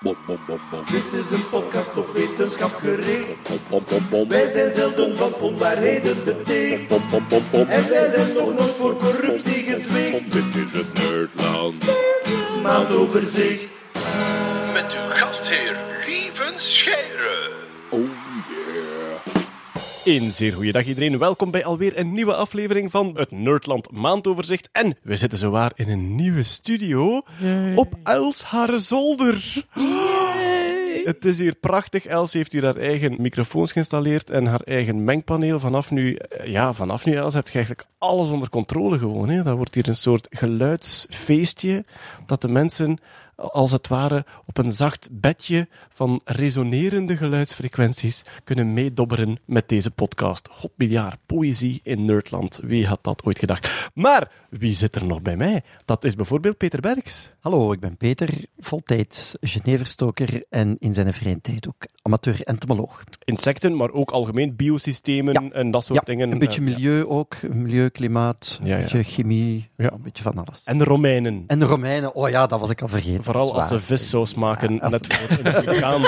Bom, bom, bom, bom. Dit is een podcast op wetenschap gericht. Bom, bom, bom, bom. Wij zijn zelden van onwaarheden beticht. Bom, bom, bom, bom. En wij zijn nog nooit voor corruptie gezwicht. Dit is het Nerdland. Maandoverzicht. Met uw gastheer Lieven Scheire. Een zeer goede dag iedereen. Welkom bij alweer een nieuwe aflevering van het Nerdland Maandoverzicht. En we zitten zowaar in een nieuwe studio op Uilshare Zolder. Het is hier prachtig. Els heeft hier haar eigen microfoons geïnstalleerd en haar eigen mengpaneel. Vanaf nu, eh, ja, vanaf nu, Els, heb je eigenlijk alles onder controle gewoon. Hè. Dat wordt hier een soort geluidsfeestje dat de mensen als het ware op een zacht bedje van resonerende geluidsfrequenties kunnen meedobberen met deze podcast. God miljard, poëzie in Nerdland. Wie had dat ooit gedacht? Maar wie zit er nog bij mij? Dat is bijvoorbeeld Peter Bergs. Hallo, ik ben Peter, voltijds Geneverstoker en in zijn vrije tijd ook amateur-entomoloog. Insecten, maar ook algemeen biosystemen Ja. en dat soort Ja, dingen. een beetje Eh, milieu ook, milieu, klimaat, een beetje chemie, een beetje van alles. En de Romeinen. En de Romeinen, oh ja, dat was ik al vergeten. Vooral als ze vissaus maken, Ja, als- net voor een vulkaan,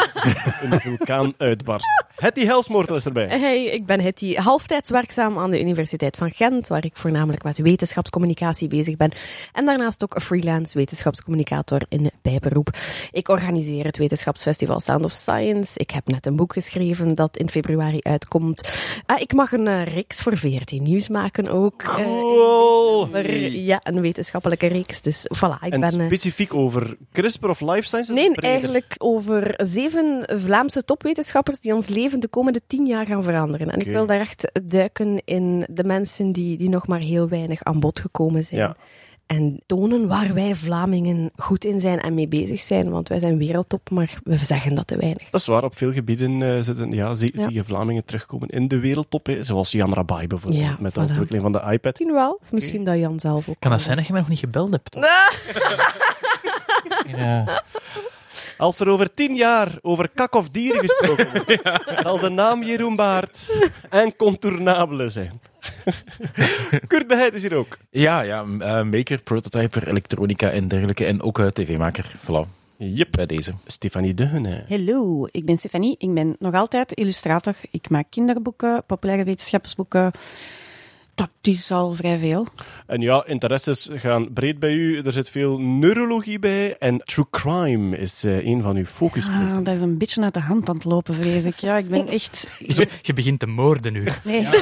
een vulkaan uitbarst. Hetty Helsmoortel is erbij. Hey, ik ben Hetty, halftijds werkzaam aan de Universiteit van Gent, waar ik voornamelijk met wetenschapscommunicatie bezig ben. En daarnaast ook freelance wetenschapscommunicator in bijberoep. Ik organiseer het wetenschapsfestival Sound of Science. Ik heb net een boek geschreven dat in februari uitkomt. Ah, ik mag een eh, reeks voor VRT Nieuws maken ook. eh, Cool. ja, een wetenschappelijke reeks. Dus voilà, ik En ben... eh, specifiek over CRISPR of life sciences? Nee, Breder. eigenlijk over zeven Vlaamse topwetenschappers die ons leven de komende tien jaar gaan veranderen. En ik wil daar echt duiken in de mensen die, die nog maar heel weinig aan bod gekomen zijn. Ja. En tonen waar wij Vlamingen goed in zijn en mee bezig zijn. Want wij zijn wereldtop, maar we zeggen dat te weinig. Dat is waar, op veel gebieden eh, zitten, ja, zie, Ja. zie je Vlamingen terugkomen in de wereldtop. Hè. Zoals Jan Rabai bijvoorbeeld, Ja, met de voilà. ontwikkeling van de iPad. Misschien wel, misschien dat Jan zelf ook. Kan dat zijn dat je mij nog niet gebeld hebt? Ja. Als er over tien jaar over kak of dieren gesproken wordt, zal de naam Jeroen Baart incontournabele zijn. Kurt Beheid is hier ook. Ja, ja, eh, maker, prototyper, elektronica en dergelijke. En ook eh, tv-maker. Voilà, Yep. bij deze. Stefanie Deune. Hallo, ik ben Stefanie. Ik ben nog altijd illustrator. Ik maak kinderboeken, populaire wetenschapsboeken. Dat is al vrij veel. En ja, interesses gaan breed bij u. Er zit veel neurologie bij. En true crime is eh, een van uw focuspunten. Ah, dat is een beetje uit de hand aan het lopen, vrees ik. Ja, ik ben echt... Zo, je begint te moorden nu. Nee.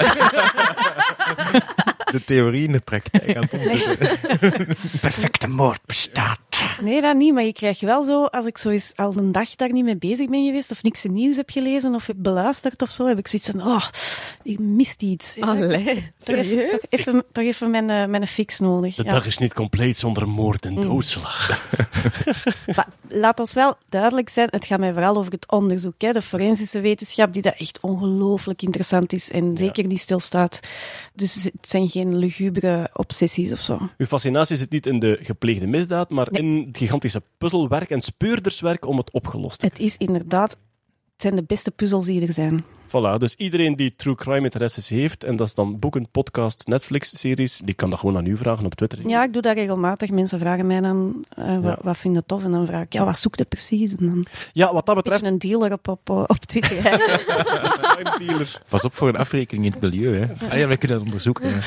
De theorie in de praktijk aan het onderzoeken. Perfecte moord bestaat. Nee, dat niet. Maar je krijgt wel zo, als ik zo eens al een dag daar niet mee bezig ben geweest, of niks nieuws heb gelezen, of heb beluisterd of zo, heb ik zoiets van, oh, ik mist iets. Allee, Toch even, serieus? toch even, toch even mijn, eh, mijn fix nodig. De ja. dag is niet compleet zonder moord en doodslag. Maar laat ons wel duidelijk zijn, het gaat mij vooral over het onderzoek. Hè, de forensische wetenschap, die dat echt ongelooflijk interessant is en zeker niet stilstaat. Dus het zijn geen lugubere obsessies of zo. Uw fascinatie zit niet in de gepleegde misdaad, maar Nee. in gigantische puzzelwerk en speurderswerk om het opgelost te Het is inderdaad, zijn de beste puzzels die er zijn. Voilà, dus iedereen die true crime interesses heeft, en dat is dan boeken, podcasts, Netflix-series, die kan dat gewoon aan u vragen op Twitter. Ja, ik doe dat regelmatig. Mensen vragen mij dan, eh, Ja. wat, wat vind je tof? En dan vraag ik, ja, wat zoek je precies? En dan een Ja, wat dat betreft, beetje een dealer op, op, op Twitter. dealer. Pas op voor een afrekening in het milieu. Hè. Ah ja, wij kunnen dat onderzoeken. ja.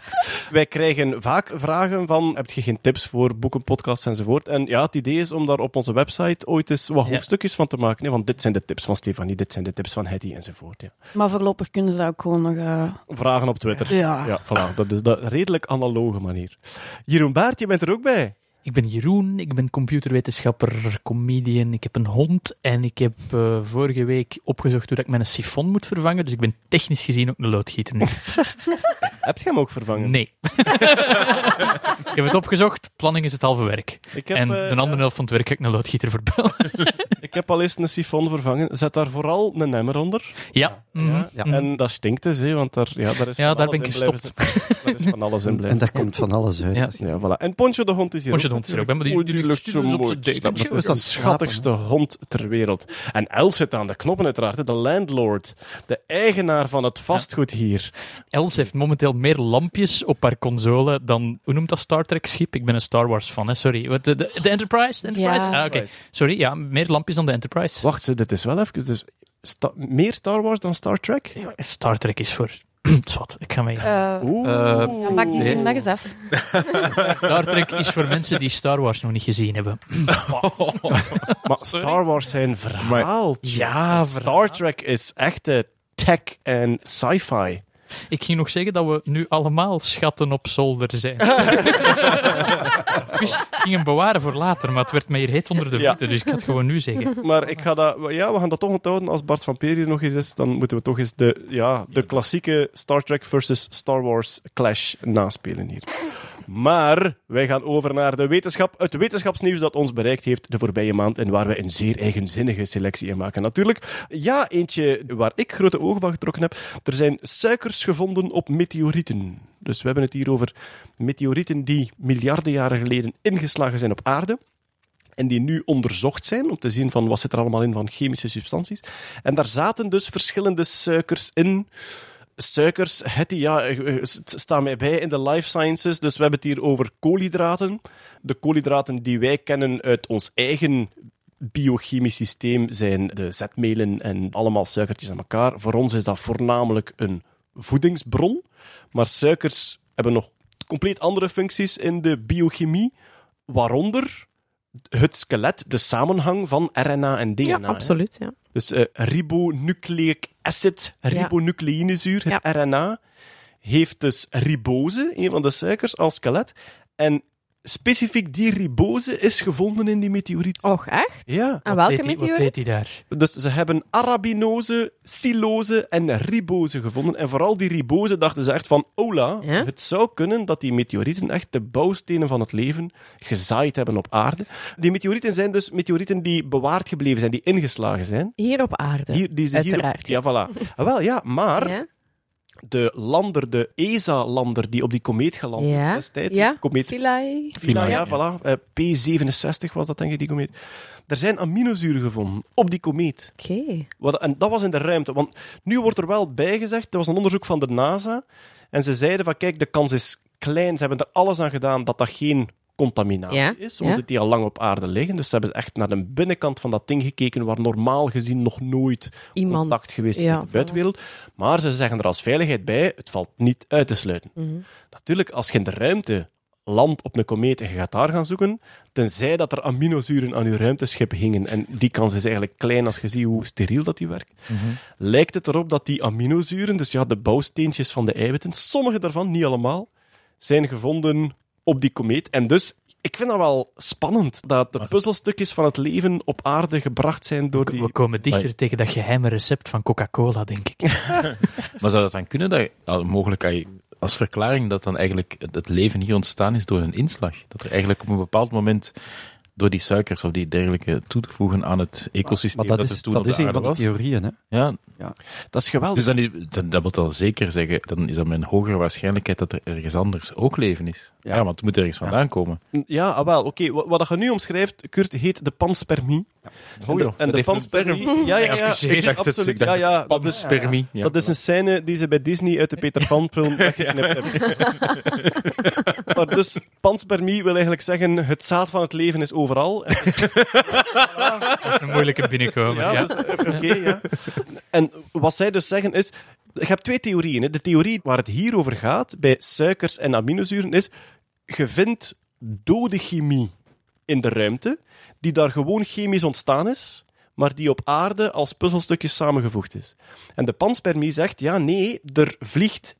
Wij krijgen vaak vragen van, heb je geen tips voor boeken, podcasts enzovoort? En ja, het idee is om daar op onze website ooit eens wat Ja. hoofdstukjes van te maken. Hè, want dit zijn de tips van Stefanie, dit zijn de tips van Hetty enzovoort. Ja. maar voorlopig kunnen ze dat ook gewoon nog... eh, Vragen op Twitter. Ja. Ja, voilà, dat is de redelijk analoge manier. Jeroen Baart, je bent er ook bij. Ik ben Jeroen, ik ben computerwetenschapper, comedian, ik heb een hond en ik heb eh, vorige week opgezocht hoe dat ik mijn sifon moet vervangen, dus ik ben technisch gezien ook een loodgieter nu. Heb je hem ook vervangen? Nee. ik heb het opgezocht, planning is het halve werk. Ik heb, en eh, de andere helft van het werk ga ik een loodgieter verbellen. ik heb al eens een sifon vervangen. Zet daar vooral een emmer onder. ja. mhm, Ja. En dat stinkt dus, hè, want daar, ja, daar is Ja, van daar alles ben ik in blijven. Daar is van alles in En blijven daar komt van alles uit. Ja. Ja, voilà. En Poncho de hond is hier Poncho hond ook bij, maar die, zo mooi. Dat is de schattigste hond ter wereld. En Els zit aan de knoppen uiteraard, de landlord, de eigenaar van het vastgoed hier. Els heeft momenteel meer lampjes op haar console dan, hoe noemt dat Star Trek schip? Ik ben een Star Wars fan, hè? sorry. Wat, de, de, de Enterprise? De Enterprise? Ja. Ah, oké. Sorry, ja, meer lampjes dan de Enterprise. Wacht, ze, dit is wel even... Dus sta- meer Star Wars dan Star Trek? Ja, Star Trek is voor... Zwat, ik ga mee. Eh, Oeh. Eh, ja, maak die zin maar eens af. Star Trek is voor mensen die Star Wars nog niet gezien hebben. maar Star Wars zijn verhaaltjes. Ja, Star verhaal. Trek is echte tech en sci-fi. Ik ging nog zeggen dat we nu allemaal schatten op zolder zijn. ik ging hem bewaren voor later, maar het werd mij hier heet onder de Ja. voeten, dus ik ga het gewoon nu zeggen. Maar ik ga dat, ja, we gaan dat toch onthouden. Als Bart van Peer hier nog eens is, dan moeten we toch eens de, ja, de klassieke Star Trek versus Star Wars clash naspelen hier. Maar wij gaan over naar de wetenschap. Het wetenschapsnieuws dat ons bereikt heeft de voorbije maand en waar we een zeer eigenzinnige selectie in maken. Natuurlijk, ja, eentje waar ik grote ogen van getrokken heb. Er zijn suikers gevonden op meteorieten. Dus we hebben het hier over meteorieten die miljarden jaren geleden ingeslagen zijn op aarde. En die nu onderzocht zijn om te zien van wat zit er allemaal in van chemische substanties. En daar zaten dus verschillende suikers in. Suikers, het, ja, eh, eh, staan mij bij in de life sciences. Dus we hebben het hier over koolhydraten. De koolhydraten die wij kennen uit ons eigen biochemisch systeem zijn de zetmelen en allemaal suikertjes aan elkaar. Voor ons is dat voornamelijk een voedingsbron. Maar suikers hebben nog compleet andere functies in de biochemie, waaronder het skelet, de samenhang van RNA en DNA. Ja, absoluut. Ja. Dus eh, ribonucleic acid, ribonucleïnezuur, het RNA, heeft dus ribose, een van de suikers, als skelet. En specifiek die ribose is gevonden in die meteoriet. Och, echt? Ja. Wat welke deed hij- Wat meteoriet? deed hij daar? Dus ze hebben arabinose, silose en ribose gevonden. En vooral die ribose dachten ze echt van, ola, Ja? het zou kunnen dat die meteorieten echt de bouwstenen van het leven gezaaid hebben op aarde. Die meteorieten zijn dus meteorieten die bewaard gebleven zijn, die ingeslagen zijn. Hier op aarde. Hier, die ze hier, Uiteraard. ja, voilà. Ah, wel, ja, maar Ja? De lander, de ESA-lander die op die komeet geland is destijds, Ja? komeet Philae. Vila, ja, voilà. Eh, P67 was dat, denk ik, die komeet. Er zijn aminozuren gevonden op die komeet. Oké. Wat, en dat was in de ruimte. Want nu wordt er wel bijgezegd, er was een onderzoek van de NASA, en ze zeiden van, kijk, de kans is klein. Ze hebben er alles aan gedaan dat dat geen contaminatie Ja, is, omdat ja. die al lang op aarde liggen. Dus ze hebben echt naar de binnenkant van dat ding gekeken, waar normaal gezien nog nooit Iemand. contact geweest is Ja, met de buitenwereld. Maar ze zeggen er als veiligheid bij, het valt niet uit te sluiten. Mhm. Natuurlijk, als je in de ruimte landt op een komeet en je gaat daar gaan zoeken, tenzij dat er aminozuren aan je ruimteschip hingen, en die kans is eigenlijk klein als je ziet hoe steriel dat die werkt, lijkt het erop dat die aminozuren, dus ja, de bouwsteentjes van de eiwitten, sommige daarvan, niet allemaal, zijn gevonden op die komeet. En dus, ik vind dat wel spannend, dat de puzzelstukjes van het leven op aarde gebracht zijn door die... We komen dichter tegen dat geheime recept van Coca-Cola, denk ik. Maar zou dat dan kunnen, dat, mogelijk als verklaring, dat dan eigenlijk het leven hier ontstaan is door een inslag? Dat er eigenlijk op een bepaald moment door die suikers of die dergelijke toe te voegen aan het ecosysteem Maar dat, er is, toen dat op de is een aarde van de theorieën. Hè? Ja, Dat is geweldig. dus dan, dat, dat wil dan zeker zeggen, dan is dat met een hogere waarschijnlijkheid dat er ergens anders ook leven is. Ja, want het moet ergens vandaan komen. Ja, ah, wel, oké. Wat, wat je nu omschrijft, Kurt, heet de panspermie. en de, en de panspermie... Ja, ja, ja. Ik dacht het, absoluut. ik dacht ja, ja, dat Panspermie. Ja. dat is een scène die ze bij Disney uit de Peter Pan film weggeknipt hebben. maar dus, panspermie wil eigenlijk zeggen, het zaad van het leven is overal. Dat is een moeilijke binnenkomen. ja, Ja, dus, oké, ja. En wat zij dus zeggen is, je hebt twee theorieën. Hè. De theorie waar het hier over gaat, bij suikers en aminozuren, is, je vindt dode chemie in de ruimte, die daar gewoon chemisch ontstaan is, maar die op aarde als puzzelstukjes samengevoegd is. En de panspermie zegt, ja, nee, er vliegt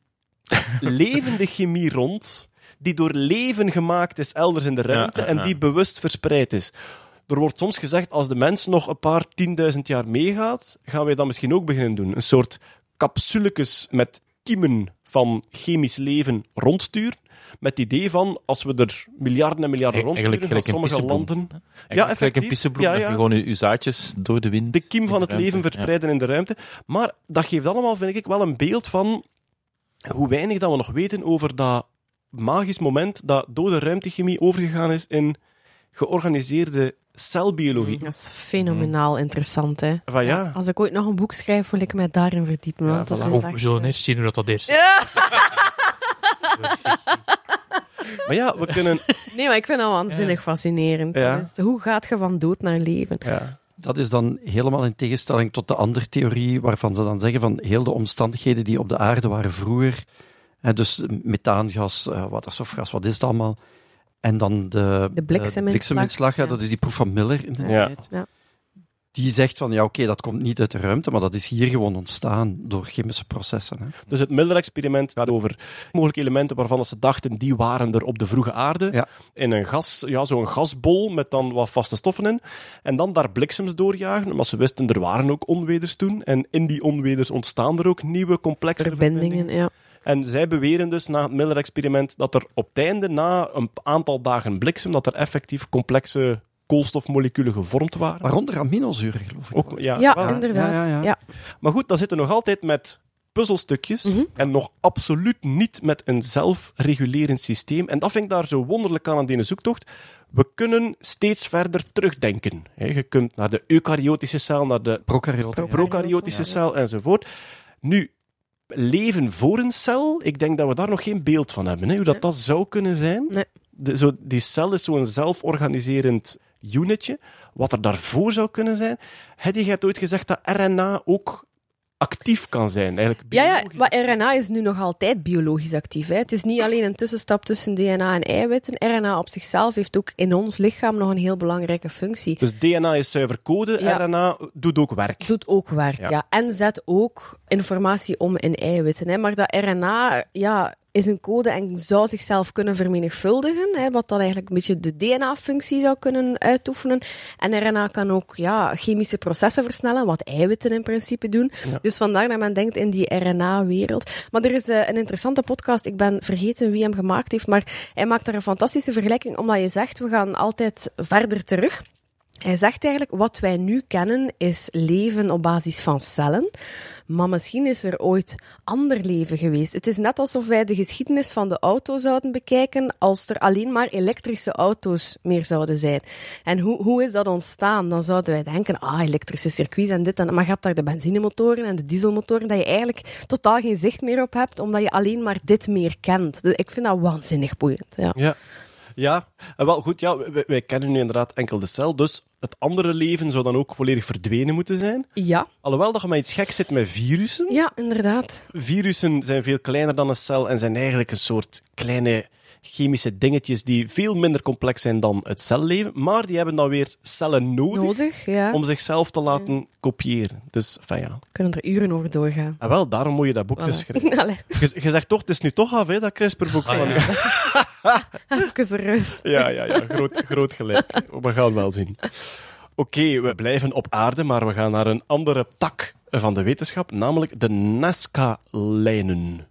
levende chemie rond, die door leven gemaakt is elders in de ruimte ja, en die bewust verspreid is. Er wordt soms gezegd, als de mens nog een paar tienduizend jaar meegaat, gaan wij dat misschien ook beginnen doen. Een soort capsuletjes met kiemen van chemisch leven rondsturen. Met het idee van, als we er miljarden en miljarden E- rondsturen, gaan gelijk sommige landen... Ja, effectief. een pissebloem, Ja, dat je gewoon je, je zaadjes door de wind... De kiem van het leven verspreiden in de ruimte. Maar dat geeft allemaal, vind ik, wel een beeld van hoe weinig dat we nog weten over dat magisch moment dat dode ruimtechemie overgegaan is in georganiseerde celbiologie. Dat is fenomenaal interessant, hè. Van ja, Als ik ooit nog een boek schrijf, wil ik mij daarin verdiepen. Ja, want dat voilà. is Oh, we zullen eerst zien hoe dat, dat is. maar ja, we kunnen... Nee, maar ik vind dat waanzinnig fascinerend. Ja. Hoe gaat je van dood naar leven? Ja. Dat is dan helemaal in tegenstelling tot de andere theorie, waarvan ze dan zeggen van heel de omstandigheden die op de aarde waren vroeger, hè, dus methaangas, eh, waterstofgas, wat is het allemaal? En dan de, De blikseminslag. blikseminslag, ja, dat is die proef van Miller in de Ja. tijd. Ja. Die zegt van, ja oké, dat komt niet uit de ruimte, maar dat is hier gewoon ontstaan door chemische processen. Hè. Dus het Miller-experiment gaat over mogelijke elementen waarvan ze dachten die waren er op de vroege aarde. Ja. In een gas, ja, zo'n gasbol met dan wat vaste stoffen in. En dan daar bliksems doorjagen. Maar ze wisten, er waren ook onweders toen. En in die onweders ontstaan er ook nieuwe complexe Verbindingen, ja. En zij beweren dus na het Miller-experiment dat er op het einde, na een aantal dagen bliksem, dat er effectief complexe koolstofmoleculen gevormd waren. Waaronder aminozuren, geloof ik. Ook, ja, Ja, wel. inderdaad. ja, ja. Ja, Maar goed, dan zitten we nog altijd met puzzelstukjes Mhm. en nog absoluut niet met een zelfregulerend systeem. En dat vind ik daar zo wonderlijk aan aan die zoektocht. We kunnen steeds verder terugdenken. hè. Je kunt naar de eukaryotische cel, naar de prokaryotische cel enzovoort. Nu, leven voor een cel, ik denk dat we daar nog geen beeld van hebben. Hè? Hoe dat, dat zou kunnen zijn. Nee. De, zo, die cel is zo'n zelforganiserend unitje. Wat er daarvoor zou kunnen zijn. Hedy, je hebt ooit gezegd dat RNA ook actief kan zijn. Eigenlijk Ja, ja, maar RNA is nu nog altijd biologisch actief. Hè. Het is niet alleen een tussenstap tussen DNA en eiwitten. RNA op zichzelf heeft ook in ons lichaam nog een heel belangrijke functie. Dus DNA is zuiver code, Ja. RNA doet ook werk. Doet ook werk, Ja. ja. En zet ook informatie om in eiwitten. Hè. Maar dat RNA ja, is een code en zou zichzelf kunnen vermenigvuldigen. Hè, wat dan eigenlijk een beetje de DNA-functie zou kunnen uitoefenen. En RNA kan ook ja, chemische processen versnellen, wat eiwitten in principe doen. Dus vandaar dat men denkt in die RNA-wereld. Maar er is eh, een interessante podcast, ik ben vergeten wie hem gemaakt heeft, maar hij maakt daar een fantastische vergelijking, omdat je zegt, we gaan altijd verder terug. Hij zegt eigenlijk, wat wij nu kennen is leven op basis van cellen. Maar misschien is er ooit ander leven geweest. Het is net alsof wij de geschiedenis van de auto zouden bekijken als er alleen maar elektrische auto's meer zouden zijn. En hoe, hoe is dat ontstaan? Dan zouden wij denken, ah, elektrische circuits en dit en. Maar je hebt daar de benzinemotoren en de dieselmotoren, dat je eigenlijk totaal geen zicht meer op hebt, omdat je alleen maar dit meer kent. Dus ik vind dat waanzinnig boeiend. Ja. Ja. Ja, en wel goed, ja, wij, wij kennen nu inderdaad enkel de cel, dus het andere leven zou dan ook volledig verdwenen moeten zijn. Ja, Alhoewel dat je met iets gek zit met virussen. ja inderdaad. Virussen zijn veel kleiner dan een cel en zijn eigenlijk een soort kleine chemische dingetjes die veel minder complex zijn dan het celleven, maar die hebben dan weer cellen nodig, Nodig, ja. om zichzelf te laten kopiëren. Dus, van ja. kunnen er uren over doorgaan. En wel, daarom moet je dat boek dus schrijven. Allee, Je, je zegt toch, het is nu toch af, hè, dat CRISPR-boek van u. even rust. Ja, ja, ja, groot, groot gelijk. We gaan wel zien. Oké, we blijven op aarde, maar we gaan naar een andere tak van de wetenschap, namelijk de Nazca-lijnen.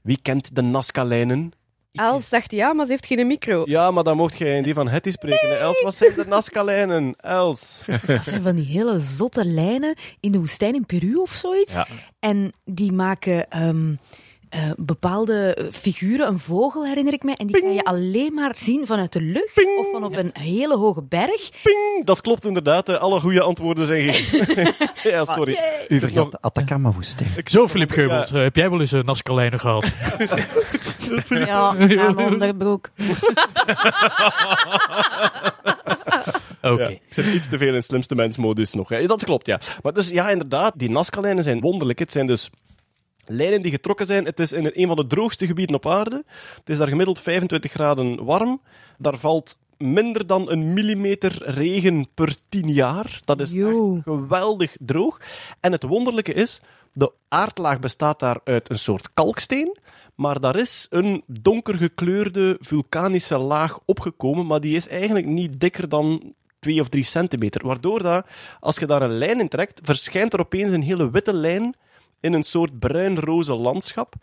Wie kent de Nazca-lijnen? Els zegt ja, maar ze heeft geen micro. Ja, maar dan mocht jij in die van Hetty spreken. hè. Els, wat zijn de Nazca-lijnen? Els. Dat zijn van die hele zotte lijnen in de woestijn in Peru of zoiets. Ja. En die maken ehm, eh, bepaalde figuren. Een vogel herinner ik me. En die kan je alleen maar zien vanuit de lucht of van op een hele hoge berg. Ping, dat klopt inderdaad. hè. Alle goede antwoorden zijn gegeven. ja, sorry. U vergat de Atacama-woestijn. Zo, Filip Geubels, eh, heb jij wel eens een Nazca-lijnen gehad? Ja, mijn onderbroek. Oké. Ja, ik zit iets te veel in slimste mensmodus nog. Hè. Dat klopt, ja. Maar dus ja, inderdaad, die Nazca-lijnen zijn wonderlijk. Het zijn dus lijnen die getrokken zijn. Het is in een van de droogste gebieden op aarde. Het is daar gemiddeld 25 graden warm. Daar valt minder dan een millimeter regen per tien jaar. Dat is Yo. echt geweldig droog. En het wonderlijke is, de aardlaag bestaat daar uit een soort kalksteen. Maar daar is een donker gekleurde vulkanische laag opgekomen, maar die is eigenlijk niet dikker dan 2 of 3 centimeter. Waardoor dat, als je daar een lijn in trekt, verschijnt er opeens een hele witte lijn in een soort bruin-roze landschap.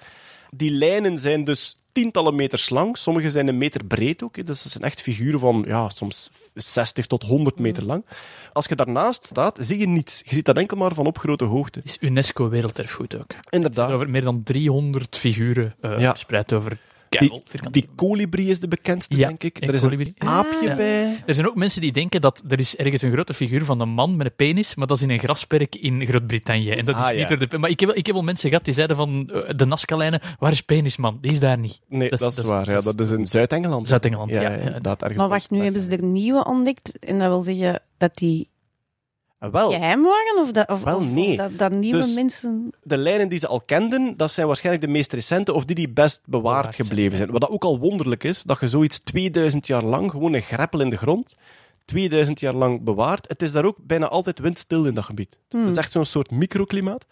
Die lijnen zijn dus tientallen meters lang, sommige zijn een meter breed ook. Dus dat zijn echt figuren van ja, soms 60 tot 100 meter lang. Als je daarnaast staat, zie je niets. Je ziet dat enkel maar van op grote hoogte. is UNESCO Werelderfgoed ook. Inderdaad. Over meer dan 300 figuren Ja. verspreid over Die, die kolibrie is de bekendste, Ja, denk ik. Er is een kolibrie. aapje Ja. bij. Er zijn ook mensen die denken dat er is ergens een grote figuur van een man met een penis, maar dat is in een grasperk in Groot-Brittannië. En dat is Ah, niet ja. door de... Maar ik heb, wel- ik heb wel mensen gehad die zeiden van eh, de Nazca-lijnen, waar is penisman? Die is daar niet. Nee, dat, is waar. Ja, dat is in Zuid-Engeland. Zuid-Engeland, ja. Ja, ja. inderdaad. Ergens Maar wacht, nu hebben ze er nieuwe ontdekt. En dat wil zeggen dat die Wel, geheim waren? Of dat, of, Wel, of nee. dat, dat nieuwe Dus- mensen... de lijnen die ze al kenden, dat zijn waarschijnlijk de meest recente of die die best bewaard Bewaard gebleven zijn. Wat dat ook al wonderlijk is, dat je zoiets 2000 jaar lang, gewoon een greppel in de grond, 2000 jaar lang bewaart. Het is daar ook bijna altijd windstil in dat gebied. Het is echt zo'n soort microklimaat.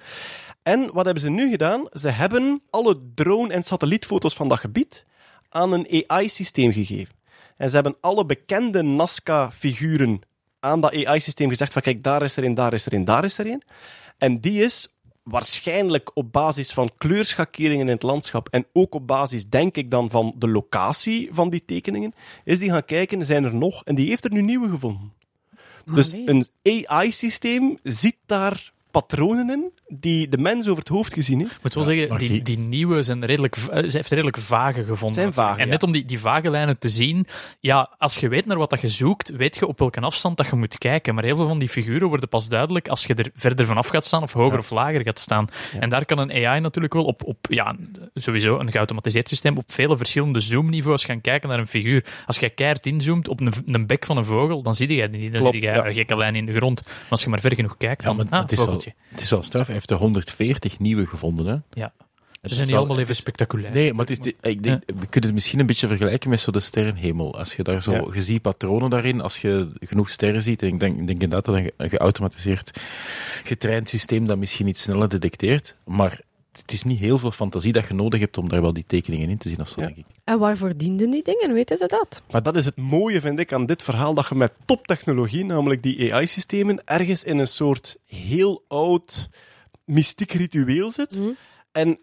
En wat hebben ze nu gedaan? Ze hebben alle drone- en satellietfoto's van dat gebied aan een AI-systeem gegeven. En ze hebben alle bekende Nazca-figuren aan dat AI-systeem gezegd van kijk, daar is er een, daar is er een, daar is er een. En die is waarschijnlijk op basis van kleurschakeringen in het landschap en ook op basis, denk ik dan, van de locatie van die tekeningen, is die gaan kijken, zijn er nog? En die heeft er nu nieuwe gevonden. Dus nee. een AI-systeem ziet daar patronen in die de mens over het hoofd gezien heeft. Ik moet wel zeggen, die, die- nieuwe zijn redelijk, eh, ze heeft redelijk vage gevonden. Zijn vage, en ja. net om die, die vage lijnen te zien, ja, als je weet naar wat dat je zoekt, weet je op welke afstand dat je moet kijken. Maar heel veel van die figuren worden pas duidelijk als je er verder vanaf gaat staan of hoger of lager gaat staan. En daar kan een AI natuurlijk wel op, op ja, sowieso een geautomatiseerd systeem, op vele verschillende zoomniveaus gaan kijken naar een figuur. Als je keihard inzoomt op een, een bek van een vogel, dan zie je die niet. Dan Klopt, zie je ja. een gekke lijn in de grond. Maar als je maar ver genoeg kijkt, Ja, dan maar ah, het, is wel, het is wel straf. Hij heeft er 140 nieuwe gevonden. Hè? Ja. Het Ze zijn niet wel- allemaal even spectaculair. Nee, maar het is ik denk, we kunnen het misschien een beetje vergelijken met zo de sterrenhemel. Als je daar zo, Ja. je ziet patronen daarin, als je genoeg sterren ziet, en ik denk, ik denk inderdaad dat een geautomatiseerd, getraind systeem dat misschien iets sneller detecteert, maar het is niet heel veel fantasie dat je nodig hebt om daar wel die tekeningen in te zien of zo, Ja. denk ik. En waarvoor dienden die dingen? Weten ze dat? Maar dat is het mooie, vind ik, aan dit verhaal, dat je met toptechnologie, namelijk die AI-systemen, ergens in een soort heel oud mystiek ritueel zit. Mhm. En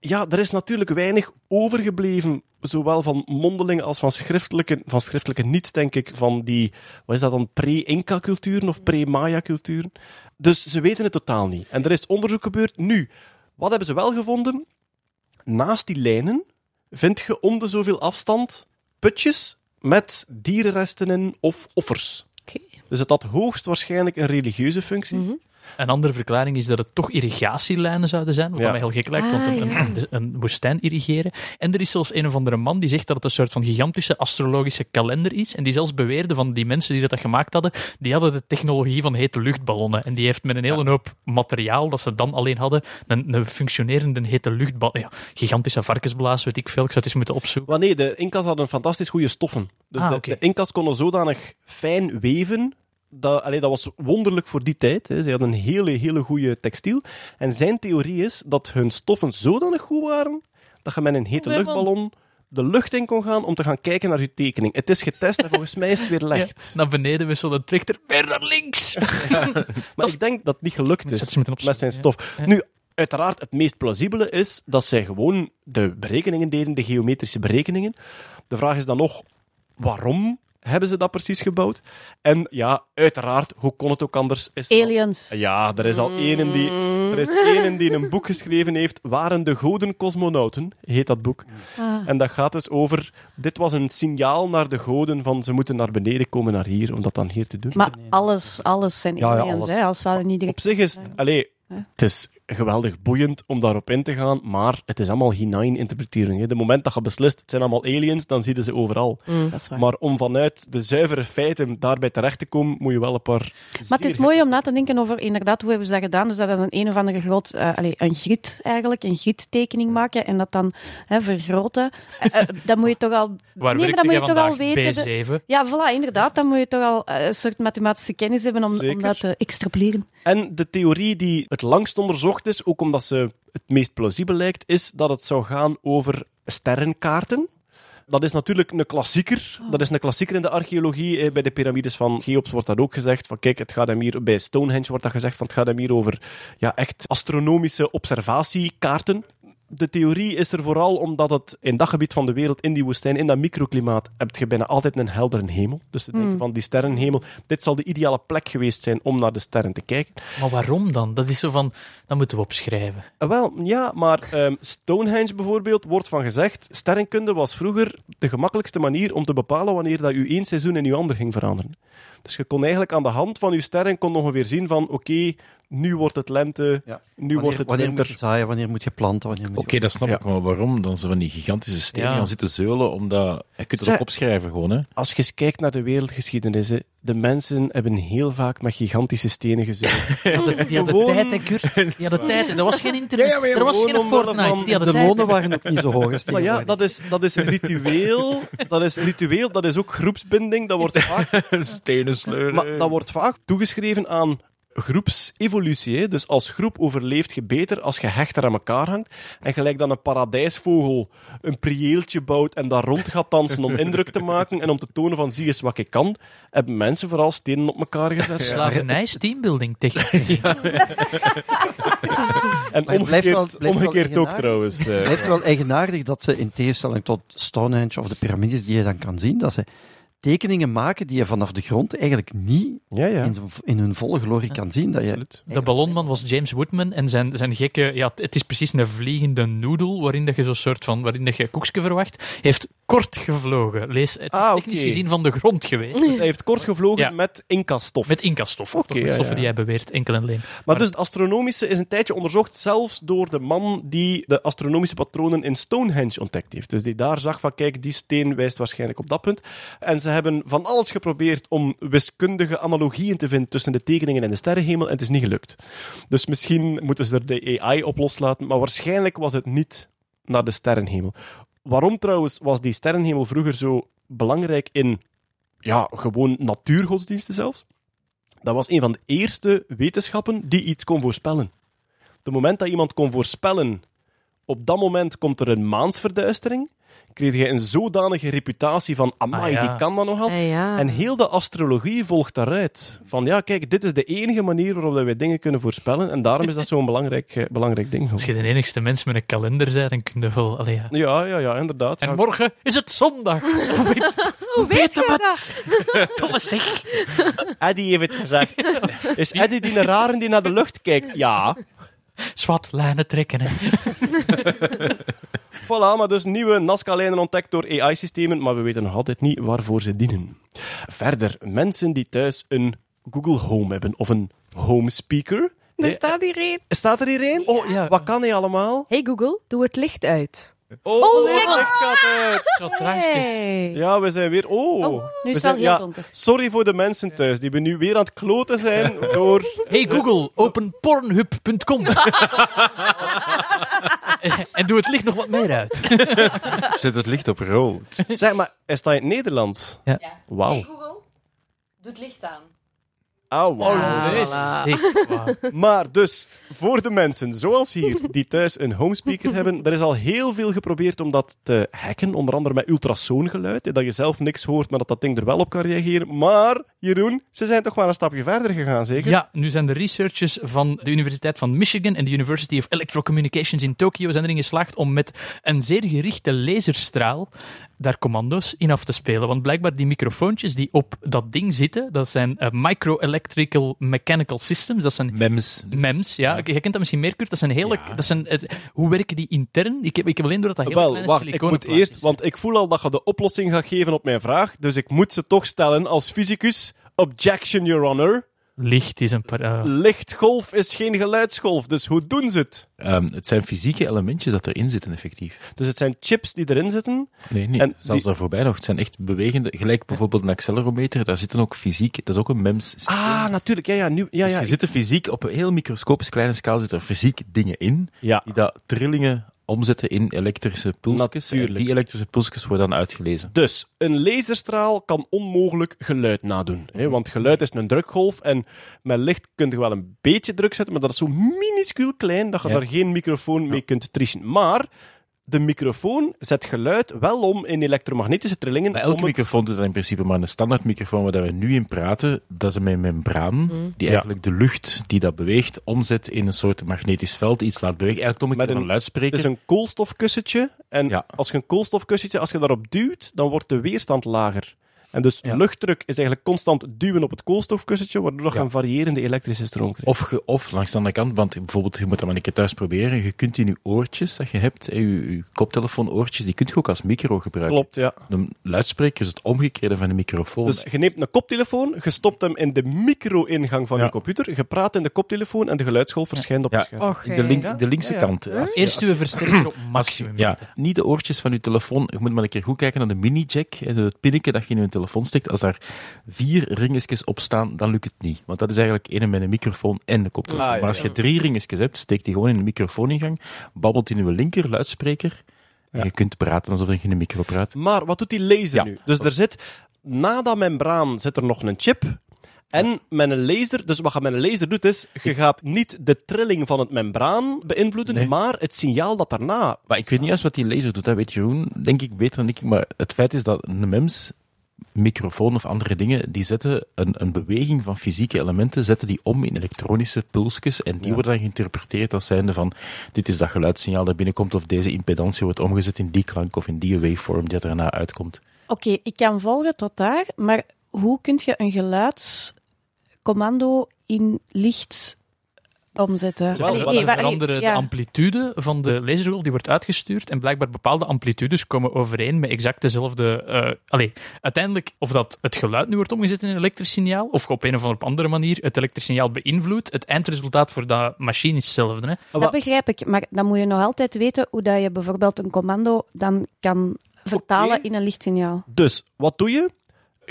ja, er is natuurlijk weinig overgebleven, zowel van mondelinge als van schriftelijke, van schriftelijke niets, denk ik, van die, wat is dat dan, pre-Inca-culturen of pre-Maya-culturen. Dus ze weten het totaal niet. En er is onderzoek gebeurd. Nu, wat hebben ze wel gevonden? Naast die lijnen vind je om de zoveel afstand putjes met dierenresten in of offers. Dus het had hoogstwaarschijnlijk een religieuze functie. Mhm. Een andere verklaring is dat het toch irrigatielijnen zouden zijn, wat Ja. mij heel gek lijkt, want Ah, een, ja. een, een woestijn irrigeren. En er is zelfs een of andere man die zegt dat het een soort van gigantische astrologische kalender is, en die zelfs beweerde van die mensen die dat gemaakt hadden, die hadden de technologie van hete luchtballonnen. En die heeft met een hele hoop materiaal dat ze dan alleen hadden, een, een functionerende hete luchtballon, ja, gigantische varkensblaas, weet ik veel, ik zou het eens moeten opzoeken. Maar nee, de Incas hadden fantastisch goede stoffen. Dus Ah, de, de Incas konden zodanig fijn weven. Dat, allee, dat was wonderlijk voor die tijd. Hè. Ze hadden een hele, hele goede textiel. En zijn theorie is dat hun stoffen zodanig goed waren dat je met een hete ja, luchtballon de lucht in kon gaan om te gaan kijken naar je tekening. Het is getest en volgens mij is het weer Ja, licht. naar beneden met zo'n trechter, weer naar links! Maar ik denk dat het niet gelukt is met zijn stof. ja. Nu, uiteraard, het meest plausibele is dat zij gewoon de berekeningen deden, de geometrische berekeningen. De vraag is dan nog, waarom hebben ze dat precies gebouwd? En ja, uiteraard, hoe kon het ook anders? Is Aliens. Ja, er is al ene die, er is ene die een boek geschreven heeft, Waren de Goden Cosmonauten, heet dat boek. Ah. En dat gaat dus over, dit was een signaal naar de goden van ze moeten naar beneden komen, naar hier, om dat dan hier te doen. Maar alles, alles zijn Ja, ja, aliens, alles. hè, als we niet direct... Op zich is het, allee, het is geweldig boeiend om daarop in te gaan, maar het is allemaal hinein interpretering. hè. De moment dat je beslist, het zijn allemaal aliens, dan zie je ze overal. Dat is waar. Maar om vanuit de zuivere feiten daarbij terecht te komen, moet je wel een paar... Maar het is mooi om na te denken over, inderdaad, hoe hebben ze dat gedaan? Dus dat is een een of andere groot, eh allee, een grid eigenlijk, een gridtekening maken en dat dan hè, vergroten. Eh, eh, dan moet je toch al... Waar nee, maar dan moet je toch al weten... de- B7. Ja, voilà, inderdaad. Dan moet je toch al een soort mathematische kennis hebben om, om dat te extrapoleren. En de theorie die het langst onderzocht is, ook omdat ze het meest plausibel lijkt, is dat het zou gaan over sterrenkaarten. Dat is natuurlijk een klassieker. Dat is een klassieker in de archeologie. Eh, Bij de piramides van Cheops wordt dat ook gezegd. Van kijk, het gaat hem hier, bij Stonehenge wordt dat gezegd, van het gaat hem hier over ja, echt astronomische observatiekaarten. De theorie is er vooral omdat het in dat gebied van de wereld, in die woestijn, in dat microklimaat, heb je bijna altijd een heldere hemel. Dus te denken van die sterrenhemel, dit zal de ideale plek geweest zijn om naar de sterren te kijken. Maar waarom dan? Dat is zo van, dat moeten we opschrijven. Eh, Wel, ja, maar ehm, Stonehenge bijvoorbeeld wordt van gezegd, sterrenkunde was vroeger de gemakkelijkste manier om te bepalen wanneer dat je één seizoen in je ander ging veranderen. Dus je kon eigenlijk aan de hand van je sterren kon ongeveer zien van, oké, nu wordt het lente, Ja. nu wanneer, wordt het wanneer moet je zaaien, wanneer moet je planten, wanneer moet Oké, je... dat snap Ja. ik, maar waarom dan zo van die gigantische stenen Ja. gaan zitten zeulen? Omdat, je kunt het ook opschrijven gewoon, hè. Als je eens kijkt naar de wereldgeschiedenis, hè, de mensen hebben heel vaak met gigantische stenen gezocht. Die hadden, die hadden Gewoon- tijd, hè, Kurt. Die hadden tijd. Dat was geen internet. Ja, ja, maar er was geen Fortnite. van Die hadden De tijd. lonen waren ook niet zo hoog als Maar ja, dat is, dat is ritueel. Dat is ritueel, dat is ook groepsbinding. Dat wordt vaak, stenen sleuren. maar dat wordt vaak toegeschreven aan groepsevolutie. Hè. Dus als groep overleeft je beter als je hechter aan elkaar hangt. En gelijk dan een paradijsvogel een prieeltje bouwt en daar rond gaat dansen om indruk te maken en om te tonen van zie eens wat ik kan, hebben mensen vooral stenen op elkaar gezet. Slavernij is teambuilding techniek. En blijft wel- omgekeerd, blijft wel omgekeerd ook trouwens. eh. Het blijft wel eigenaardig dat ze, in tegenstelling tot Stonehenge of de piramides die je dan kan zien, dat ze tekeningen maken die je vanaf de grond eigenlijk niet ja, ja. in, in hun volle glorie kan zien. Dat je. De ballonman was James Woodman en zijn, zijn gekke... Ja, het is precies een vliegende noedel waarin dat je zo'n soort van... waarin dat je koekje verwacht. Heeft kort gevlogen. Lees, het is Ah, technisch gezien van de grond geweest. Dus hij heeft kort gevlogen Ja. met inkastof. Met inkastof. Oké, Toch met ja, stoffen ja. die hij beweert, enkel en alleen. Maar dus het astronomische is een tijdje onderzocht, zelfs door de man die de astronomische patronen in Stonehenge ontdekt heeft. Dus die daar zag van, kijk, die steen wijst waarschijnlijk op dat punt. En ze hebben van alles geprobeerd om wiskundige analogieën te vinden tussen de tekeningen en de sterrenhemel, en het is niet gelukt. Dus misschien moeten ze er de AI op loslaten, maar waarschijnlijk was het niet naar de sterrenhemel. Waarom trouwens was die sterrenhemel vroeger zo belangrijk in, ja, gewoon natuurgodsdiensten zelfs? Dat was een van de eerste wetenschappen die iets kon voorspellen. Het moment dat iemand kon voorspellen, op dat moment komt er een maansverduistering, kreeg je een zodanige reputatie van, amai, Ah, ja. die kan dat nogal. Ah, ja. En heel de astrologie volgt daaruit. Van ja, kijk, dit is de enige manier waarop dat wij dingen kunnen voorspellen. En daarom is dat zo'n belangrijk, eh, belangrijk ding. Als je de enigste mens met een kalender bent, dan kun je wel... Allee, ja. Ja, ja, ja, inderdaad. En Ja. morgen is het zondag. Hoe weet, Hoe weet je dat? dat? Thomas, zeg. Eddie heeft het gezegd. Is Eddie die een rare die naar de lucht kijkt? Ja. Zwart, lijnen trekken. Hè. Voilà, maar dus nieuwe Nazca-lijnen ontdekt door AI-systemen, maar we weten nog altijd niet waarvoor ze dienen. Verder, mensen die thuis een Google Home hebben of een home speaker. Er staat hier één. Staat er hier één? Oh, ja. Wat kan hij allemaal? Hey Google, doe het licht uit. Oh, kijk. licht gaat uit. Zo traagjes. Hey. Ja, we zijn weer... Oh, Oh, nu is we het zijn- al heel ja, donker. Sorry voor de mensen thuis die we nu weer aan het kloten zijn door... Hey Google, open pornhub.com. en doe het licht nog wat meer uit. Zet het licht op rood. Zeg maar, is dat in het Nederlands? Ja. Wauw. Google, doe het licht aan. Oh. Ah, nee, voilà. zeg, wauw. Maar dus, voor de mensen zoals hier, die thuis een homespeaker hebben, er is al heel veel geprobeerd om dat te hacken, onder andere met ultrasoongeluid, hè, dat je zelf niks hoort, maar dat dat ding er wel op kan reageren. Maar, Jeroen, ze zijn toch maar een stapje verder gegaan, zeker? Ja, nu zijn de researchers van de Universiteit van Michigan en de University of Electrocommunications in Tokio zijn erin geslaagd om met een zeer gerichte laserstraal daar commando's in af te spelen. Want blijkbaar die microfoontjes die op dat ding zitten, dat zijn eh, micro-electrical mechanical systems, dat zijn Mems. MEMS, ja. Je kent dat misschien meer, Kurt. Dat zijn hele... Dat zijn, eh, hoe werken die intern? Ik heb, ik heb alleen door dat dat hele Wel, kleine wacht, ik moet eerst, want ik voel al dat je de oplossing gaat geven op mijn vraag, dus ik moet ze toch stellen als fysicus. Objection, Your Honor. Licht is een... eh, Lichtgolf is geen geluidsgolf, dus hoe doen ze het? Ehm, het zijn fysieke elementjes dat erin zitten, effectief. Dus het zijn chips die erin zitten. Nee, nee. En zelfs die- daar voorbij nog. Het zijn echt bewegende, gelijk bijvoorbeeld een accelerometer, daar zitten ook fysiek, dat is ook een MEMS. systeem. Ah, natuurlijk, ja, ja, nu, ja, dus ja. je zit er fysiek, op een heel microscopisch kleine schaal zitten er fysiek dingen in, Ja. die dat trillingen omzetten in elektrische pulsjes. En Natuurlijk. die elektrische pulsjes worden dan uitgelezen. Dus, een laserstraal kan onmogelijk geluid nadoen. Hè? Want geluid is een drukgolf en met licht kun je wel een beetje druk zetten, maar dat is zo minuscuul klein dat je Ja. daar geen microfoon mee kunt trischen. Maar de microfoon zet geluid wel om in elektromagnetische trillingen. Bij elke het- microfoon doet dat in principe, maar een standaard microfoon waar we nu in praten, dat is een membraan die eigenlijk de lucht die dat beweegt omzet in een soort magnetisch veld, iets laat bewegen. Eigenlijk om Met een, een- een luidspreker. Het is een koolstofkussentje. En Ja. als je een koolstofkussentje, als je daarop duwt, dan wordt de weerstand lager. En dus Ja. luchtdruk is eigenlijk constant duwen op het koolstofkussentje, waardoor je Ja. een variërende elektrische stroom krijgt. Of, ge- of langs de andere kant, want bijvoorbeeld, je moet dat maar een keer thuis proberen. Je kunt in je oortjes dat je hebt, je, je koptelefoonoortjes, die kun je ook als micro gebruiken. Klopt, ja. Een luidspreker is het omgekeerde van een microfoon. Dus je neemt een koptelefoon, je stopt hem in de micro-ingang van Ja. je computer, je praat in de koptelefoon en de geluidsgolf verschijnt op Ja. het scherm. Och, de, link, eh. de linkse Ja, ja. kant. Als je- Eerst als je- uw versterker op maximum. ja, zetten. niet de oortjes van je telefoon. Je moet maar een keer goed kijken naar de mini-jack. Het pinnetje dat je in je telefoon steekt. Als daar vier ringetjes op staan, dan lukt het niet. Want dat is eigenlijk één met een microfoon en de koptelefoon. Ah, ja, maar als je drie ringetjes hebt, steek die gewoon in de microfooningang, babbelt in je linker luidspreker en Ja. je kunt praten alsof je in een micro praat. Maar wat doet die laser Ja. nu? Dus er zit, na dat membraan zit er nog een chip. En met een laser, dus wat je met een laser doet is, je gaat niet de trilling van het membraan beïnvloeden, Nee. maar het signaal dat daarna... Maar ik weet niet juist wat die laser doet, dat weet Jeroen, denk ik, beter dan ik. Maar het feit is dat een MEMS, microfoon of andere dingen, die zetten een, een beweging van fysieke elementen, zetten die om in elektronische pulsjes en die worden dan geïnterpreteerd als zijnde van dit is dat geluidssignaal dat binnenkomt of deze impedantie wordt omgezet in die klank of in die waveform die erna uitkomt. Oké, ik kan volgen tot daar, maar hoe kun je een geluidscommando in licht omzetten? Ze, veranderen ja. de amplitude van de lasergolf die wordt uitgestuurd. En blijkbaar bepaalde amplitudes komen overeen met exact dezelfde. eh allee, uiteindelijk, of dat het geluid nu wordt omgezet in een elektrisch signaal, of op een of andere manier het elektrisch signaal beïnvloedt, het eindresultaat voor dat machine is hetzelfde. Hè? Dat begrijp ik, maar dan moet je nog altijd weten hoe dat je bijvoorbeeld een commando dan kan vertalen in een lichtsignaal. Dus, wat doe je?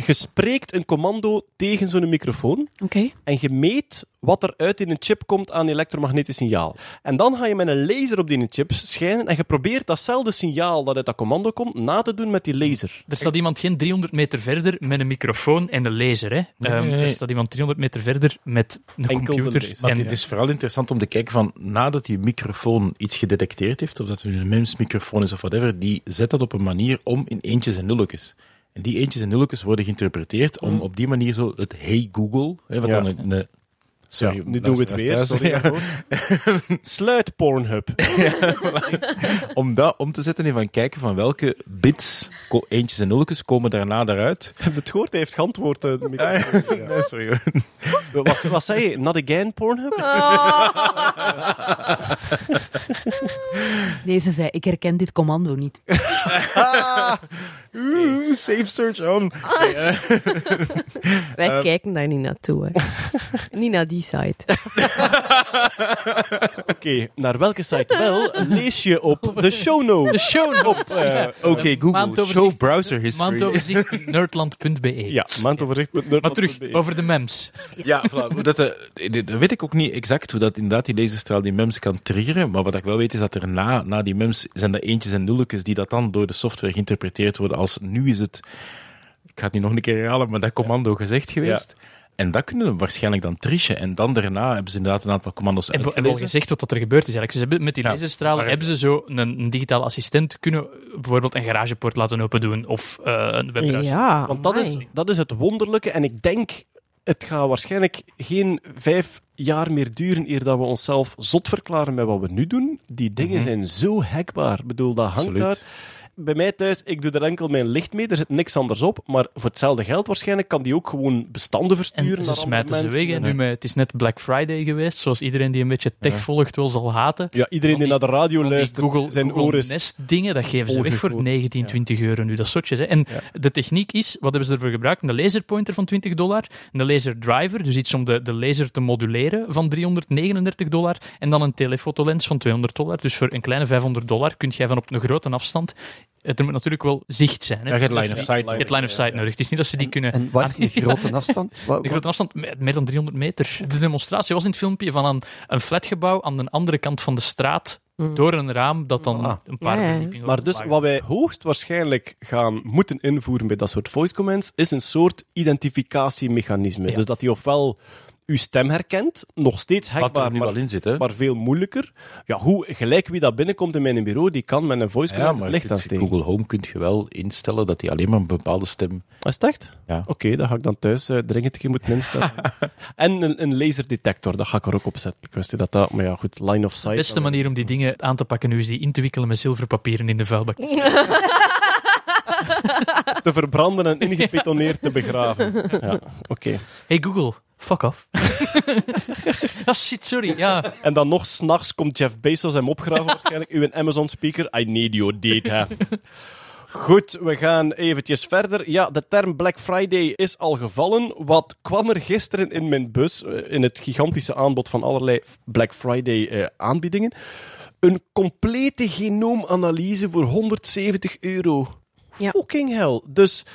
Je spreekt een commando tegen zo'n microfoon Oké. en je meet wat er uit in een chip komt aan elektromagnetisch signaal. En dan ga je met een laser op die chip schijnen en je probeert datzelfde signaal dat uit dat commando komt na te doen met die laser. Er staat iemand geen 300 meter verder met een microfoon en een laser. Hè? Ehm, nee. Er staat iemand 300 meter verder met een Enkel computer. Maar en, het is vooral interessant om te kijken van, nadat die microfoon iets gedetecteerd heeft, of dat het een MEMS-microfoon is of whatever, die zet dat op een manier om in eentjes en nulletjes. En die eentjes en nulletjes worden geïnterpreteerd om op die manier zo het hey Google, hè, wat Ja. dan een, een sorry, Ja, nu doen we het weer. thuis, Sorry ja. daarvoor. Sluit Pornhub. om dat om te zetten en van kijken van welke bits, eentjes en nulletjes, komen daarna daaruit. Het gehoord hij heeft geantwoord. Nee, sorry. Wat, wat zei je? Not again, Pornhub? Deze zei, ik herken dit commando niet. Oeh, Safe search on. Wij kijken daar niet naartoe. Hè. niet naar die site. Oké, naar welke site wel lees je op de show notes? De show notes. Eh. Oké, Google, Maandoverzicht- show browser history. Maandoverzicht.nerdland.be. ja, maandoverzicht.nerd.be. Maar terug, over de mems. Ja, voilà. Hoe dat, eh, dit- dat weet ik ook niet exact hoe dat inderdaad die laserstraal die MEMS kan triggeren. Maar wat ik wel weet is dat er na, na die MEMS zijn dat eentjes en nulletjes die dat dan door de software geïnterpreteerd worden als nu is het, ik ga het niet nog een keer herhalen, maar dat commando gezegd geweest. En dat kunnen we waarschijnlijk dan trischen. En dan daarna hebben ze inderdaad een aantal commando's Hebben we al gezegd wat dat er gebeurd is eigenlijk. Ze hebben met die Ja. laserstralen Maar- hebben ze zo een, een digitale assistent kunnen bijvoorbeeld een garagepoort laten open doen of eh, een webbrowser. Ja, Want dat is, dat is het wonderlijke. En ik denk, het gaat waarschijnlijk geen vijf jaar meer duren eer dat we onszelf zot verklaren met wat we nu doen. Die dingen zijn zo hackbaar. Ik bedoel, dat hangt Absoluut. daar. Bij mij thuis, ik doe er enkel mijn licht mee, er zit niks anders op. Maar voor hetzelfde geld waarschijnlijk kan die ook gewoon bestanden versturen En ze smijten ze weg. En nu met, het is net Black Friday geweest, zoals iedereen die een beetje tech volgt wel zal haten. Ja, iedereen die naar de radio luistert, Google, zijn Google oren is... Nest dingen, dat geven ze weg voor volgegooid. 19, 20 euro nu. Dat. Hè. En de techniek is, wat hebben ze ervoor gebruikt? Een laserpointer van 20 dollar, een laserdriver, dus iets om de, de laser te moduleren van 339 dollar, en dan een telefotolens van 200 dollar. Dus voor een kleine 500 dollar kun jij van op een grote afstand... Het moet natuurlijk wel zicht zijn. Hè. Ja, je hebt Dat line of sight Je hebt line of sight nodig. Het is niet dat ze die kunnen... En wat is de grote afstand? Wat- De grote afstand, me- meer dan 300 meter. De demonstratie was in het filmpje van een, een flatgebouw aan de andere kant van de straat, door een raam dat dan Ah. een paar Ja, ja. verdiepingen Maar dus wat wij hoogstwaarschijnlijk gaan moeten invoeren bij dat soort voice commands, is een soort identificatiemechanisme. Ja. Dus dat die ofwel uw stem herkent. Nog steeds hackbaar, nu maar, wel in zit, hè? maar veel moeilijker. Ja, hoe, gelijk wie dat binnenkomt in mijn bureau, die kan met een voice Ja, command maar het licht aansteken. Google Home kun je wel instellen dat hij alleen maar een bepaalde stem... Is het echt? Ja. Oké, dat ga ik dan thuis eh, dringend een keer moeten instellen. en een, een laserdetector, dat ga ik er ook op zetten. Ik wist niet dat dat, maar ja, goed, line of sight. De beste manier om die dingen aan te pakken nu is die in te wikkelen met zilverpapieren in de vuilbak. Te verbranden en ingepetoneerd te begraven. Ja, oké. Hey Google, fuck off. Ah shit, sorry. Ja. En dan nog s'nachts komt Jeff Bezos hem opgraven waarschijnlijk. Uw Amazon speaker. I need your data. Goed, we gaan eventjes verder. Ja, de term Black Friday is al gevallen. Wat kwam er gisteren in mijn bus, eh, in het gigantische aanbod van allerlei Black Friday eh, aanbiedingen? Een complete genoomanalyse voor 170 euro. Ja. Fucking hell. Dus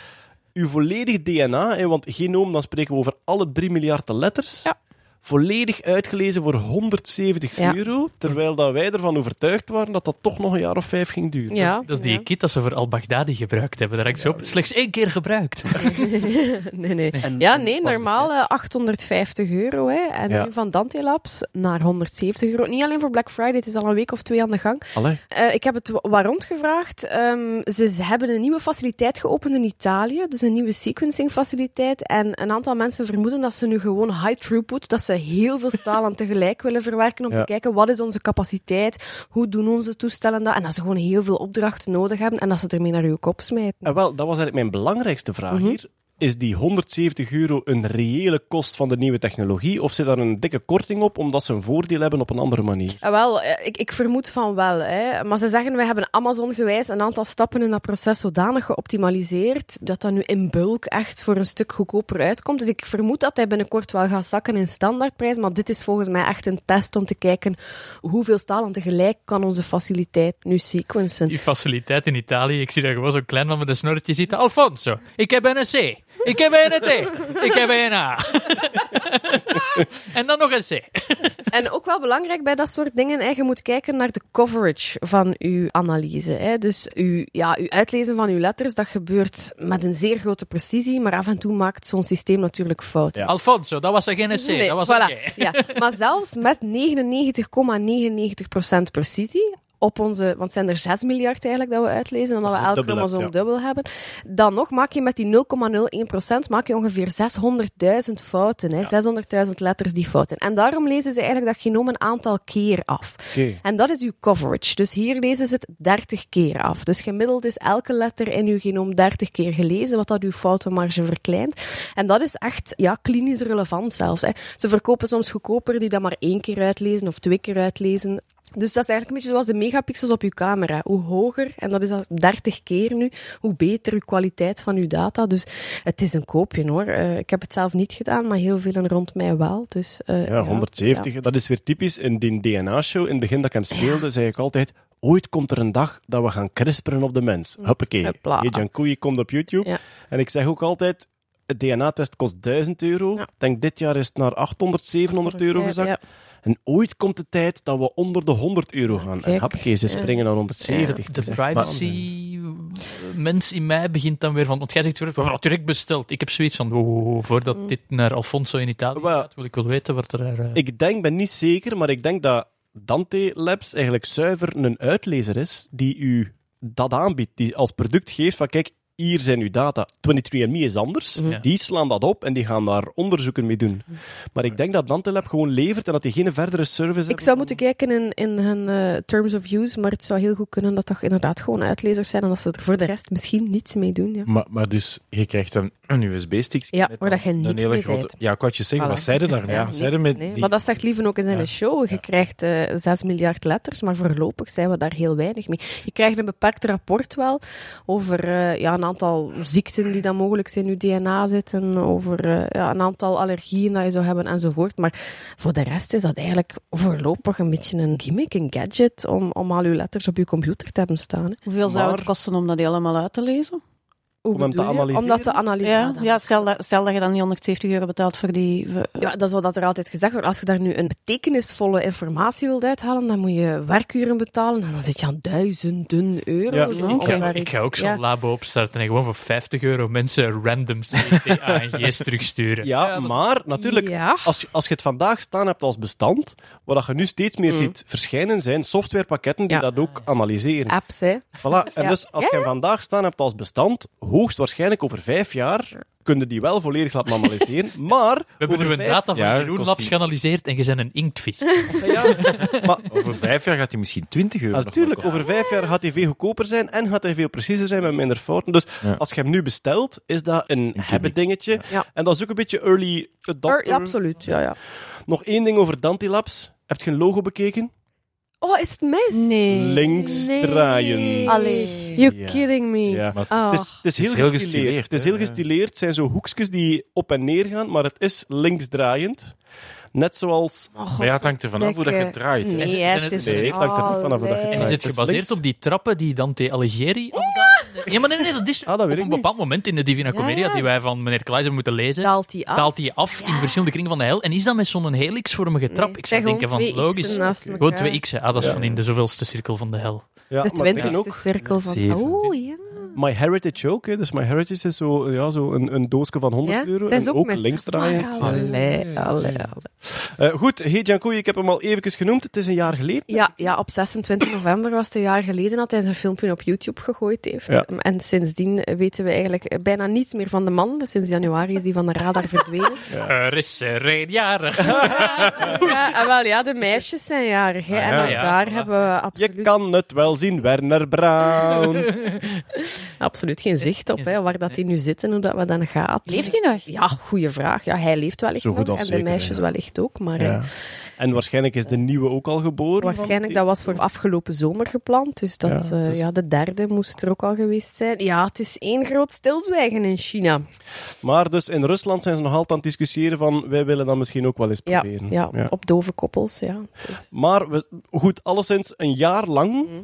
uw volledig DNA, hè, want genoom, dan spreken we over alle 3 miljard letters. Ja. Volledig uitgelezen voor 170 Ja. euro, terwijl dat wij ervan overtuigd waren dat dat toch nog een jaar of vijf ging duren. Ja, Dat is die ja. kit dat ze voor al-Baghdadi gebruikt hebben. Daar hangt ze op. Slechts één keer gebruikt. nee, nee. En- ja, nee, normaal eh, 850 euro. Hè. En Ja. nu van Dante Labs naar 170 euro. Niet alleen voor Black Friday, het is al een week of twee aan de gang. Allee. Eh, ik heb het wa- waar rondgevraagd. Ehm, ze ze hebben een nieuwe faciliteit geopend in Italië, dus een nieuwe sequencing faciliteit. En een aantal mensen vermoeden dat ze nu gewoon high throughput, dat ze heel veel stalen tegelijk willen verwerken om Ja. te kijken wat is onze capaciteit, hoe doen onze toestellen dat, en dat ze gewoon heel veel opdrachten nodig hebben en dat ze ermee naar uw kop smijten. En wel, dat was eigenlijk mijn belangrijkste vraag Mhm. hier. Is die 170 euro een reële kost van de nieuwe technologie? Of zit daar een dikke korting op, omdat ze een voordeel hebben op een andere manier? Ah, wel, eh, ik, ik vermoed van wel. Hè. Maar ze zeggen, wij hebben Amazon-gewijs een aantal stappen in dat proces zodanig geoptimaliseerd dat dat nu in bulk echt voor een stuk goedkoper uitkomt. Dus ik vermoed dat hij binnenkort wel gaat zakken in standaardprijs. Maar dit is volgens mij echt een test om te kijken hoeveel stalen tegelijk kan onze faciliteit nu sequencen. Die faciliteit in Italië, ik zie daar gewoon zo'n klein man met een snorretje zitten. Alfonso, ik heb een C. Ik heb een T. Ik heb een A. en dan nog een C. En ook wel belangrijk bij dat soort dingen, hè, je moet kijken naar de coverage van uw analyse. Hè. Dus uw, ja, uw uitlezen van uw letters, dat gebeurt met een zeer grote precisie, maar af en toe maakt zo'n systeem natuurlijk fouten. Ja. Alfonso, dat was geen C. Nee, dat was voilà. Ja, maar zelfs met 99,99% precisie, op onze, want het zijn er 6 miljard eigenlijk dat we uitlezen, omdat we elk dubbel hebt, chromosoom ja. dubbel hebben, dan nog maak je met die 0,01% maak je ongeveer 600.000 fouten. Hè, 600.000 letters die fouten. En daarom lezen ze eigenlijk dat genoom een aantal keer af. En dat is uw coverage. Dus hier lezen ze het 30 keer af. Dus gemiddeld is elke letter in uw genoom 30 keer gelezen, wat dat uw foutenmarge verkleint. En dat is echt ja, klinisch relevant zelfs. Hè. Ze verkopen soms goedkoper die dat maar één keer uitlezen of twee keer uitlezen. Dus dat is eigenlijk een beetje zoals de megapixels op uw camera. Hoe hoger, en dat is al 30 keer nu, hoe beter uw kwaliteit van uw data. Dus het is een koopje hoor. Eh, ik heb het zelf niet gedaan, maar heel velen rond mij wel. Dus, eh, Ja, 170. Dat is weer typisch. In die DNA-show, in het begin dat ik hem speelde, zei ik altijd... Ooit komt er een dag dat we gaan crisperen op de mens. Huppakee. Koei komt op YouTube. Ja. En ik zeg ook altijd... Het DNA-test kost 1000 euro. Ik denk dit jaar is het naar 800, 700 euro gezakt. En ooit komt de tijd dat we onder de 100 euro gaan. En Kijk. huppakee, ze springen naar 170. De waanzin. privacy-mens in mij begint dan weer van... Want jij zegt, we hebben het direct besteld. Ik heb zoiets van, oh, voordat dit naar Alfonso in Italië gaat, wil ik wel weten wat er... eh, Ik denk, ben niet zeker, maar ik denk dat Dante Labs eigenlijk zuiver een uitlezer is die u dat aanbiedt, die als product geeft van kijk, hier zijn uw data. 23andMe is anders. Ja. Die slaan dat op en die gaan daar onderzoeken mee doen. Maar ik denk dat Dante Lab gewoon levert en dat die geen verdere service Ik hebben. zou moeten kijken in, in hun eh, terms of use, maar het zou heel goed kunnen dat toch inderdaad gewoon uitlezers zijn en dat ze er voor de rest misschien niets mee doen. Ja. Maar, maar dus, je krijgt een, een USB-stick. Ja, met waar dat je niks hele mee grote... zijt. Ja, ik wou je zeggen, Voilà. wat zeiden daar nou? Ja, niks, met nee. die... Maar dat zegt Lieven ook in zijn Ja. show. Je Ja. krijgt eh 6 miljard letters, maar voorlopig zijn we daar heel weinig mee. Je krijgt een beperkt rapport wel over eh, ja, een aantal ziekten die dan mogelijk in je DNA zitten, over eh, ja, een aantal allergieën dat je zou hebben enzovoort. Maar voor de rest is dat eigenlijk voorlopig een beetje een gimmick, een gadget om, om al je letters op je computer te hebben staan. hè. Hoeveel zou het kosten om dat helemaal uit te lezen? Hoe om hem te analyseren? Om dat te analyseren. Ja, stel, dat, stel dat je dan niet 170 euro betaalt voor die... voor- Ja, dat is wat er altijd gezegd wordt. Als je daar nu een betekenisvolle informatie wilt uithalen, dan moet je werkuren betalen. En dan zit je aan duizenden euro. Ja, zo, Ik ga, daar ik ga ook zo'n ja. labo opstarten en gewoon voor 50 euro mensen random CTA-ANG's terugsturen. Ja, is- maar natuurlijk, Ja. als, je, als je het vandaag staan hebt als bestand, wat dat je nu steeds meer ziet verschijnen, zijn softwarepakketten die Ja. dat ook analyseren. Apps, hè. Voilà. En Ja. dus als je hem vandaag staan hebt als bestand, hoogstwaarschijnlijk over vijf jaar kunnen die wel volledig laten analyseren, maar... We hebben nu een vijf- data van Ja, Jeroen Labs geanalyseerd en je bent een inktvis. Ja, maar Over vijf jaar gaat hij misschien 20 euro. natuurlijk, over vijf jaar gaat hij veel goedkoper zijn en gaat hij veel preciezer zijn met minder fouten. Dus Ja. als je hem nu bestelt, is dat een hebben dingetje. Ja. En dat is ook een beetje early adopter. Ja, absoluut. Ja, ja. Nog één ding over Dantilabs. Heb je een logo bekeken? Oh, is het mis? Nee. Links Nee. draaien. Allee. You're Ja. kidding me. Ja. Oh. Het is, het is heel, is heel gestileerd. gestileerd, Het is heel gestileerd. Het zijn zo hoekjes die op en neer gaan, maar het is linksdraaiend. Net zoals... Maar ja, het hangt ervan af hoe dat je draait. Nee, het- het is Nee, het hangt er niet vanaf hoe dat je het En is het gebaseerd op die trappen die Dante Alighieri? Ja, maar nee, nee, dat is Ah, dat op een niet. bepaald moment in de Divina Commedia, ja. die wij van meneer Kleijs hebben moeten lezen, Daalt hij af? daalt hij af in verschillende kringen van de hel. En is dat met zo'n helixvormige trap? Nee, Ik zou denken van, logisch. Gewoon twee x'en. Ah, dat is van in de zoveelste cirkel van de hel. Ja, De twintigste ook cirkel van... Oh, ja. My Heritage ook. Hè. Dus My Heritage is zo, ja, zo een, een doosje van 100 Ja? euro. Zijn En ze ook ook linksdraaiend. Ah, Allee, allee, allee. Eh, goed, Hey Jankoui, ik heb hem al even genoemd. Het is een jaar geleden. Ja, ja, op 26 november was het een jaar geleden dat hij zijn filmpje op YouTube gegooid heeft. Ja. En sindsdien weten we eigenlijk bijna niets meer van de man. Dus Sinds januari is die van de radar verdwenen. Er is er een jarig. ja, en wel, ja, de meisjes zijn jarig. Hè. Ah, en ja, ook ja, daar hebben we Je absoluut, kan het wel zien, Werner Brown. absoluut geen zicht op hè, waar dat hij nu zit en hoe dat wat dan gaat. Leeft hij nog? Ja, goede vraag. Ja, hij leeft wellicht Zo goed nog. als En de meisjes ja. wellicht ook. Maar eh, Ja. En waarschijnlijk is de nieuwe ook al geboren. Waarschijnlijk, dat was voor afgelopen zomer gepland. Dus, dat, Ja, ja, dus- ja, de derde moest er ook al geweest zijn. Ja, het is één groot stilzwijgen in China. Maar dus in Rusland zijn ze nog altijd aan het discussiëren van wij willen dat misschien ook wel eens Ja, proberen. ja, op dove koppels. Ja. Dus- Maar we, goed, alleszins een jaar lang Mhm.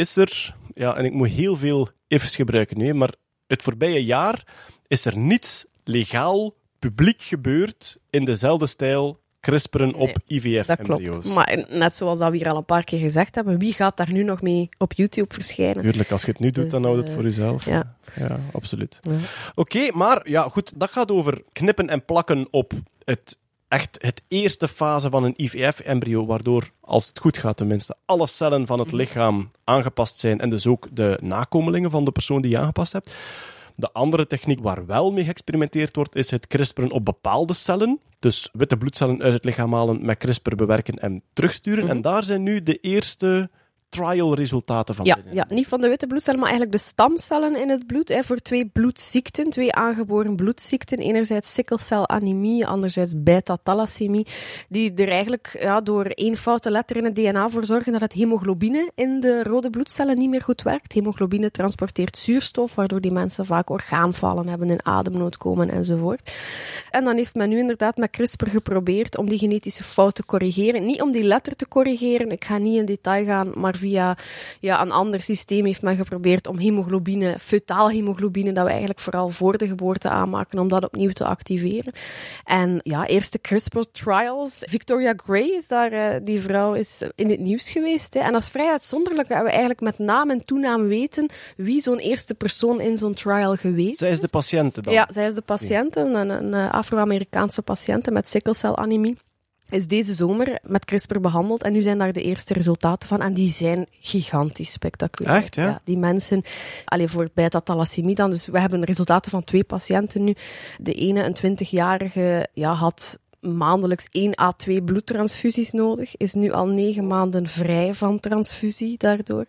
Is er, ja, en ik moet heel veel ifs gebruiken nu, maar het voorbije jaar is er niets legaal publiek gebeurd in dezelfde stijl CRISPRen op dat IVF-embryo's. klopt. Maar net zoals dat we hier al een paar keer gezegd hebben, wie gaat daar nu nog mee op YouTube verschijnen? Tuurlijk, als je het nu doet, Dus, dan houd het eh, voor jezelf. ja. ja absoluut. Ja. Oké, maar ja, goed, dat gaat over knippen en plakken op het, echt het eerste fase van een IVF-embryo, waardoor, als het goed gaat tenminste, alle cellen van Mhm. het lichaam aangepast zijn en dus ook de nakomelingen van de persoon die je aangepast hebt. De andere techniek waar wel mee geëxperimenteerd wordt, is het CRISPRen op bepaalde cellen. Dus witte bloedcellen uit het lichaam halen, met CRISPR bewerken en terugsturen. Mhm. En daar zijn nu de eerste trial-resultaten van Ja, binnen. ja, niet van de witte bloedcellen, maar eigenlijk de stamcellen in het bloed. Hè, voor twee bloedziekten, twee aangeboren bloedziekten. Enerzijds sikkelcelanemie, anderzijds beta-thalassemie. Die er eigenlijk ja, door één foute letter in het DNA voor zorgen dat het hemoglobine in de rode bloedcellen niet meer goed werkt. Hemoglobine transporteert zuurstof, waardoor die mensen vaak orgaanvallen hebben, in ademnood komen enzovoort. En dan heeft men nu inderdaad met CRISPR geprobeerd om die genetische fout te corrigeren. Niet om die letter te corrigeren, ik ga niet in detail gaan, maar via ja, een ander systeem heeft men geprobeerd om hemoglobine, fetaal hemoglobine, dat we eigenlijk vooral voor de geboorte aanmaken, om dat opnieuw te activeren. En ja, eerste CRISPR-trials. Victoria Gray is daar, eh, die vrouw is in het nieuws geweest. Hè. En dat is vrij uitzonderlijk dat we eigenlijk met naam en toenaam weten wie zo'n eerste persoon in zo'n trial geweest Zij is de patiënte dan. ja, zij is de patiënt, een, een, Afro-Amerikaanse patiënt met sikkelcelanemie. Is deze zomer met CRISPR behandeld en nu zijn daar de eerste resultaten van. En die zijn gigantisch spectaculair. Echt, ja? die mensen, alleen voor beta-thalassemie dan. Dus we hebben resultaten van twee patiënten nu. De ene, een 20-jarige, ja, had maandelijks 1 à 2 bloedtransfusies nodig. Is nu al negen maanden vrij van transfusie daardoor.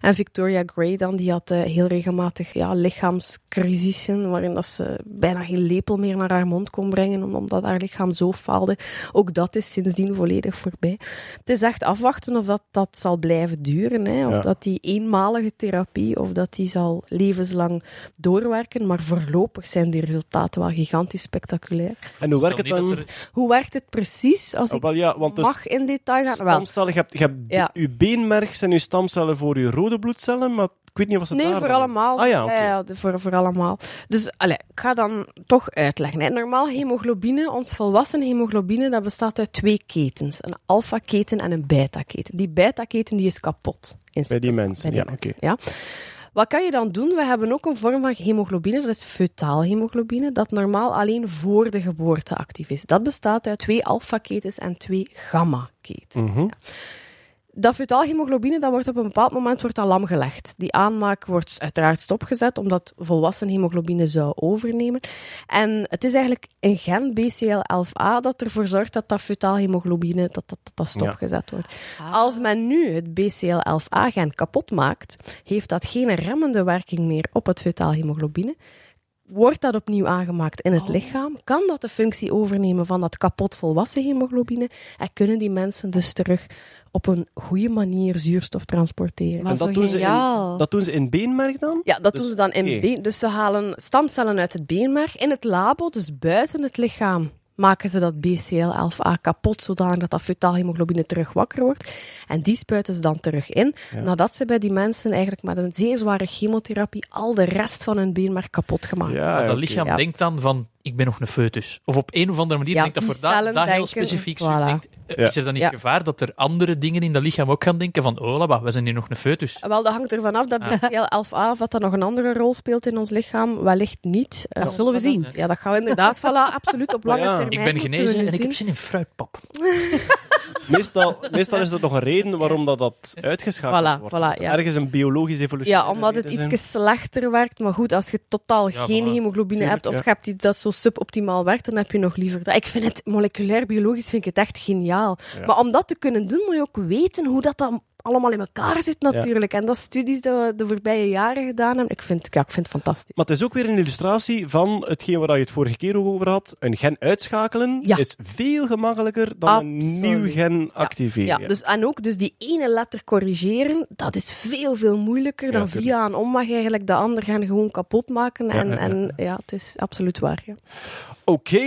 En Victoria Gray dan, die had eh, heel regelmatig ja, lichaamscrisissen, waarin dat ze bijna geen lepel meer naar haar mond kon brengen, om- omdat haar lichaam zo faalde. Ook dat is sindsdien volledig voorbij. Het is echt afwachten of dat, dat zal blijven duren, hè, of Ja. dat die eenmalige therapie, of dat die zal levenslang doorwerken. Maar voorlopig zijn die resultaten wel gigantisch spectaculair. En hoe werkt het dan? dat er- Hoe werkt het precies? Als Oh, ik wel, ja, want dus mag in detail gaan. Wel, stamcellen, je hebt, je hebt Ja. uw beenmerg zijn uw stamcellen voor uw rode bloedcellen, maar Ik weet niet wat ze Nee, voor allemaal. Ah ja, voor, voor allemaal. Dus allee, ik ga dan toch uitleggen. Hè. Normaal hemoglobine, ons volwassen hemoglobine, dat bestaat uit twee ketens. Een alpha-keten en een beta-keten. Die beta-keten die is kapot. In Bij die bij mensen, die ja, mensen, oké. ja. Wat kan je dan doen? We hebben ook een vorm van hemoglobine, dat is feutaal hemoglobine, dat normaal alleen voor de geboorte actief is. Dat bestaat uit twee alpha-ketens en twee gamma-ketens. Mhm. Dat feutaal hemoglobine dat wordt op een bepaald moment wordt dat lam gelegd. Die aanmaak wordt uiteraard stopgezet, omdat volwassen hemoglobine zou overnemen. En het is eigenlijk een gen, BCL11A, dat ervoor zorgt dat dat feutaal hemoglobine dat, dat, dat, dat stopgezet wordt. Als men nu het BCL11A-gen kapot maakt, heeft dat geen remmende werking meer op het feutaal hemoglobine. Wordt dat opnieuw aangemaakt in het lichaam, kan dat de functie overnemen van dat kapot volwassen hemoglobine en kunnen die mensen dus terug op een goede manier zuurstof transporteren. Maar En dat zo doen, ze in, dat doen ze in beenmerk dan? Ja, dat Dus- doen ze dan in been. Dus ze halen stamcellen uit het beenmerg in het labo, dus buiten het lichaam. Maken ze dat BCL11A kapot, zodanig dat dat fetaal hemoglobine terug wakker wordt. En die spuiten ze dan terug in, nadat ze bij die mensen eigenlijk met een zeer zware chemotherapie al de rest van hun beenmerg kapot gemaakt hebben. Ja, Maar dat lichaam Ja. denkt dan van, ik ben nog een foetus. Of op een of andere manier Ja, denkt dat voor dat, dat heel specifiek voilà. denkt. Eh, Ja. Is er dan niet Ja. gevaar dat er andere dingen in dat lichaam ook gaan denken van, oh, labba, we zijn hier nog een foetus. Wel, dat hangt ervan af dat Ah. BCL11A, of dat dat nog een andere rol speelt in ons lichaam, wellicht niet. Eh, Dat zullen we zien. Ja, dat gaan we inderdaad, voilà, absoluut op lange ja. termijn. Ik ben genezen en ik heb zin in fruitpap. Meestal, meestal is er nog een reden waarom dat, dat uitgeschakeld Voilà, wordt. voilà, ja. Ergens een biologisch evolutie. Ja, omdat het iets slechter werkt. Maar goed, als je totaal Ja, geen voilà. hemoglobine hebt of ja. je hebt iets dat zo suboptimaal werkt, dan heb je nog liever dat. Ik vind het moleculair biologisch vind ik het echt geniaal. Ja. Maar om dat te kunnen doen, moet je ook weten hoe dat dan allemaal in elkaar zit natuurlijk. En dat is studies die we de voorbije jaren gedaan hebben. Ik vind, ja, ik vind het fantastisch. Maar het is ook weer een illustratie van hetgeen waar je het vorige keer over had. Een gen uitschakelen Ja. is veel gemakkelijker dan een nieuw gen activeren. Ja, dus, en ook dus die ene letter corrigeren, dat is veel, veel moeilijker dan tuurlijk. via een omweg eigenlijk de ander gaan gewoon kapot maken. En ja, ja, ja. en, ja het is absoluut waar. Ja. Oké.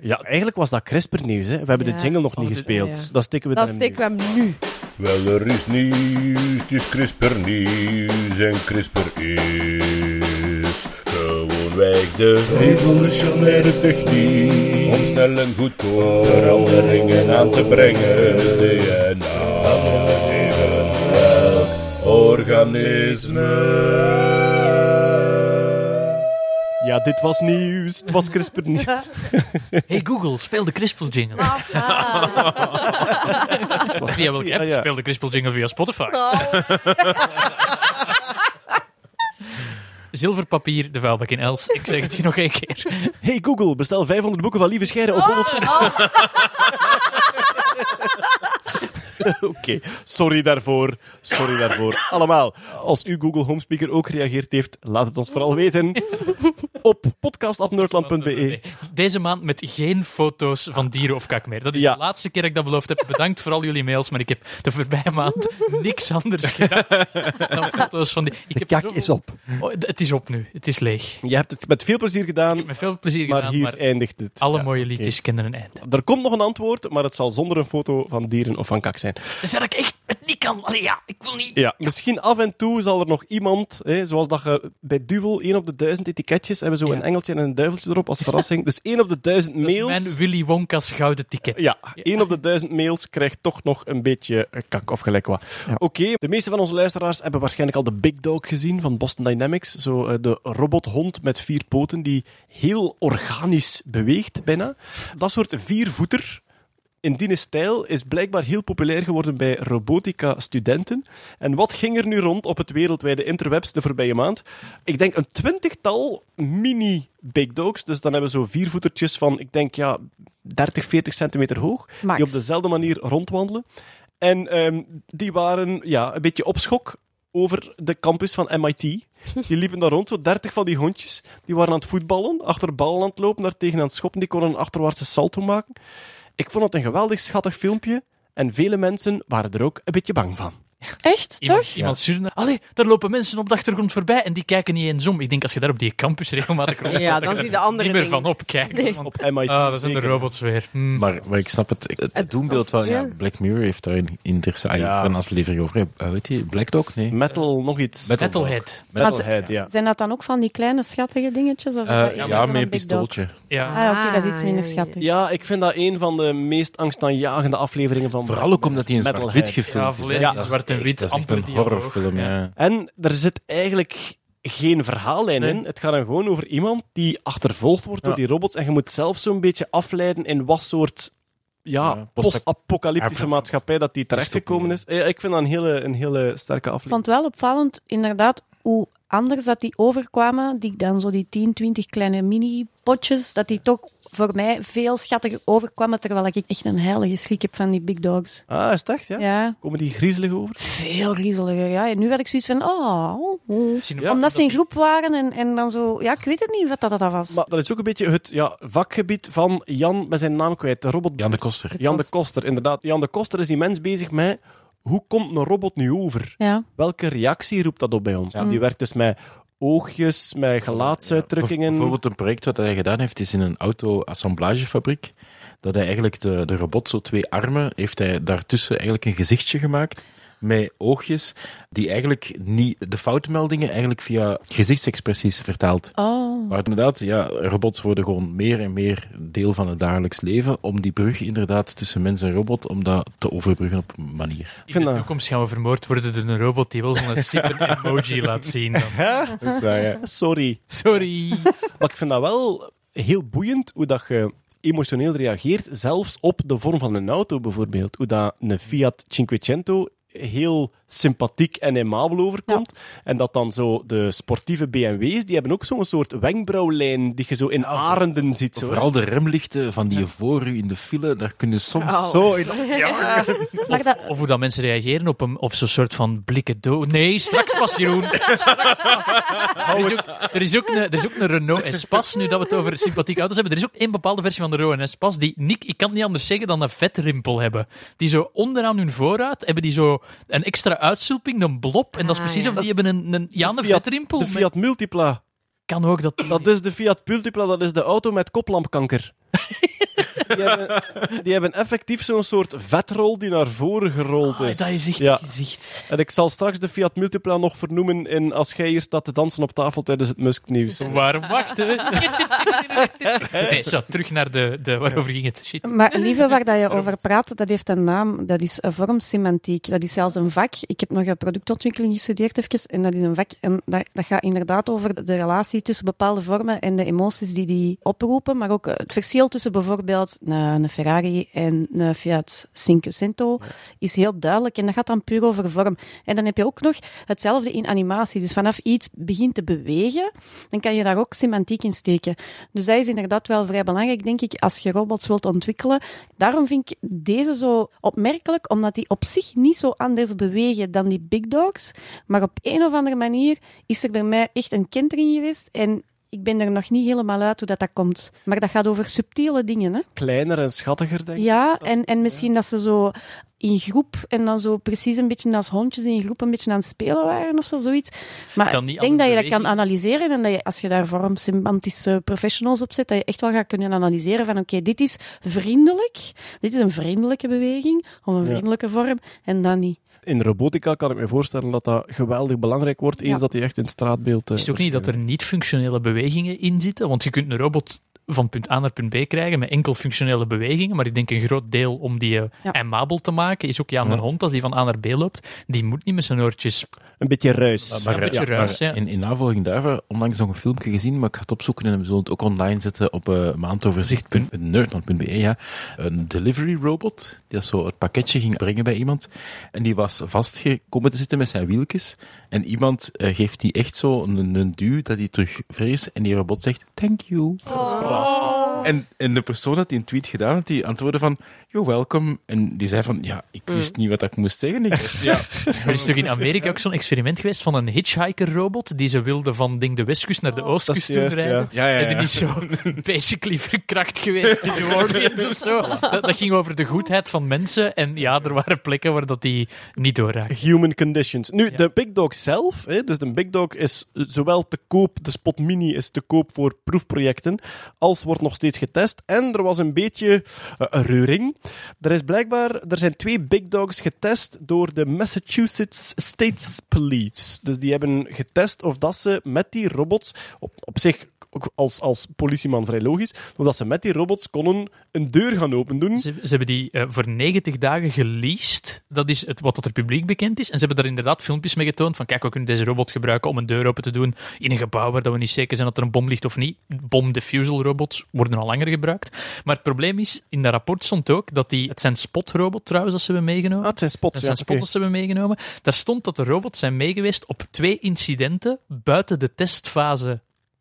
Ja, eigenlijk was dat CRISPR-nieuws. hè. We hebben Ja. de jingle nog Oh, niet dit- gespeeld. ja. Dat steken we Dat dan steken we hem nu. Wel, er is nieuws, het is CRISPR nieuws en CRISPR is gewoonweg de revolutionaire techniek om snel en goedkoop veranderingen aan te brengen. DNA van evenwel organisme. Ja, dit was nieuws. Het was CRISPR-nieuws. Hey Google, speel de Crispel jingle. via welke app? Ja, ja. Speel de Crispel jingle via Spotify. Zilverpapier, de vuilbak in Els. Ik zeg het hier nog één keer. Hey Google, bestel 500 boeken van Lieve Scheire op 100... Oké, sorry daarvoor. Sorry daarvoor. Allemaal, als u Google Home Speaker ook gereageerd heeft, laat het ons vooral weten. Op podcast.nerdland.be. Deze maand met geen foto's van dieren of kak meer. Dat is Ja. de laatste keer dat ik dat beloofd heb. Bedankt voor al jullie mails, maar ik heb de voorbije maand niks anders gedaan dan foto's van die... Ik De heb kak is op. Oh, het is op nu. Het is leeg. Je hebt het met veel plezier gedaan, Met veel plezier maar gedaan, hier maar eindigt het. alle Ja, mooie liedjes kennen een einde. Er komt nog een antwoord, maar het zal zonder een foto van dieren of van kak zijn. Dus dat ik echt het niet kan. Allee, ja, ik wil niet... Ja, misschien af en toe zal er nog iemand, hè, zoals dat je bij Duvel, 1 op de 1000 etiketjes hebben, zo Ja. een engeltje en een duiveltje erop als verrassing. Dus 1 op de 1000 Dat is mails. mijn Willy Wonka's gouden ticket. Ja, 1 op de 1000 mails krijgt toch nog een beetje eh, kak of gelijk wat. Ja. Oké, de meeste van onze luisteraars hebben waarschijnlijk al de Big Dog gezien van Boston Dynamics. Zo eh, de robothond met vier poten die heel organisch beweegt, bijna. Dat soort viervoeter in die stijl is blijkbaar heel populair geworden bij robotica-studenten. En wat ging er nu rond op het wereldwijde interwebs de voorbije maand? Ik denk een twintigtal mini-big dogs. Dus dan hebben we zo viervoetertjes van, ik denk ja, 30, 40 centimeter hoog. Max. Die op dezelfde manier rondwandelen. En ehm, die waren ja, een beetje op schok over de campus van MIT. Die liepen daar rond, zo 30 van die hondjes. Die waren aan het voetballen, achter ballen aan het lopen, daar tegen aan het schoppen. Die konden een achterwaartse salto maken. Ik vond het een geweldig schattig filmpje. En vele mensen waren er ook een beetje bang van. Echt? Iemand, Toch? iemand stuurde, allee, daar lopen mensen op de achtergrond voorbij en die kijken niet eens om. Ik denk als je daar op die campus regelmatig rondloopt, Ja, dan je zie je er de andere niet meer van opkijken. Nee. want- Op MIT. Ah, dat zijn de robots weer. Hmm. Maar, maar ik snap het, het, het doembeeld wel. Ja, ja. Black Mirror heeft daar een interessante Ja. een aflevering over. Uh, weet je, Black Dog? Nee. Metal, nog iets. Metal Metalhead. Metalhead, ja. Zijn dat dan ook van die kleine schattige dingetjes? Of Eh, ja, met een pistooltje. Ja. Ah, oké, dat is iets minder Ah, ja, schattig. Ja, ik vind dat een van de meest angstaanjagende afleveringen van Vooral ook omdat hij in zwart-wit gefilmd Ja, is. is zwart wit, Dat is echt een horrorfilm, ja. En er zit eigenlijk geen verhaallijn Nee. in. Het gaat dan gewoon over iemand die achtervolgd wordt door die robots. En je moet zelf zo'n beetje afleiden in wat soort ja, Ja, post- post-apocalyptische maatschappij dat die terechtgekomen is. Ik vind dat een hele, een hele sterke Ik aflevering. vond het wel opvallend, inderdaad, hoe anders dat die overkwamen. Die dan zo die 10, 20 kleine mini-potjes, dat die toch voor mij veel schattiger overkwamen, terwijl ik echt een heilige schrik heb van die big dogs. Ah, is het echt? Ja? Ja, Komen die griezelig over? veel griezeliger. Ja. En nu had ik zoiets van, oh, Ja, Omdat ze in groep waren en, en dan zo... Ja, ik weet het niet wat dat, dat was. Maar dat is ook een beetje het ja, vakgebied van Jan, met zijn naam kwijt, de robot Jan de Koster. Jan de Koster, inderdaad. Jan de Koster is die mens bezig met hoe komt een robot nu over? Ja. Welke reactie roept dat op bij ons? Die werkt dus met oogjes, met gelaatsuitdrukkingen. Bijvoorbeeld een project wat hij gedaan heeft, is in een auto-assemblagefabriek. Dat hij eigenlijk de, de robot, zo twee armen, heeft hij daartussen eigenlijk een gezichtje gemaakt. Met oogjes, die eigenlijk niet de foutmeldingen eigenlijk via gezichtsexpressies vertaalt. Oh. Maar inderdaad, ja, robots worden gewoon meer en meer deel van het dagelijks leven. Om die brug inderdaad tussen mens en robot, om dat te overbruggen op een manier. In vind de dat- toekomst gaan we vermoord worden door een robot die wel zo'n super emoji laat zien. Dan. Dat is waar, ja. Sorry. Sorry. Maar ik vind dat wel heel boeiend hoe dat je emotioneel reageert, zelfs op de vorm van een auto bijvoorbeeld. Hoe dat een Fiat Cinquecento heel sympathiek en aimabel overkomt. En dat dan zo de sportieve BMW's, die hebben ook zo'n soort wenkbrauwlijn die je zo in arenden ziet. Zo. Vooral de remlichten van die voor u in de file, daar kunnen soms Oh. zo... Dat, Of hoe dat mensen reageren op, een, op zo'n soort van blikken dood. Nee, straks pas, Jeroen. Straks pas. Er is, ook, er, is ook een, er is ook een Renault Espace, nu dat we het over sympathieke auto's hebben. Er is ook één bepaalde versie van de Renault Espace die, niet, ik kan het niet anders zeggen dan een vetrimpel hebben. Die zo onderaan hun vooruit hebben die zo een extra uitsulping, een blob. En dat is Ah, precies ja. of die hebben een, een, ja, een Fiat- vetrimpel. De Fiat Multipla. Kan ook dat... Dat is de Fiat Multipla, dat is de auto met koplampkanker. Die hebben, die hebben effectief zo'n soort vetrol die naar voren gerold Ah, is. dat is echt Ja. gezicht. En ik zal straks de Fiat Multipla nog vernoemen in als jij hier staat te dansen op tafel tijdens het Musk-nieuws. Waarom wachten? Nee, zo, terug naar de, de waarover ging het? Shit. Maar lieve, waar dat je over praat, dat heeft een naam. Dat is een vormsemantiek. Dat is zelfs een vak. Ik heb nog een productontwikkeling gestudeerd even, en dat is een vak. En dat, dat gaat inderdaad over de relatie tussen bepaalde vormen en de emoties die die oproepen, maar ook het verschil tussen bijvoorbeeld een, een Ferrari en een Fiat Cinquecento is heel duidelijk. En dat gaat dan puur over vorm. En dan heb je ook nog hetzelfde in animatie. Dus vanaf iets begint te bewegen, dan kan je daar ook semantiek in steken. Dus dat is inderdaad wel vrij belangrijk, denk ik, als je robots wilt ontwikkelen. Daarom vind ik deze zo opmerkelijk, omdat die op zich niet zo anders bewegen dan die big dogs. Maar op een of andere manier is er bij mij echt een kentering geweest. En ik ben er nog niet helemaal uit hoe dat, dat komt. Maar dat gaat over subtiele dingen, hè? Kleiner en schattiger, denk ik. Ja, en, en misschien dat ze zo in groep en dan zo precies een beetje als hondjes in groep een beetje aan het spelen waren of zo, zoiets. Maar Kan niet ik denk dat je dat kan analyseren en dat je, als je daar vormsemantische professionals op zet, dat je echt wel gaat kunnen analyseren van oké, dit is vriendelijk, dit is een vriendelijke beweging of een Ja. vriendelijke vorm en dan niet. In robotica kan ik me voorstellen dat dat geweldig belangrijk wordt, eens Ja. dat die echt in het straatbeeld... eh, Is het ook niet dat er niet-functionele bewegingen in zitten? Want je kunt een robot van punt A naar punt B krijgen met enkel functionele bewegingen. Maar ik denk een groot deel om die eh, Ja. aimabel te maken is ook ja, een Ja. hond als die van A naar B loopt. Die moet niet met zijn oortjes. Een beetje ruis. Maar, maar, een beetje ja, ruis, maar ja. in, in navolging daarvan, onlangs nog een filmpje gezien, maar ik ga het opzoeken en we zullen het ook online zetten op uh, maandoverzicht.nerdland.be. Ja. Een delivery robot, die dat zo het pakketje ging brengen bij iemand. En die was vastgekomen te zitten met zijn wieltjes. En iemand uh, geeft die echt zo een, een duw dat hij terug vrees. En die robot zegt, thank you. oh. En, en de persoon had die een tweet gedaan, had die antwoordde van, you're welcome. En die zei van, ja, ik wist niet wat ik moest zeggen. Ik, ja, Er is toch in Amerika ook zo'n experiment geweest van een hitchhiker-robot die ze wilde van denk, de westkust naar de oostkust is juist, doen rijden. ja, ja, En die is zo basically verkrakt geweest in New Orleans of zo. Dat, dat ging over de goedheid van mensen. En ja, er waren plekken waar dat die niet doorraakte. Human conditions. Nu, Ja. de Big Dog zelf, hè, dus de Big Dog is zowel te koop, de Spot Mini is te koop voor proefprojecten, als wordt nog steeds getest. En er was een beetje een reuring. Er is blijkbaar, er zijn twee Big Dogs getest door de Massachusetts State Police. Dus die hebben getest of dat ze met die robots, op, op zich ook als, als politieman vrij logisch, of dat ze met die robots konden een deur gaan opendoen. Ze, ze hebben die eh, voor 90 dagen geleased. Dat is het, wat dat er publiek bekend is. En ze hebben daar inderdaad filmpjes mee getoond van kijk, we kunnen deze robot gebruiken om een deur open te doen in een gebouw waar dat we niet zeker zijn dat er een bom ligt of niet. Bomdifusal robots worden al langer gebruikt. Maar het probleem is, in dat rapport stond ook dat die, het zijn spotrobot trouwens dat ze hebben meegenomen. Ah, het zijn spots, Dat ja. zijn dat ze hebben meegenomen. Daar stond dat de robots zijn meegeweest op twee incidenten buiten de testfase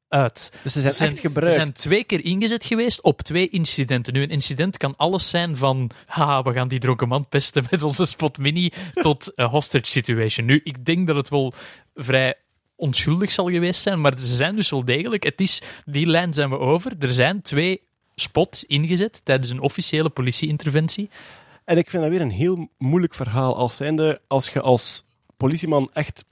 uit. Dus ze zijn, echt gebruikt. Ze zijn twee keer ingezet geweest op twee incidenten. Nu, een incident kan alles zijn van haha, we gaan die dronken man pesten met onze Spot Mini tot een hostage situation. Nu, ik denk dat het wel vrij onschuldig zal geweest zijn, maar ze zijn dus wel degelijk. Het is, die lijn zijn we over. Er zijn twee spots ingezet tijdens een officiële politieinterventie. En ik vind dat weer een heel moeilijk verhaal. Als, zijnde, als je als politieman echt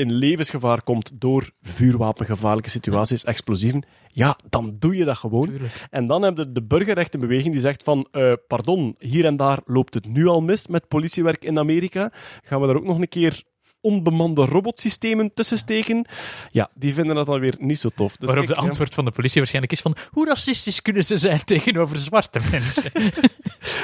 in levensgevaar komt door vuurwapengevaarlijke situaties, explosieven, ja, dan doe je dat gewoon. Tuurlijk. En dan heb je de burgerrechtenbeweging die zegt van, eh, pardon, hier en daar loopt het nu al mis met politiewerk in Amerika. Gaan we daar ook nog een keer onbemande robotsystemen tussen steken? Ja, die vinden dat dan weer niet zo tof. Dus Waarop ik, de ja. antwoord van de politie waarschijnlijk is van hoe racistisch kunnen ze zijn tegenover zwarte mensen?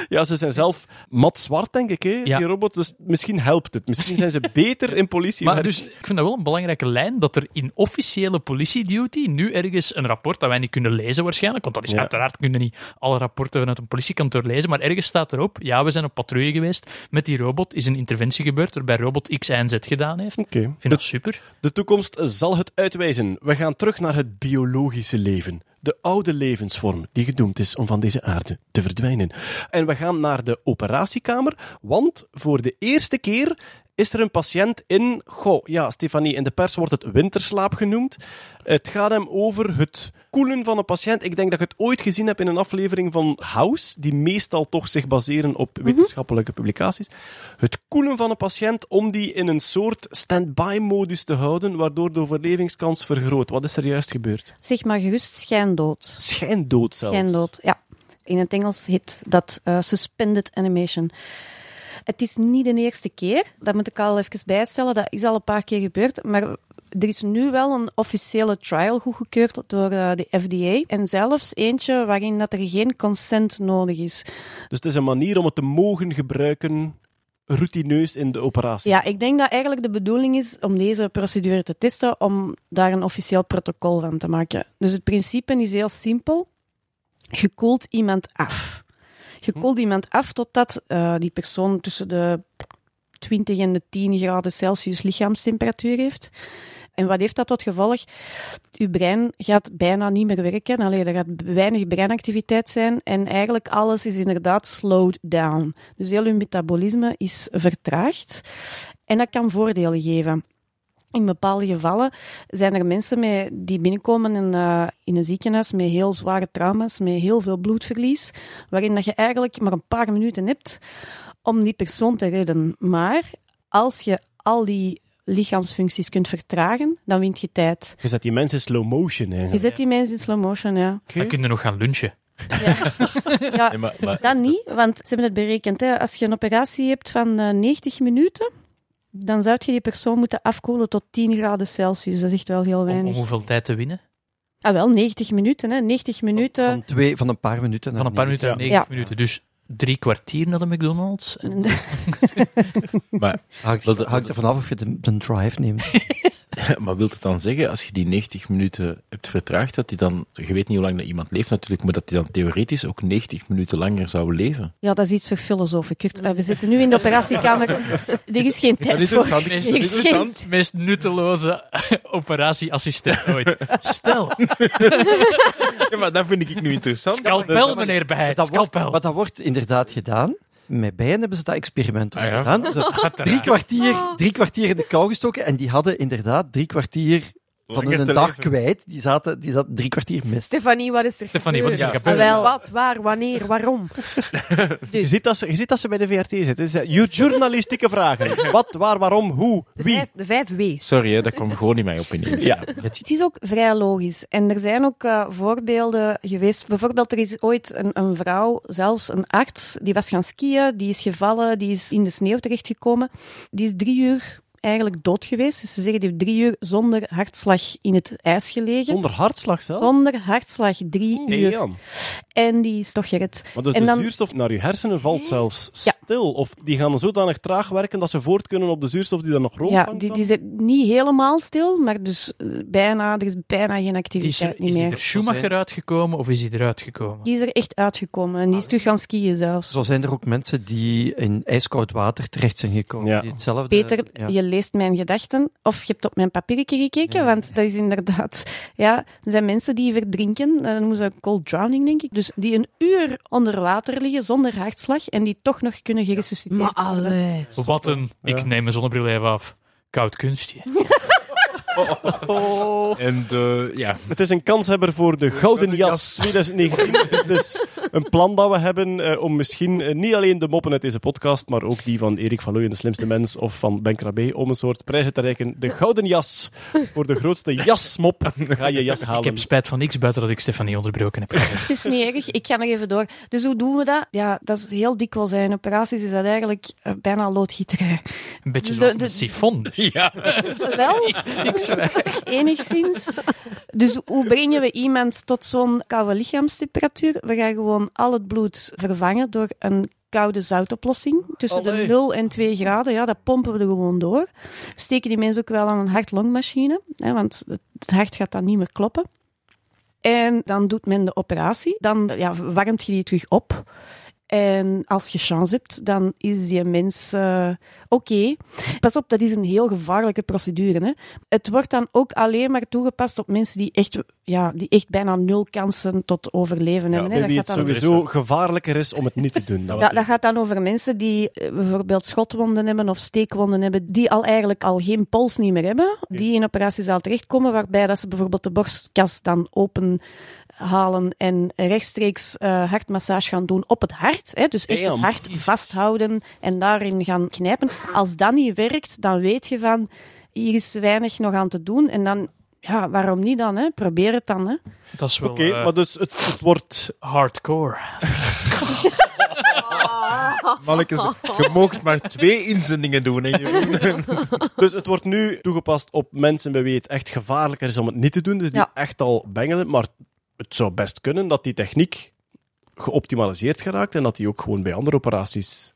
Ja, ze zijn zelf mat zwart, denk ik, hè, Ja. die robots. Dus misschien helpt het. Misschien zijn ze beter in politiewerk. Maar dus, ik vind dat wel een belangrijke lijn, dat er in officiële politieduty nu ergens een rapport dat wij niet kunnen lezen waarschijnlijk, want dat is Ja. uiteraard, kunnen niet alle rapporten vanuit een politiekantoor lezen, maar ergens staat erop, ja, we zijn op patrouille geweest, met die robot is een interventie gebeurd, waarbij robot X, Y en Z gedaan heeft. Ik Oké. vind De, dat super. de toekomst zal het uitwijzen. We gaan terug naar het biologische leven. De oude levensvorm die gedoemd is om van deze aarde te verdwijnen. En we gaan naar de operatiekamer, want voor de eerste keer is er een patiënt in. Goh, ja, Stefanie, in de pers wordt het winterslaap genoemd. Het gaat hem over het koelen van een patiënt. Ik denk dat ik het ooit gezien heb in een aflevering van House, die meestal toch zich baseren op wetenschappelijke publicaties. Het koelen van een patiënt om die in een soort stand-by-modus te houden, waardoor de overlevingskans vergroot. Wat is er juist gebeurd? Zeg maar gerust schijndood. Schijndood zelfs. Schijndood, ja. In het Engels heet dat eh, suspended animation. Het is niet de eerste keer, dat moet ik al even bijstellen, dat is al een paar keer gebeurd, maar er is nu wel een officiële trial goedgekeurd door eh, de FDA en zelfs eentje waarin dat er geen consent nodig is. Dus het is een manier om het te mogen gebruiken routineus in de operatie. Ja, ik denk dat eigenlijk de bedoeling is om deze procedure te testen, om daar een officieel protocol van te maken. Dus het principe is heel simpel. Je koelt iemand af. Je koelt iemand af totdat eh, die persoon tussen de 20 en de 10 graden Celsius lichaamstemperatuur heeft. En wat heeft dat tot gevolg? Uw brein gaat bijna niet meer werken. Allee, er gaat weinig breinactiviteit zijn. En eigenlijk alles is inderdaad slowed down. Dus heel uw metabolisme is vertraagd. En dat kan voordelen geven. In bepaalde gevallen zijn er mensen met, die binnenkomen in, eh, in een ziekenhuis met heel zware trauma's, met heel veel bloedverlies, waarin dat je eigenlijk maar een paar minuten hebt om die persoon te redden. Maar als je al die lichaamsfuncties kunt vertragen, dan wint je tijd. Je zet die mensen in slow motion Je eigenlijk. zet die mensen in slow motion, ja. Dan kun je nog gaan lunchen. ja Nee, maar, maar dat niet, want ze hebben het berekend. Hè. Als je een operatie hebt van eh, 90 minuten, dan zou je die persoon moeten afkoelen tot 10 graden Celsius. Dat is echt wel heel Om, om weinig. hoeveel tijd te winnen? Ah, wel, 90 minuten. Hè. 90 minuten. Van, twee, van een paar minuten. Van een paar minuten naar Ja. 90 Ja. minuten. Dus drie kwartier naar de McDonald's. En- maar Hangt, Dat- hangt ervan af of je de, de drive neemt. Maar wil het dan zeggen, als je die 90 minuten hebt vertraagd, dat die dan, je weet niet hoe lang dat iemand leeft natuurlijk, maar dat die dan theoretisch ook 90 minuten langer zou leven? Ja, dat is iets voor filosofen. Kurt, we zitten nu in de operatiekamer. Er is geen tijd voor. interessant. Er Meest, is geen- meest nutteloze operatieassistent ooit. Stel, Ja, maar dat vind ik nu interessant. scalpel, meneer wordt, scalpel. maar dat wordt inderdaad gedaan. Met bijen hebben ze dat experiment ook Ah, ja. gedaan. Ze hebben drie kwartier, drie kwartier in de kou gestoken en die hadden inderdaad drie kwartier van hun te dag leven. kwijt. Die zaten, die zaten drie kwartier mist. Stefanie, wat is er Stefanie, wat is er gebeurd? wel. Wat, waar, wanneer, waarom? Je ziet, dat ze, je ziet dat ze bij de VRT zitten. Eh, je journalistieke vragen. Wat, waar, waarom, hoe, De wie. vijf, de vijf W's. Sorry, hè, dat kwam gewoon in mij op ineens. Ja. Het is ook vrij logisch. En er zijn ook eh, voorbeelden geweest. Bijvoorbeeld, er is ooit een, een vrouw, zelfs een arts, die was gaan skiën, die is gevallen, die is in de sneeuw terechtgekomen. Die is drie uur eigenlijk dood geweest. Dus ze zeggen, die heeft drie uur zonder hartslag in het ijs gelegen. Zonder hartslag zelf. Zonder hartslag, drie Nee, uur. Jan. En die is toch gered. Maar dus En de dan- zuurstof naar je hersenen valt zelfs Ja. stil. Of die gaan zodanig traag werken dat ze voort kunnen op de zuurstof die er nog Ja, rondhangt. die, dan? die zit niet helemaal stil, maar dus eh, bijna, er is bijna geen Die is, activiteit niet is die meer. er Schumacher uitgekomen of is hij eruit gekomen? Die is er echt uitgekomen en die is terug gaan skiën zelfs. Zo zijn er ook mensen die in ijskoud water terecht zijn gekomen. Ja. Die hetzelfde, Peter, ja. je leest mijn gedachten, of je hebt op mijn papiertje gekeken, want dat is inderdaad... Ja, er zijn mensen die verdrinken, dat noemen ze cold drowning, denk ik. Dus die een uur onder water liggen, zonder hartslag, en die toch nog kunnen geresusciteerd Maar worden. allee. Wat een... Ik neem mijn zonnebril even af. Koud kunstje. En de, ja, Het is een kanshebber voor de Gouden Jas 2019. Het is een plan dat we hebben eh, om misschien eh, niet alleen de moppen uit deze podcast, maar ook die van Erik van Looyen, de slimste mens, of van Ben Krabbe, om een soort prijzen te reiken. De Gouden Jas voor de grootste jasmop. Ga je jas halen. Ik heb spijt van niks buiten dat ik Stefanie onderbroken heb. Het is niet erg, ik ga nog even door. Dus hoe doen we dat? Ja, dat is heel dikwijls. In operaties is dat eigenlijk eh, bijna loodgieterij. Een beetje De- zoals de- een sifon. ja. Wel, enigszins. Dus hoe brengen we iemand tot zo'n koude lichaamstemperatuur? We gaan gewoon al het bloed vervangen door een koude zoutoplossing. Tussen de Allee. 0 en 2 graden, ja, dat pompen we er gewoon door. Steken die mensen ook wel aan een hart-longmachine, hè, want het, het hart gaat dan niet meer kloppen. En dan doet men de operatie. Dan ja, warmt je die terug op. En als je chance hebt, dan is die mens eh, oké. Pas op, dat is een heel gevaarlijke procedure. Hè. Het wordt dan ook alleen maar toegepast op mensen die echt, ja, die echt bijna nul kansen tot overleven Ja, hebben. hè. Dat het gaat dan sowieso gevaarlijker is om het niet te doen. ja, dat gaat dan over mensen die eh, bijvoorbeeld schotwonden hebben of steekwonden hebben, die al eigenlijk al geen pols niet meer hebben, die in operatiezaal terechtkomen, waarbij dat ze bijvoorbeeld de borstkas dan open halen en rechtstreeks eh, hartmassage gaan doen op het hart. Hè? Dus echt het hart vasthouden en daarin gaan knijpen. Als dat niet werkt, dan weet je van, hier is weinig nog aan te doen. En dan, ja, waarom niet dan? Hè? Probeer het dan. Hè? Dat is wel Oké, eh, maar dus het, het wordt... hardcore. Mannekes, je moogt maar twee inzendingen doen. Hè. Dus het wordt nu toegepast op mensen bij wie het echt gevaarlijker is om het niet te doen. Dus die Ja. echt al bengelen. Maar het zou best kunnen dat die techniek geoptimaliseerd geraakt en dat die ook gewoon bij andere operaties...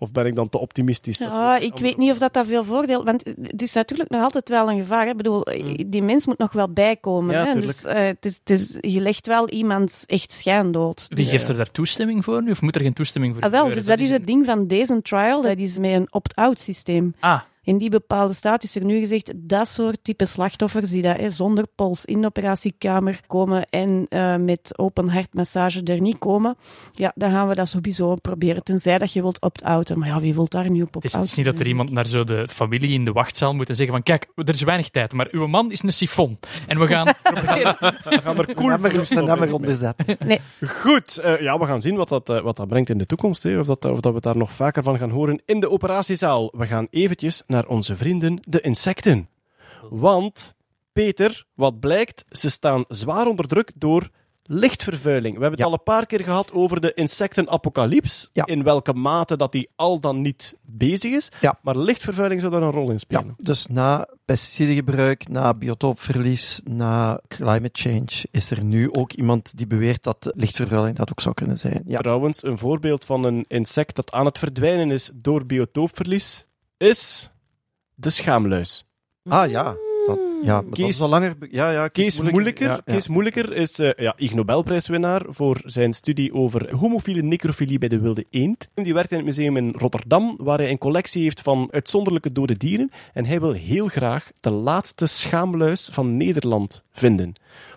Of ben ik dan te optimistisch? Ja, ik weet niet of dat, dat veel voordeel... Want het is natuurlijk nog altijd wel een gevaar. Hè? Ik bedoel, die mens moet nog wel bijkomen. Ja, hè? Dus eh, het is, het is, je legt wel iemand echt schijndood. Wie Dus, geeft er daar toestemming voor nu? Of moet er geen toestemming voor ah, wel, dus dat is het ding van deze trial. Dat is met een opt-out systeem. Ah, In die bepaalde staat is er nu gezegd dat soort type slachtoffers die dat, hè, zonder pols in de operatiekamer komen en eh, met open hartmassage er niet komen, ja, dan gaan we dat sowieso proberen. Tenzij dat je wilt opt-outen. Maar ja, wie wil daar nu op het is, opt-out? het is niet dat er iemand naar zo de familie in de wachtzaal moet en zeggen van kijk, er is weinig tijd, maar uw man is een sifon. En we gaan proberen... We gaan er cool in. onderzetten. Goed, eh, ja, we gaan zien wat dat, eh, wat dat brengt in de toekomst. Hè. Of, dat, of dat we daar nog vaker van gaan horen in de operatiezaal. We gaan eventjes naar onze vrienden, de insecten. Want, Peter, wat blijkt, ze staan zwaar onder druk door lichtvervuiling. We hebben het al een paar keer gehad over de insectenapocalyps. Ja. In welke mate dat die al dan niet bezig is. Ja. Maar lichtvervuiling zou daar een rol in spelen. dus na pesticidengebruik, na biotoopverlies, na climate change, is er nu ook iemand die beweert dat lichtvervuiling dat ook zou kunnen zijn. Ja, Trouwens, een voorbeeld van een insect dat aan het verdwijnen is door biotoopverlies is de schaamluis. ah ja, dat, Ja, maar dat Kees- is al langer... Ja, ja, Kees Moeilijker, Ja, ja. Kees Moeilijker is eh, ja, Ig Nobelprijswinnaar voor zijn studie over homofiele necrofilie bij de wilde eend. Die werkt in het museum in Rotterdam, waar hij een collectie heeft van uitzonderlijke dode dieren. En hij wil heel graag de laatste schaamluis van Nederland vinden.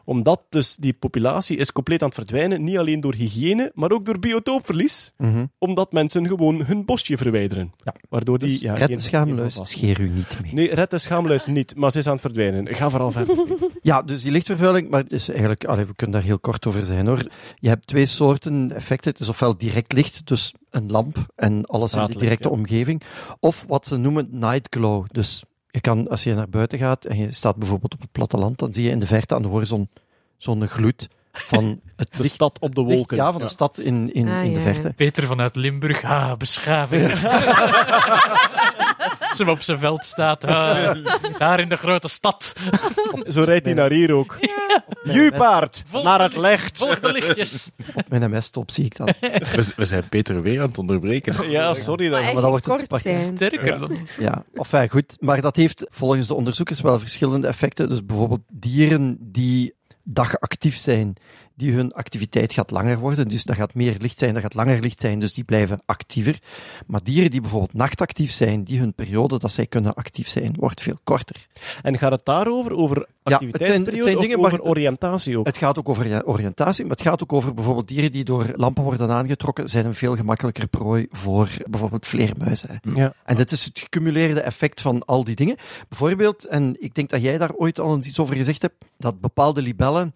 Omdat dus die populatie is compleet aan het verdwijnen, niet alleen door hygiëne, maar ook door biotoopverlies. Mhm. Omdat mensen gewoon hun bosje verwijderen. Ja. Waardoor die... Dus ja, red de schaamluis, scheer u niet mee. Nee, red de schaamluis niet, maar ze is aan het verdwijnen. Ga vooral verder. Ja, dus die lichtvervuiling, maar het is eigenlijk, allee, we kunnen daar heel kort over zijn hoor. Je hebt twee soorten effecten. Het is ofwel direct licht, dus een lamp en alles in de directe ja. omgeving. Of wat ze noemen night glow. Dus je kan, als je naar buiten gaat en je staat bijvoorbeeld op het platteland, dan zie je in de verte aan de horizon zo'n gloed van het De licht. stad op de licht, wolken. ja, van de stad in, in, Ah, in de ja, verte. ja. Peter vanuit Limburg, ah, beschaving. Als hij op zijn veld staat, ah, daar in de grote stad. Zo rijdt hij naar hier ook. Jupaard, naar het licht. Volg de lichtjes. Op mijn MS-top zie ik dat. We, we zijn Peter weer aan het onderbreken. Ja, sorry. Maar Dan. echt dan wordt het kort spakjes. zijn. Sterker dan. Ja, enfin goed. Maar dat heeft volgens de onderzoekers wel verschillende effecten. Dus bijvoorbeeld dieren die dagactief zijn, die hun activiteit gaat langer worden. Dus dat gaat meer licht zijn, dat gaat langer licht zijn, dus die blijven actiever. Maar dieren die bijvoorbeeld nachtactief zijn, die hun periode dat zij kunnen actief zijn, wordt veel korter. En gaat het daarover, over het zijn- het activiteitsperiode zijn dingen over oriëntatie ook? Het gaat ook over ja, oriëntatie, maar het gaat ook over bijvoorbeeld dieren die door lampen worden aangetrokken, zijn een veel gemakkelijker prooi voor bijvoorbeeld vleermuizen. Ja. En dit is het gecumuleerde effect van al die dingen. Bijvoorbeeld, en ik denk dat jij daar ooit al eens iets over gezegd hebt, dat bepaalde libellen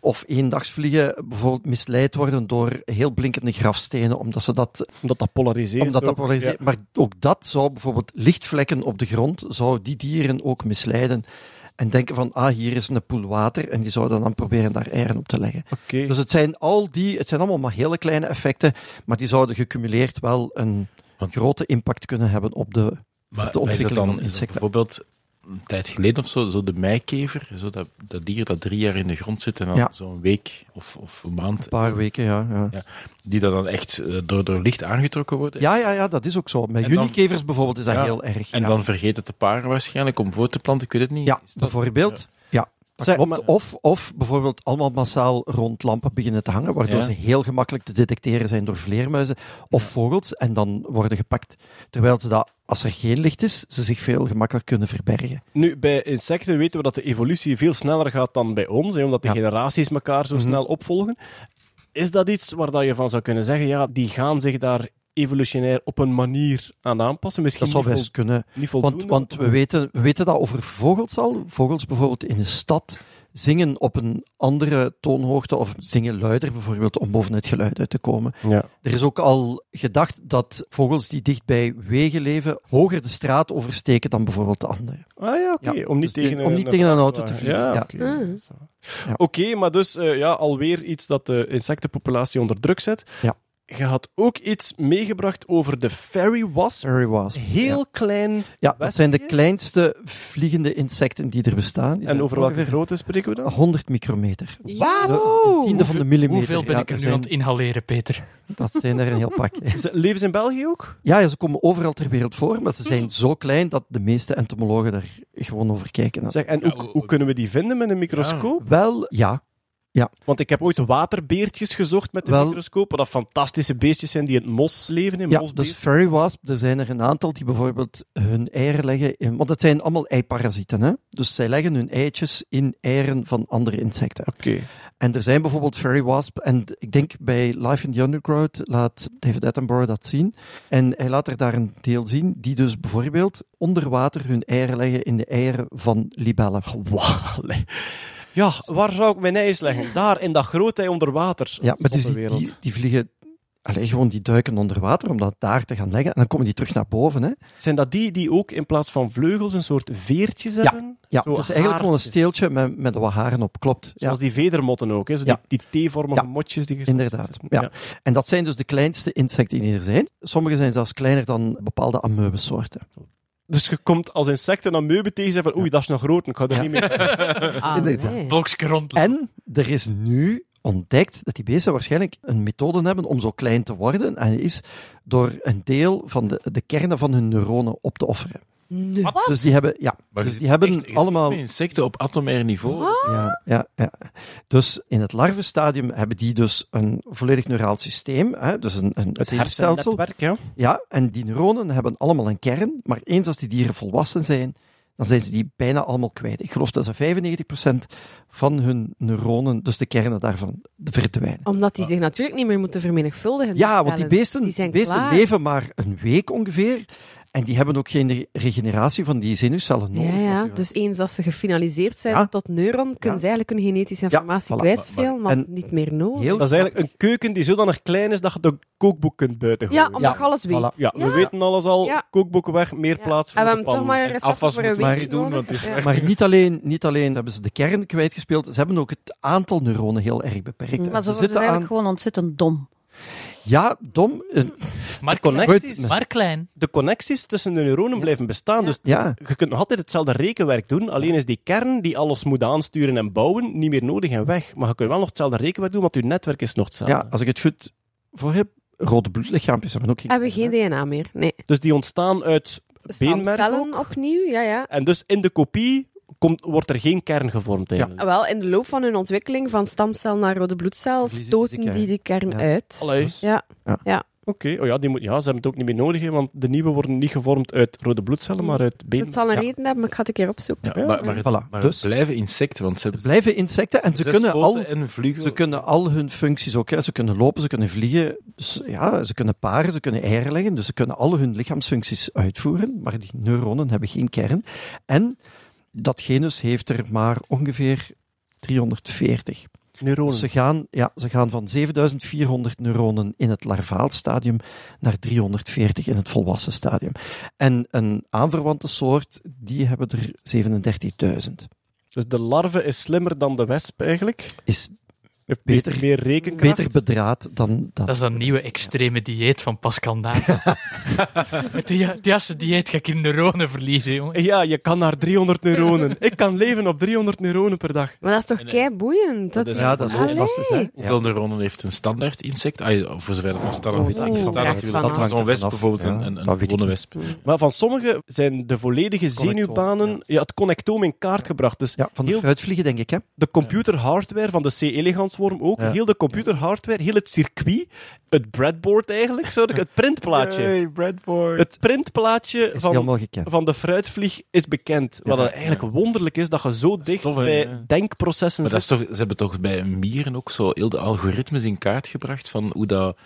of eendagsvliegen bijvoorbeeld misleid worden door heel blinkende grafstenen, omdat ze dat, Omdat dat polariseert. omdat dat ook. polariseert. Maar ook dat zou bijvoorbeeld lichtvlekken op de grond, zou die dieren ook misleiden. En denken van, ah, hier is een poel water, en die zouden dan proberen daar eieren op te leggen. Dus het zijn al die, het zijn allemaal maar hele kleine effecten, maar die zouden gecumuleerd wel een Want- grote impact kunnen hebben op de Maar de ontwikkeling dan van insecten. bijvoorbeeld een tijd geleden of zo, zo de meikever, zo dat, dat dier dat drie jaar in de grond zit en dan Ja. zo'n week of, of een maand, Een paar weken, ja. Ja, Ja. die dat dan echt eh, door, door licht aangetrokken worden. ja, ja, ja dat is ook zo. Met En dan- unikevers bijvoorbeeld is dat heel erg. En dan vergeet het te paren waarschijnlijk om voor te planten, ik weet het niet. Ja, dat- bijvoorbeeld. Klopt. maar- Of, of bijvoorbeeld allemaal massaal rond lampen beginnen te hangen, waardoor Ja. ze heel gemakkelijk te detecteren zijn door vleermuizen of vogels en dan worden gepakt. Terwijl ze dat, als er geen licht is, ze zich veel gemakkelijker kunnen verbergen. Nu, bij insecten weten we dat de evolutie veel sneller gaat dan bij ons, hè, omdat de Ja. generaties elkaar zo Mhm. snel opvolgen. Is dat iets waar dat je van zou kunnen zeggen, ja, die gaan zich daar evolutionair op een manier aan aanpassen? Misschien Dat zou niet, best kunnen. niet voldoende? Want, want we, weten, we weten dat over vogels al. Vogels bijvoorbeeld in een stad zingen op een andere toonhoogte of zingen luider bijvoorbeeld om boven het geluid uit te komen. Ja. Er is ook al gedacht dat vogels die dicht bij wegen leven hoger de straat oversteken dan bijvoorbeeld de anderen. Ah ja, oké. Ja, Om niet dus tegen, om niet tegen een auto te vliegen, Ja, ja. oké. Ah. Ja. Oké, maar dus eh, ja, alweer iets dat de insectenpopulatie onder druk zet. Je had ook iets meegebracht over de fairy wasp. Fairy wasp. Heel Ja, klein. ja dat zijn de kleinste vliegende insecten die er bestaan. Die En over welke grootte spreken we dan? 100 micrometer. Wat? Een tiende van de millimeter. Hoeveel ben Ja, ik er nu aan het inhaleren, Peter? Dat zijn er een heel pak. Ze- Leven ze in België ook? Ja, ja, ze komen overal ter wereld voor, maar ze zijn zo klein dat de meeste entomologen daar gewoon over kijken. Zeg, en Ja, hoe, hoe- hoe kunnen we die vinden met een microscoop? Wel, ja. Want ik heb ooit waterbeertjes gezocht met de Wel- microscoop, wat dat fantastische beestjes zijn die in het mos leven. In Ja, dus fairy wasp, er zijn er een aantal die bijvoorbeeld hun eieren leggen in... Want het zijn allemaal eiparasieten, hè? Dus zij leggen hun eitjes in eieren van andere insecten. Oké. En er zijn bijvoorbeeld fairy wasp, en ik denk bij Life in the Undergrowth laat David Attenborough dat zien. En hij laat er daar een deel zien, die dus bijvoorbeeld onder water hun eieren leggen in de eieren van libellen. Wauw. Ja, waar zou ik mijn ijs leggen? Daar, in dat groot ei onder water. Ja, maar dus die, die, die vliegen... Allee, gewoon die duiken onder water om dat daar te gaan leggen. En dan komen die terug naar boven. Hè. Zijn dat die die ook in plaats van vleugels een soort veertjes Ja, hebben? Ja, Zo het is eigenlijk gewoon een steeltje met, met wat haren op. Klopt. Ja, Zoals die vedermotten ook, hè? Zo Ja. die, die T-vormige Ja. motjes die Inderdaad, ja. En dat zijn dus de kleinste insecten die er zijn. Sommige zijn zelfs kleiner dan bepaalde ameubesoorten. Dus je komt als insecten aan meubelen tegen en van oei, dat is nog groot, ik ga er Ja. niet mee. Ah, nee. Rond. En er is nu ontdekt dat die beesten waarschijnlijk een methode hebben om zo klein te worden. En dat is door een deel van de, de kernen van hun neuronen op te offeren. Dus die hebben, ja, Maar dus die hebben echt- allemaal... insecten op atomair niveau. Ja, ja, ja. Dus in het larvenstadium hebben die dus een volledig neuraal systeem, hè, dus een, een Het hersennetwerk, ja. Ja, en die neuronen hebben allemaal een kern, maar eens als die dieren volwassen zijn, dan zijn ze die bijna allemaal kwijt. Ik geloof dat ze 95% van hun neuronen, dus de kernen daarvan, verdwijnen. Omdat die zich natuurlijk niet meer moeten vermenigvuldigen. Ja, want die beesten, die zijn beesten klaar. leven maar een week ongeveer. En die hebben ook geen re- regeneratie van die zenuwcellen nodig. Ja, dus eens dat ze gefinaliseerd zijn Ja. tot neuron, kunnen ze eigenlijk hun genetische informatie voilà. kwijtspelen, maar, niet meer nodig. Heel Dat is eigenlijk een keuken die zodanig klein is dat je de kookboek kunt buitengooien. Ja, omdat je alles weet. voilà. Ja, we weten alles al. Ja. Kookboeken weg, meer Ja. plaats voor En we hebben toch maar een recept afwas voor een doen, want het is Ja. Maar niet alleen, niet alleen hebben ze de kern kwijtgespeeld, ze hebben ook het aantal neuronen heel erg beperkt. En Maar ze worden zitten eigenlijk aan... gewoon ontzettend dom. Ja, dom. eh, Maar, connecties. Maar klein. De connecties tussen de neuronen blijven bestaan. Dus Ja, je kunt nog altijd hetzelfde rekenwerk doen, alleen is die kern die alles moet aansturen en bouwen niet meer nodig en weg. Maar je kunt wel nog hetzelfde rekenwerk doen, want je netwerk is nog hetzelfde. ja, als ik het goed voor heb, rode bloedlichaampjes hebben ook geen Hebben geen DNA meer, nee. Dus die ontstaan uit beenmerg Stamcellen opnieuw, ja, ja. En dus in de kopie komt, wordt er geen kern gevormd eigenlijk. Ah, Wel, in de loop van hun ontwikkeling van stamcel naar rode bloedcel stoten die die de kern Ja. uit. Allee. Ja, Oké, oh ja, die moet, ja, ze hebben het ook niet meer nodig, hè, want de nieuwe worden niet gevormd uit rode bloedcellen, maar uit been. dat zal een Ja. reden hebben, maar ik ga het een keer opzoeken. Ja, Ja, maar, maar, het, voilà. maar Dus- blijven insecten, want ze blijven insecten en ze kunnen, al, en ze kunnen al hun functies ook. Hè. Ze kunnen lopen, ze kunnen vliegen. Dus, ja, ze kunnen paren, ze kunnen eieren leggen. Dus ze kunnen al hun lichaamsfuncties uitvoeren. Maar die neuronen hebben geen kern. En dat genus heeft er maar ongeveer 340. Neuronen. Dus ze gaan, ja, ze gaan van 7400 neuronen in het larvaal stadium naar 340 in het volwassen stadium. En een aanverwante soort, die hebben er 37.000. Dus de larve is slimmer dan de wesp eigenlijk. Is Heeft Beter- meer rekenkracht. beter bedraad dan dat. Dat is dat nieuwe extreme dieet van Pascal Naas. Met de het juiste dieet ga ik in neuronen verliezen, jongen. Ja, je kan naar 300 neuronen. Ik kan leven op 300 neuronen per dag. Maar dat is toch eh, kei boeiend? Dat, ja, dat is fantastisch. Hè? Hoeveel neuronen heeft een standaard insect? Ah, voor zover dat een standaard Oh, insect. Dat Zo'n wesp bijvoorbeeld, Ja, een, een, een gewone wesp. Maar van sommige zijn de volledige zenuwbanen, ja. het connectoom in kaart gebracht. Dus Ja, van de heel fruitvliegen, denk ik. Hè? de computerhardware van de C. ook, Ja. heel de computerhardware, heel het circuit, het breadboard eigenlijk, zo, het printplaatje. Breadboard. Het printplaatje van, van de fruitvlieg is bekend. Wat Ja. eigenlijk wonderlijk is, dat je zo dicht tof, bij ja. denkprocessen Maar dat is zit. toch, ze hebben toch bij mieren ook zo heel de algoritmes in kaart gebracht van hoe dat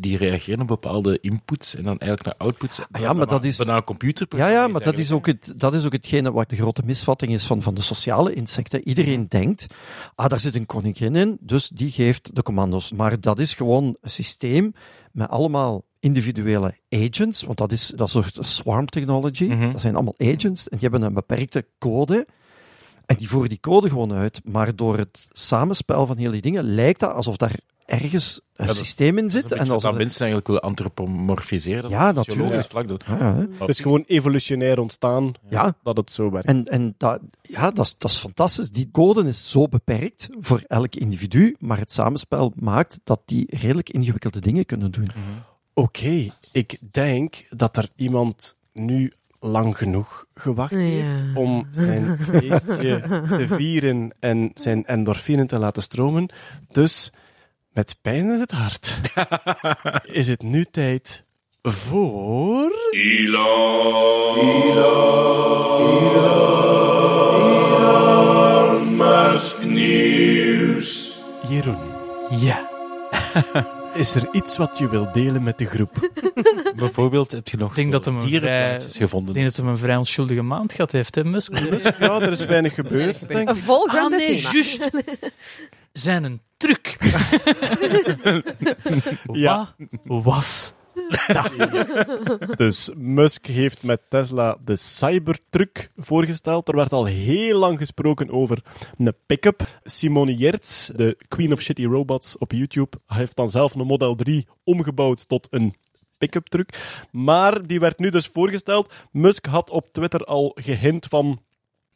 die reageren op bepaalde inputs en dan eigenlijk naar outputs. Ah ja, maar dat is- Bijna een computer. Ja, ja, maar dat is, ook het, dat is ook hetgene wat de grote misvatting is van, van de sociale insecten. Iedereen denkt, ah, daar zit een koningin in, dus die geeft de commando's. Maar dat is gewoon een systeem met allemaal individuele agents, want dat is dat soort swarm technology. Mhm. Dat zijn allemaal agents en die hebben een beperkte code. En die voeren die code gewoon uit. Maar door het samenspel van heel die dingen lijkt dat alsof daar ergens een dat- systeem in Dat zit. is een en als wat er- mensen eigenlijk willen antropomorfiseren. dat Ja, natuurlijk. vlak doen. Ja, hè. Het is gewoon evolutionair ontstaan ja, dat het zo werkt. En, en dat, ja, dat, is, dat is fantastisch. Die code is zo beperkt voor elk individu, maar het samenspel maakt dat die redelijk ingewikkelde dingen kunnen doen. Oké, ik denk dat er iemand nu lang genoeg gewacht Ja. heeft om zijn feestje te vieren en zijn endorfinen te laten stromen. Dus met pijn in het hart is het nu tijd voor... Jeroen, Ja. is er iets wat je wilt delen met de groep? Bijvoorbeeld heb je nog Ik denk dat hem een dierenplaatjes vrij- gevonden. Ik denk dat hij een vrij onschuldige maand gehad heeft, hè, Musk? Ja, er is weinig gebeurd, denk ik. Een volgende Ah, nee, thema. juist. Zijn een truc. Ja. Wat was Dus Musk heeft met Tesla de Cybertruck voorgesteld. Er werd al heel lang gesproken over een pick-up. Simone Yertz, de Queen of Shitty Robots op YouTube, heeft dan zelf een Model 3 omgebouwd tot een pick-up truck. Maar die werd nu dus voorgesteld. Musk had op Twitter al gehint van...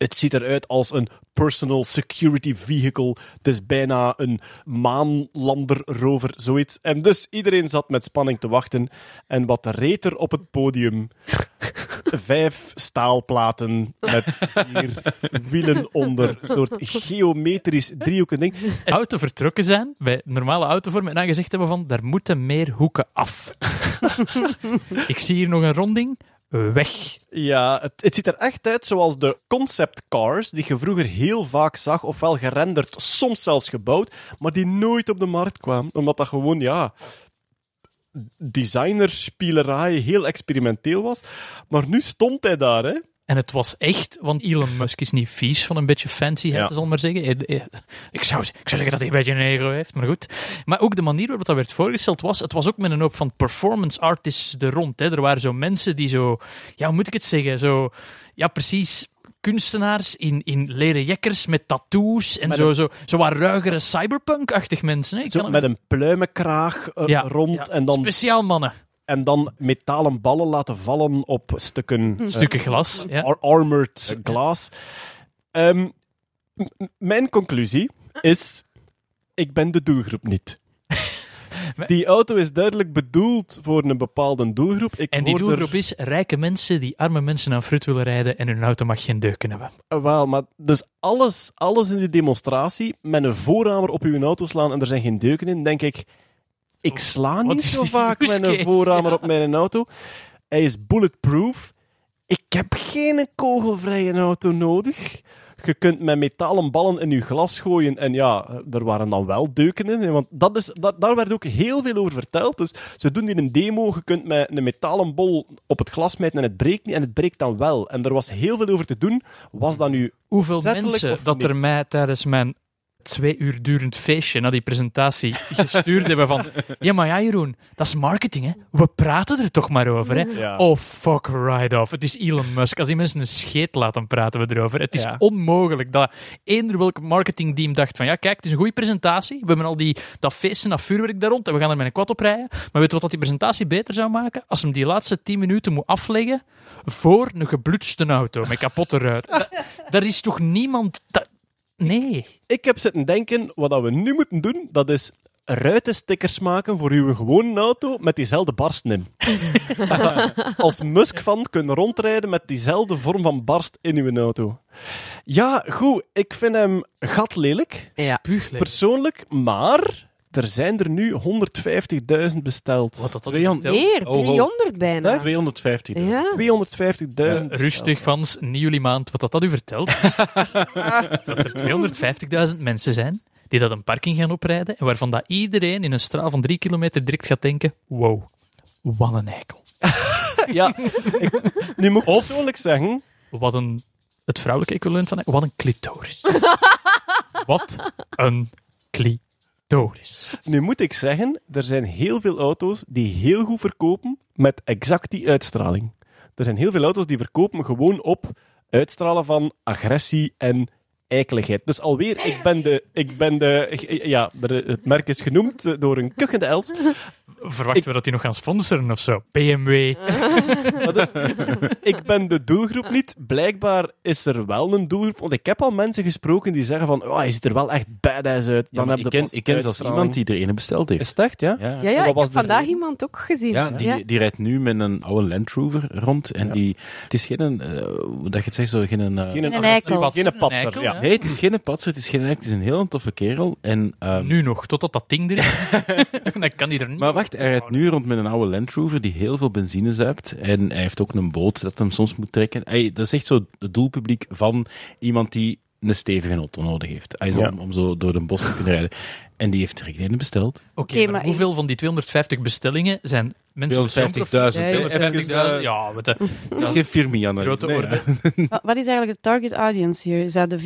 Het ziet eruit als een personal security vehicle. Het is bijna een maanlanderrover, zoiets. En dus iedereen zat met spanning te wachten. En wat reed er op het podium? vijf staalplaten met vier wielen onder. Een soort geometrisch driehoeken ding. auto vertrokken zijn, bij normale autovorm, en dan gezegd hebben van, daar moeten meer hoeken af. ik zie hier nog een ronding. Weg. Ja, het, het ziet er echt uit zoals de concept cars die je vroeger heel vaak zag, ofwel gerenderd, soms zelfs gebouwd, maar die nooit op de markt kwamen. Omdat dat gewoon, ja, designerspielerij heel experimenteel was. Maar nu stond hij daar, hè. En het was echt, want Elon Musk is niet vies van een beetje fancyheid, Ja. zal ik maar zeggen. Eh, eh, Ik zou, ik zou zeggen dat hij een beetje een ego heeft, maar goed. Maar ook de manier waarop dat werd voorgesteld was, het was ook met een hoop van performance artists er rond. Hè. Er waren zo mensen die zo, ja, hoe moet ik het zeggen, zo, ja, precies kunstenaars in, in leren jekkers met tattoos en Met zo, een- zo, zo wat ruigere cyberpunk-achtig mensen. Hè. Ik Zo kan met een pluimenkraag er Ja, rond ja, en, dan, Speciaal mannen. En dan metalen ballen laten vallen op stukken, eh, Stukken glas. Ja. ar- armored glass. Ehm, mijn conclusie is: ik ben de doelgroep niet. Die auto is duidelijk bedoeld voor een bepaalde doelgroep. Ik En die er- doelgroep is rijke mensen die arme mensen aan fruit willen rijden en hun auto mag geen deuken hebben. Eh, Wel, maar dus alles, alles in die demonstratie met een voorramer op uw auto slaan en er zijn geen deuken in, denk ik. Ik sla Wat niet zo vaak met een voorramer Ja. op mijn auto. Hij is bulletproof. Ik heb geen kogelvrije auto nodig. Je kunt met metalen ballen in je glas gooien en ja, er waren dan wel deuken in. Want dat is, dat, daar werd ook heel veel over verteld. Dus ze doen hier een demo. Je kunt met een metalen bol op het glas smijten en het breekt niet. En het breekt dan wel. En er was heel veel over te doen. Was dat nu Hoeveel mensen of dat niet? er mij tijdens mijn twee uur durend feestje na die presentatie gestuurd hebben van ja, maar ja, Jeroen, dat is marketing, hè. We praten er toch maar over, hè. Ja. Oh, fuck right off. Het is Elon Musk. Als die mensen een scheet laten, praten we erover. Het is Ja. onmogelijk dat eender welk marketingteam dacht van ja, kijk, het is een goede presentatie. We hebben al die, dat feesten, dat vuurwerk daar rond en we gaan er met een quad op rijden. Maar weet je wat dat die presentatie beter zou maken? Als hem die laatste 10 minuten moet afleggen voor een geblutste auto met kapotte ruit. Da- Daar is toch niemand... dat- Nee. Ik heb zitten denken, wat dat we nu moeten doen, dat is ruitenstickers maken voor uw gewone auto met diezelfde barsten in. Als Musk-fan kunnen rondrijden met diezelfde vorm van barst in uw auto. Ja, goed, ik vind hem gatlelijk, Ja. Spuuglijk. persoonlijk, maar er zijn er nu 150.000 besteld. Wat dat 200 Meer, Oh, oh. 300 bijna. 250. Ja. 250.000 Eh, rustig, fans. Niet jullie maand. Wat dat, dat u vertelt, is dat er 250.000 mensen zijn die dat een parking gaan oprijden en waarvan dat iedereen in een straal van drie kilometer direct gaat denken wow, wat een eikel. Ja, ik, nu moet ik Of- persoonlijk zeggen, Wat een... Het vrouwelijke equivalent van... Wat een clitoris. wat een clitoris. Nu moet ik zeggen, er zijn heel veel auto's die heel goed verkopen met exact die uitstraling. Er zijn heel veel auto's die verkopen gewoon op uitstralen van agressie en eikeligheid. Dus alweer, ik ben de... Ik ben de ja, het merk is genoemd door een kuchende els. Verwachten we dat die nog gaan sponsoren of zo? BMW. Maar dus, ik ben de doelgroep niet. Blijkbaar is er wel een doelgroep. Want ik heb al mensen gesproken die zeggen van oh, hij ziet er wel echt badass uit. Dan heb ik ken, ik ken zelfs iemand die er een besteld heeft. Is het echt, ja? Ja, Ja, ik was heb vandaag reden? iemand ook gezien. Ja, die, die rijdt nu met een oude Land Rover rond. En Ja. die, het is geen, eh, hoe dat je het zegt, zo, geen, eh, Geen, Een een eikel. Geen Een patser, ja. Nee, het is geen patser, het is geen het is een heel toffe kerel. En, ehm, Nu nog, totdat dat ding er is. Dan kan hij er niet Maar wacht, hij rijdt nu rond met een oude Land Rover die heel veel benzine zuipt. En hij heeft ook een boot dat hem soms moet trekken. Hij, dat is echt zo het doelpubliek van iemand die een stevige auto nodig heeft. Hij is Ja. om, om zo door de bos te kunnen rijden. En die heeft direct een besteld. Oké, maar, maar hoeveel van die 250 bestellingen zijn mensen met zo'n 250.000. profiel? Even, 250.000, eh, ja, wat de Dat is geen Firmian. grote nee, orde. Wa- Wat is eigenlijk de target audience hier? Is dat de 4x4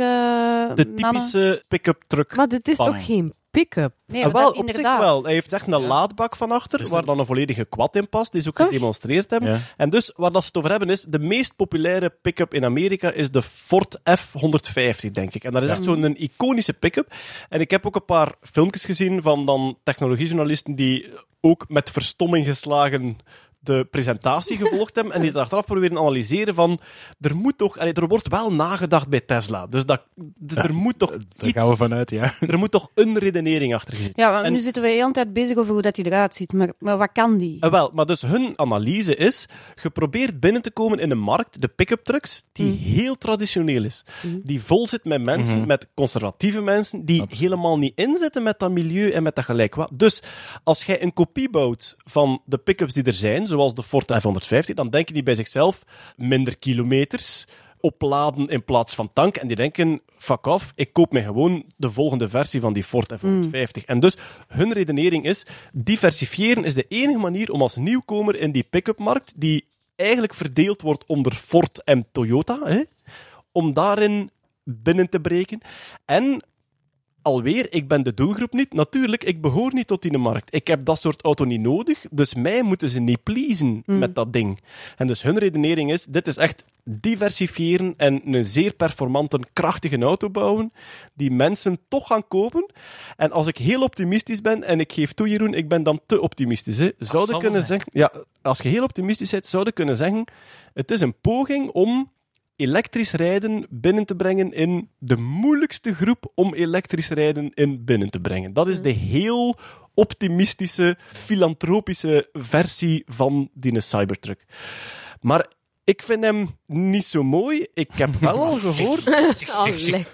eh De typische pick-up truck. Maar dit is toch geen pick-up? Nee, Ah, wel, dat op zich inderdaad. wel. Hij heeft echt een laadbak van achter, Dus waar dan een volledige quad in past, die ze ook Toch? gedemonstreerd hebben. Ja. En dus, waar dat ze het over hebben, is de meest populaire pick-up in Amerika is de Ford F-150, denk ik. En dat is echt zo'n iconische pick-up. En ik heb ook een paar filmpjes gezien van dan technologiejournalisten die ook met verstomming geslagen de presentatie gevolgd hebben en die het achteraf proberen analyseren van er moet toch, allee, er wordt wel nagedacht bij Tesla. Dus, dat, dus er moet toch Daar iets, gaan we vanuit, ja. er moet toch een redenering achter zitten. Ja, maar En- nu zitten we de hele tijd bezig over hoe dat die eruit ziet. Maar, maar wat kan die? Eh, wel, maar dus hun analyse is geprobeerd binnen te komen in een markt, de pick-up trucks, die Mm. heel traditioneel is. Die vol zit met mensen, Mhm. met conservatieve mensen, die helemaal niet inzitten met dat milieu en met dat gelijk wat. Dus als jij een kopie bouwt van de pick-ups die er zijn, zoals de Ford F-150, dan denken die bij zichzelf minder kilometers, opladen in plaats van tank. En die denken, fuck off, ik koop mij gewoon de volgende versie van die Ford F-150. En dus hun redenering is, diversifiëren is de enige manier om als nieuwkomer in die pick-up markt, die eigenlijk verdeeld wordt onder Ford en Toyota, hè, om daarin binnen te breken. En alweer, ik ben de doelgroep niet. Natuurlijk, ik behoor niet tot die markt. Ik heb dat soort auto niet nodig, dus mij moeten ze niet pleasen met dat ding. En dus hun redenering is, dit is echt diversifiëren en een zeer performante, krachtige auto bouwen, die mensen toch gaan kopen. En als ik heel optimistisch ben, en ik geef toe Jeroen, ik ben dan te optimistisch, hè, zou zal je wel kunnen zeggen, ja, als je heel optimistisch bent, zou je kunnen zeggen, het is een poging om elektrisch rijden binnen te brengen in de moeilijkste groep om elektrisch rijden in binnen te brengen. Dat is de heel optimistische, filantropische versie van die Cybertruck. Maar ik vind hem niet zo mooi. Ik heb wel al gehoord...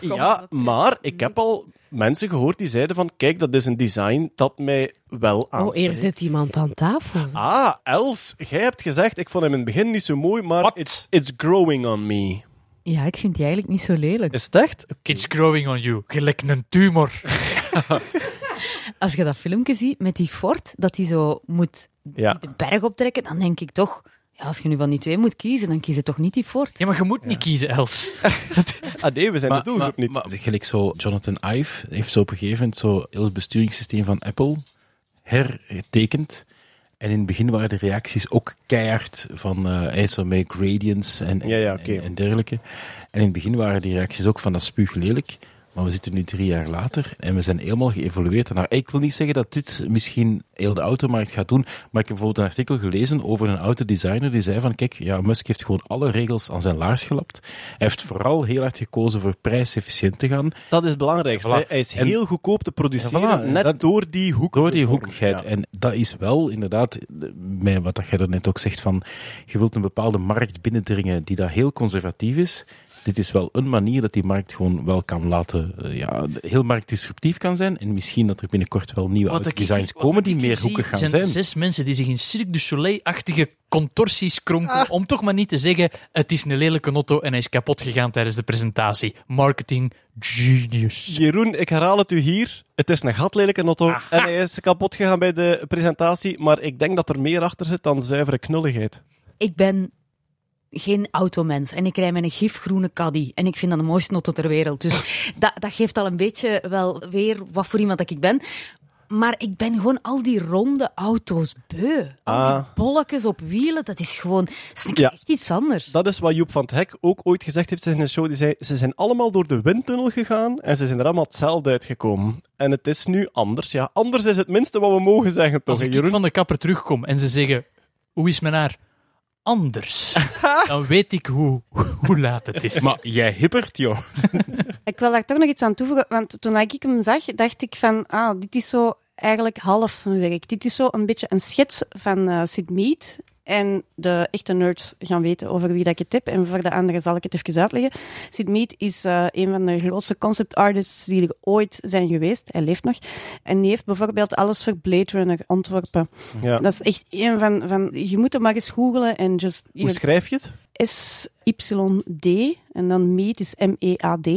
Kom. Ja, maar ik heb al mensen gehoord die zeiden van kijk, dat is een design dat mij wel Oh, aanspreekt. hier zit iemand aan tafel. Ah, Els, jij hebt gezegd, ik vond hem in het begin niet zo mooi, maar it's, it's growing on me. Ja, ik vind die eigenlijk niet zo lelijk. Is het echt? It's growing on you. Gelijk een tumor. Als je dat filmpje ziet met die Ford, dat hij zo moet Ja. de berg optrekken, dan denk ik toch... Ja, als je nu van die twee moet kiezen, dan kies je toch niet die Ford? Ja, maar je moet niet kiezen, Els. Ah nee, we zijn de doelgroep maar, niet. maar gelijk zo, Jonathan Ive heeft zo op een gegeven moment zo heel het besturingssysteem van Apple hertekend. En in het begin waren de reacties ook keihard van eh hij is zo met gradients en, Ja, ja, oké. en, en dergelijke. En in het begin waren die reacties ook van dat is spuuglelijk. Maar we zitten nu drie jaar later en we zijn helemaal geëvolueerd. Nou, ik wil niet zeggen dat dit misschien heel de automarkt gaat doen, maar ik heb bijvoorbeeld een artikel gelezen over een autodesigner die zei van, kijk, ja, Musk heeft gewoon alle regels aan zijn laars gelapt. Hij heeft vooral heel hard gekozen voor prijsefficiënt te gaan, Dat is het belangrijkste. Voilà. Hij is En- heel goedkoop te produceren, voilà. net Dat- door die hoek. door die hoekigheid. En dat is wel inderdaad, met wat dat jij er net ook zegt, van je wilt een bepaalde markt binnendringen die dat heel conservatief is. Dit is wel een manier dat die markt gewoon wel kan laten, eh, ja, heel marktdisruptief kan zijn. En misschien dat er binnenkort wel nieuwe Wat designs komen die meer hoekig gaan zijn. zijn. zes mensen die zich in Cirque du Soleil-achtige contorsies kronkelen, om toch maar niet te zeggen, het is een lelijke auto en hij is kapot gegaan tijdens de presentatie. Marketing genius. Jeroen, ik herhaal het u hier. Het is een gatlelijke auto en hij is kapot gegaan bij de presentatie, maar ik denk dat er meer achter zit dan zuivere knulligheid. Ik ben geen automens en ik rij met een gifgroene caddy. En ik vind dat de mooiste auto ter wereld. Dus dat, dat geeft al een beetje wel weer wat voor iemand dat ik ben. Maar ik ben gewoon al die ronde auto's beu. Al Ah. die bolletjes op wielen, dat is gewoon dat is Ja. echt iets anders. Dat is wat Joep van het Hek ook ooit gezegd heeft in een show. Die zei, ze zijn allemaal door de windtunnel gegaan en ze zijn er allemaal hetzelfde uitgekomen. En het is nu anders. Ja, anders is het minste wat we mogen zeggen, toch, Als ik Jeroen? van de kapper terugkom en ze zeggen, hoe is mijn haar? Anders. Dan weet ik hoe, hoe laat het is. Maar jij hippert, joh. Ik wil daar toch nog iets aan toevoegen, want toen ik hem zag, dacht ik van, ah, dit is zo eigenlijk half zijn werk. Dit is zo een beetje een schets van eh Sid Mead. En de echte nerds gaan weten over wie dat ik het heb. En voor de anderen zal ik het even uitleggen. Sid Mead is eh, een van de grootste concept artists die er ooit zijn geweest. Hij leeft nog. En die heeft bijvoorbeeld alles voor Blade Runner ontworpen. Ja. Dat is echt een van, van... Je moet hem maar eens googlen en just... Hoe schrijf je het? S-Y-D. En dan Mead is M-E-A-D.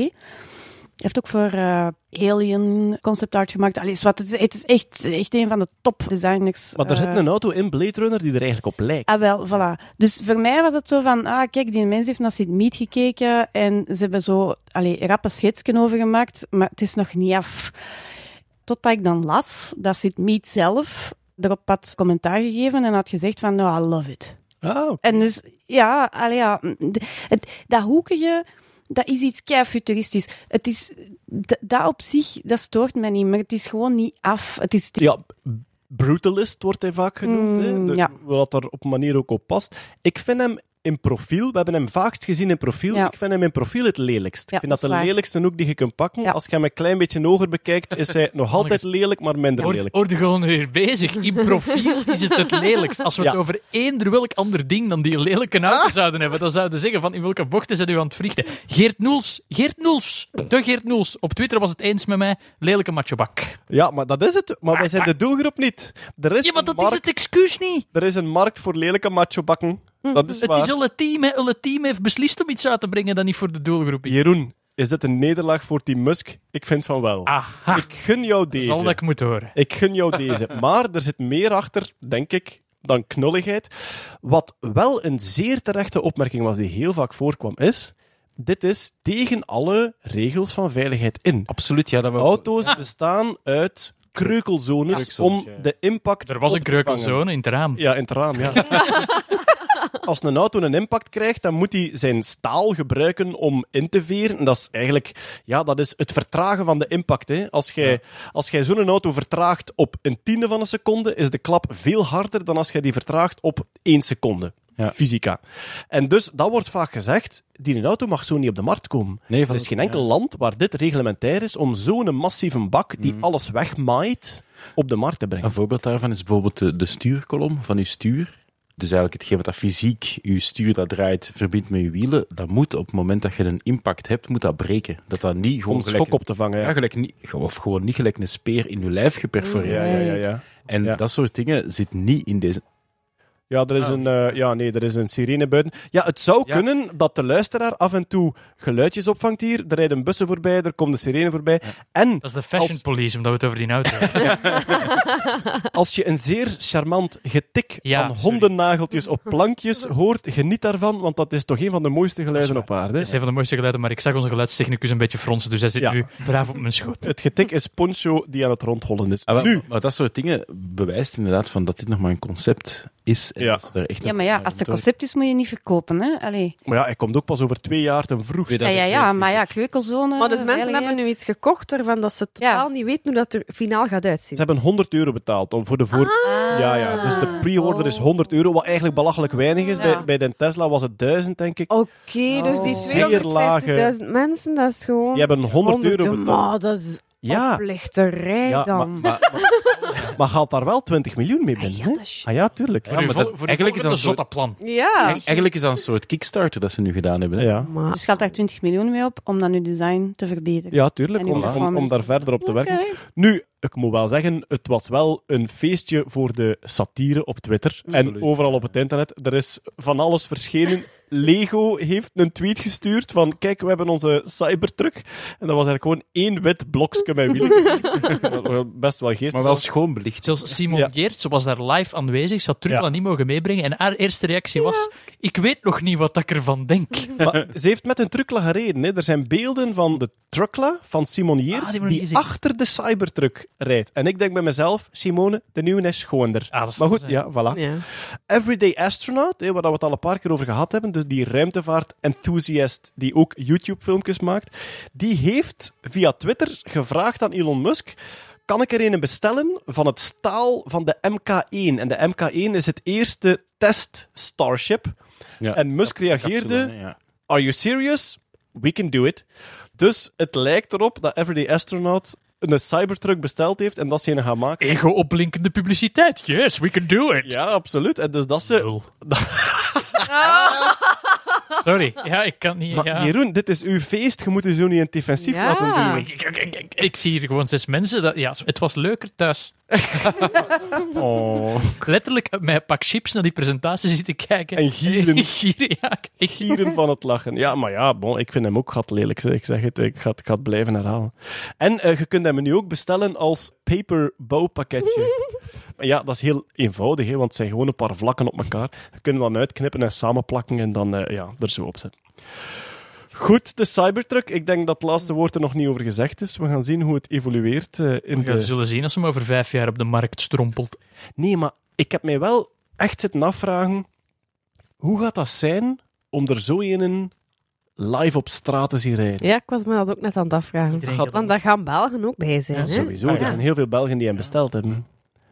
Hij heeft ook voor eh, Alien concept art gemaakt. Allee, wat, het, is, het is echt, echt een van de top designers. Maar er eh, zit een auto in Blade Runner die er eigenlijk op lijkt. Ah, wel, voilà. Dus voor mij was het zo van, ah, kijk, die mens heeft naar Sid Mead gekeken en ze hebben zo, allee, rappe schetsken over gemaakt, maar het is nog niet af. Totdat ik dan las dat Sid Mead zelf erop had commentaar gegeven en had gezegd van, no, I love it. Oké. En dus, ja, allee, ja het, dat hoekige, dat is iets kei futuristisch. Het is, dat op zich, dat stoort mij niet, maar het is gewoon niet af. Het is Ja, brutalist wordt hij vaak genoemd. hè. Mm, De- ja. Wat er op een manier ook op past. Ik vind hem in profiel, we hebben hem vaakst gezien in profiel, Ja. ik vind hem in profiel het lelijkst. Ja, ik vind dat, dat de waar. lelijkste hoek die je kunt pakken. Ja. Als je hem een klein beetje hoger bekijkt, is hij nog altijd lelijk, maar minder lelijk. hoort je gewoon weer bezig. In profiel is het het lelijkst. Als we het over eender welk ander ding dan die lelijke auto zouden hebben, dan zouden we zeggen van in welke bochten zijn u aan het vliegen. Geert Noels, Geert Noels, de Geert Noels. Op Twitter was het eens met mij, lelijke machobak. Ja, maar dat is het. Maar wij zijn de doelgroep niet. Er is, Ja, maar een dat is markt, het excuus niet. er is een markt voor lelijke macho-bakken. Dat is Het waar. is al het team, hè. Al het team heeft beslist om iets uit te brengen dat niet voor de doelgroep is. Jeroen, is dit een nederlaag voor Team Musk? Ik vind van wel. Aha, Ik gun jou dat is deze. al dat ik moet horen. Ik gun jou deze. Maar er zit meer achter, denk ik, dan knulligheid. Wat wel een zeer terechte opmerking was die heel vaak voorkwam, is... Dit is tegen alle regels van veiligheid in. Absoluut, ja. Dat we Auto's bestaan uit kreukelzones Kreukelzones, om ja. de impact Er was op een kreukelzone in het raam. Ja, in het raam, ja. Als een auto een impact krijgt, dan moet hij zijn staal gebruiken om in te veren. En dat is eigenlijk ja, dat is het vertragen van de impact. Hè. Als jij, als jij zo'n auto vertraagt op een tiende van een seconde, is de klap veel harder dan als jij die vertraagt op één seconde. Ja. Fysica. En dus, dat wordt vaak gezegd, die een auto mag zo niet op de markt komen. Nee, er is geen enkel land waar dit reglementair is om zo'n massieve bak die alles wegmaait op de markt te brengen. Een voorbeeld daarvan is bijvoorbeeld de, de stuurkolom van uw stuur. Dus eigenlijk hetgeen wat dat fysiek uw stuur dat draait verbindt met uw wielen, dat moet op het moment dat je een impact hebt, moet dat breken. Dat dat niet gewoon Om gelijk, schok op te vangen. ja, Ja. gelijk niet, of gewoon niet gelijk een speer in uw lijf geperforeerd. Ja, ja, ja, ja. En Ja. dat soort dingen zit niet in deze. Ja, er is, een, eh, ja, nee, er is een sirene buiten. Ja, het zou Ja. kunnen dat de luisteraar af en toe geluidjes opvangt hier. Er rijden bussen voorbij, er komt de sirene voorbij. En Dat is de fashion Als- police, omdat we het over die auto hebben. als je een zeer charmant getik Ja, van sorry. hondennageltjes op plankjes hoort, geniet daarvan, want dat is toch een van de mooiste geluiden op aarde. Dat is een van de mooiste geluiden, maar ik zag onze geluidstechnicus een beetje fronsen, dus hij zit Ja. nu braaf op mijn schoot. Het getik is Poncho die aan het rondhollen is. Ah, wel, nu, Maar dat soort dingen bewijst inderdaad van dat dit nog maar een concept is. En Ja. ze er echt Ja, maar ja, als het een concept is, moet je niet verkopen, hè? Allee. maar ja, hij komt ook pas over twee jaar ten vroeg. Ja, ja, maar ja, kreukelzone. Maar dus mensen hebben nu iets gekocht waarvan dat ze totaal niet weten hoe dat er finaal gaat Ze uitzien. hebben 100 euro betaald om voor de voor... Ah. Ja, ja. Dus de pre-order is 100 euro, wat eigenlijk belachelijk weinig is. Ja. Bij, bij de Tesla was het 1000, denk ik. Oké, dus die Zeer 250.000 mensen, dat is gewoon... Die hebben 100 euro honderden, betaald. Maar dat is Ja. oplichterij Ja, dan. maar, maar, maar gaat daar wel 20 miljoen mee binnen? ja, hè? dat is- Ah ja, tuurlijk. Maar dat- voor eigenlijk is dat een soort- zotte plan. ja. Eigenlijk is dat een soort Kickstarter dat ze nu gedaan hebben. Hè? Ja. Maar, Dus gaat daar 20 miljoen mee op om dan uw design te verbeteren. ja, tuurlijk. Om, om, om performance. daar verder op te werken. Nu, ik moet wel zeggen, het was wel een feestje voor de satire op Twitter. Absoluut. En overal op het internet. Er is van alles verschenen. Lego heeft een tweet gestuurd van, kijk, we hebben onze Cybertruck. En dat was eigenlijk gewoon één wit blokje met wielen. Dat was Best wel geestig. Maar wel schoon belicht. Zelfs Simon Ja. Geert, ze was daar live aanwezig, ze had Trucla Ja. niet mogen meebrengen. En haar eerste reactie was, ik weet nog niet wat ik ervan denk. Maar ze heeft met een truckla gereden. Hè. Er zijn beelden van de truckla van Simon Jeert, Ah, die achter de Cybertruck rijdt. En ik denk bij mezelf, Simone, de nieuwe is schoonder. Ah, dat maar goed, ja, voilà. ja. Everyday Astronaut, hè, waar we het al een paar keer over gehad hebben, dus die ruimtevaart-enthusiast die ook YouTube-filmpjes maakt, die heeft via Twitter gevraagd aan Elon Musk kan ik er een bestellen van het staal van de MK1? En de MK1 is het eerste test Starship. Ja. En Musk reageerde... Capsule, hè, ja. Are you serious? We can do it. Dus het lijkt erop dat Everyday Astronaut een Cybertruck besteld heeft en dat ze een gaan maken. Ego-opblinkende publiciteit. Yes, we can do it. Ja, absoluut. En dus dat ze... Sorry, ja, ik kan niet... Maar ja. Jeroen, dit is uw feest. Je moet u zo niet in het defensief Ja. laten doen. Ik, ik, ik, ik- ik zie hier gewoon zes mensen. Dat, ja, het was leuker thuis. Oh. Letterlijk met een pak chips naar die presentatie zitten kijken. En gieren. gieren, ja. Ik Gieren van het lachen. Ja, maar ja, bon, ik vind hem ook gat lelijk. zeg. Ik zeg het, ik ga, het- ik ga het blijven herhalen. En eh, je kunt hem nu ook bestellen als paper bouwpakketje. Maar ja, dat is heel eenvoudig, hè, want het zijn gewoon een paar vlakken op elkaar. Je kunt dan uitknippen en samenplakken en dan eh, ja, er zo op zetten. Goed, de Cybertruck. Ik denk dat het laatste woord er nog niet over gezegd is. We gaan zien hoe het evolueert eh, in We de... zullen zien als ze hem over vijf jaar op de markt strompelt. Nee, maar ik heb mij wel echt zitten afvragen... Hoe gaat dat zijn om er zo een live op straat te zien rijden? ja, ik was me dat ook net aan het afvragen. Iedereen Want daar gaan Belgen ook bij zijn. Ja, hè? Sowieso, Ah, er zijn heel veel Belgen die hem besteld hebben.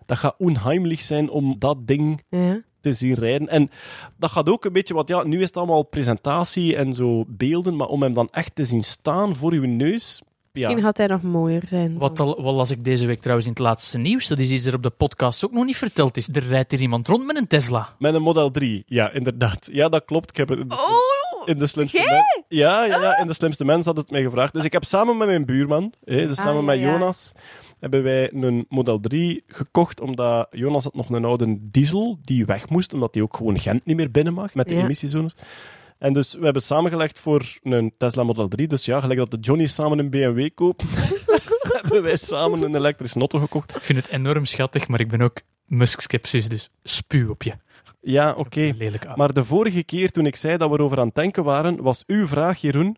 Dat gaat onheimlich zijn om dat ding Ja. te zien rijden. En dat gaat ook een beetje, want ja, nu is het allemaal presentatie en zo beelden, maar om hem dan echt te zien staan voor uw neus, Misschien ja. gaat hij nog mooier zijn. Wat, al, wat las ik deze week trouwens in het laatste nieuws? Dat is iets er op de podcast ook nog niet verteld is. Er rijdt hier iemand rond met een Tesla. Met een Model 3, ja, inderdaad. Ja, dat klopt. Ik heb het in de, Oh! in de slimste mens. Ja, ja, ja, in de slimste mens had het mij gevraagd. Dus ik heb samen met mijn buurman, hè, dus Ah, samen ja, met ja. Hebben wij een Model 3 gekocht, omdat Jonas had nog een oude diesel die weg moest, omdat die ook gewoon Gent niet meer binnen mag met de Ja. emissiezones. En dus we hebben samengelegd voor een Tesla Model 3. Dus ja, gelijk dat de Johnny samen een BMW koopt, hebben wij samen een elektrische auto gekocht. Ik vind het enorm schattig, maar ik ben ook Musk-skepsis, dus spuw op je. Ja, oké. Maar de vorige keer toen ik zei dat we erover aan het denken waren, was uw vraag, Jeroen,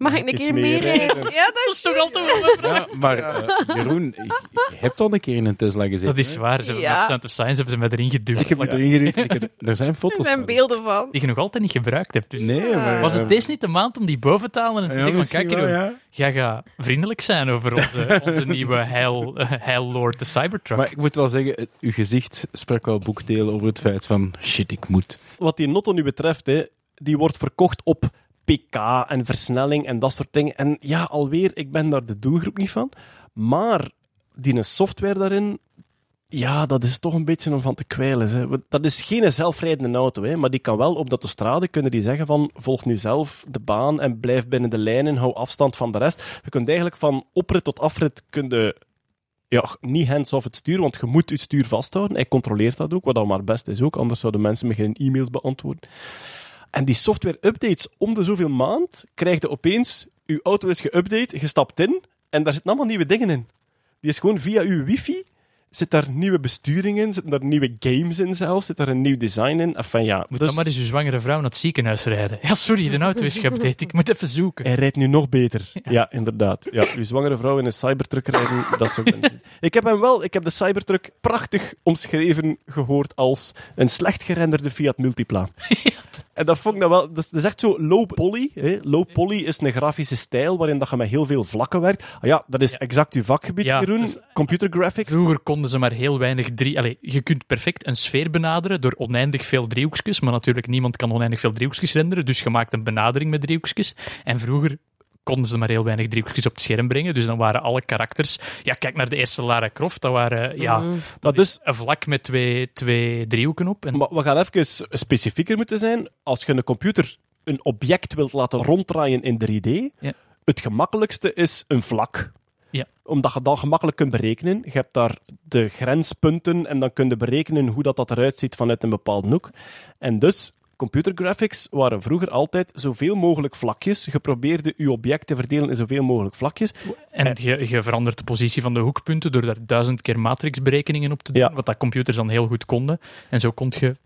Mag ik een keer meer rijden. Ja, dat is toch altijd wel Ja, maar eh, Jeroen, je hebt al een keer in een Tesla gezeten. Dat is waar. Ze hebben Ja. met Sound of Science hebben ze mij erin geduwd. Ik heb me erin heb- Er zijn Er foto's zijn van. beelden van. Die je nog altijd niet gebruikt hebt. Dus. Nee, maar... Was eh, het deze niet de maand om die boven te halen en te ja, zeggen van kijk Jeroen, ja. jij gaat vriendelijk zijn over onze, onze nieuwe Heil, eh, Heil Lord, de Cybertruck. Maar ik moet wel zeggen, uw gezicht sprak wel boekdelen over het feit van shit, ik moet. wat die Notto nu betreft, hè, die wordt verkocht op pk en versnelling en dat soort dingen. En ja, alweer, ik ben daar de doelgroep niet van. Maar die software daarin, ja, dat is toch een beetje om van te kwijlen. Hè. Dat is geen zelfrijdende auto, hè, maar die kan wel op de autostrade kunnen die zeggen van volg nu zelf de baan en blijf binnen de lijnen, hou afstand van de rest. Je kunt eigenlijk van oprit tot afrit kun je ja, niet hands-off het stuur, want je moet je stuur vasthouden. Hij controleert dat ook, wat al maar best is ook, anders zouden mensen me geen e-mails beantwoorden. En die software-updates om de zoveel maand krijg je opeens, je auto is geüpdate, je stapt in en daar zitten allemaal nieuwe dingen in. Die is gewoon via uw wifi, zit daar nieuwe besturingen in, zitten daar nieuwe games in zelfs, zit daar een nieuw design in. Enfin, ja, Moet dus dan maar eens uw zwangere vrouw naar het ziekenhuis rijden. Ja, sorry, de auto is geüpdate. Ik moet even zoeken. hij rijdt nu nog beter. Ja, inderdaad. Ja, uw zwangere vrouw in een Cybertruck rijden, dat zou ik wensen. Ik heb hem wel, ik heb de Cybertruck prachtig omschreven gehoord als een slecht gerenderde Fiat Multipla. En dat vond ik nou wel, dat is echt zo low poly. Hè. Low poly is een grafische stijl waarin dat je met heel veel vlakken werkt. Ah ja, dat is exact uw vakgebied, Ja, Jeroen. dus- Computer graphics. Vroeger konden ze maar heel weinig drie... Allee, je kunt perfect een sfeer benaderen door oneindig veel driehoekjes, maar natuurlijk niemand kan oneindig veel driehoekjes renderen, dus je maakt een benadering met driehoekjes. En vroeger konden ze maar heel weinig driehoekjes op het scherm brengen, dus dan waren alle karakters... Ja, kijk naar de eerste Lara Croft, dat waren... Ja, Mhm. Maar dus, een vlak met twee, twee driehoeken op. En Maar we gaan even specifieker moeten zijn. Als je een computer een object wilt laten ronddraaien in 3D, Ja. het gemakkelijkste is een vlak. Ja. Omdat je dat gemakkelijk kunt berekenen. Je hebt daar de grenspunten en dan kun je berekenen hoe dat, dat eruit ziet vanuit een bepaalde hoek. En dus, computer graphics waren vroeger altijd zoveel mogelijk vlakjes. Je probeerde je object te verdelen in zoveel mogelijk vlakjes. En je, je verandert de positie van de hoekpunten door daar duizend keer matrixberekeningen op te doen, Ja. wat dat computers dan heel goed konden. En zo kon je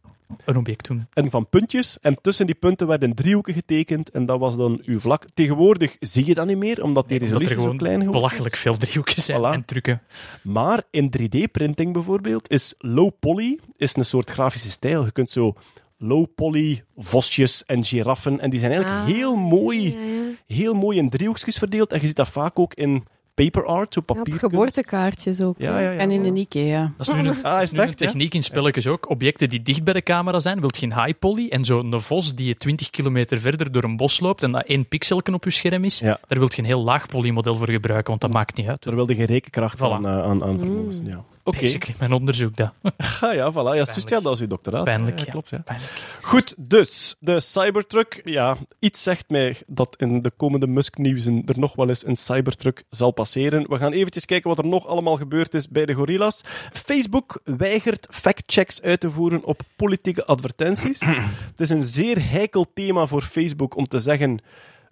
een object doen. En van puntjes. En tussen die punten werden driehoeken getekend. En dat was dan uw vlak. Tegenwoordig zie je dat niet meer, omdat die Omdat resolutie er zo klein geworden is. belachelijk veel driehoekjes zijn Voilà. en trucken. Maar in 3D-printing bijvoorbeeld is low poly is een soort grafische stijl. Je kunt zo low poly vosjes en giraffen. En die zijn eigenlijk Ah, heel mooi, Ja, ja. heel mooi in driehoekjes verdeeld. En je ziet dat vaak ook in paper art, zo Ja, op papier. geboortekaartjes ook. Ja, ja, ja. En in een IKEA. Dat is nu, een, dat is is nu het een echt, ja? techniek in spelletjes ook. Objecten die dicht bij de camera zijn, wilt je een high poly. En zo'n vos die je 20 kilometer verder door een bos loopt en dat één pixelken op je scherm is, Ja. daar wilt je een heel laag poly model voor gebruiken, want dat maakt niet uit. Daar wilde je rekenkracht Voilà. aan, eh, aan, aan vermogen. Ja. Oké. Basically, mijn onderzoek dat. Ah, ja, voilà. Ja, juist, ja, dat is uw doctoraat. Pijnlijk, ja. ja. Klopt, ja. Pijnlijk. Goed, dus de Cybertruck. Ja, iets zegt mij dat in de komende Musk-nieuwsen er nog wel eens een Cybertruck zal passeren. We gaan eventjes kijken wat er nog allemaal gebeurd is bij de gorillas. Facebook weigert factchecks uit te voeren op politieke advertenties. Het is een zeer heikel thema voor Facebook om te zeggen.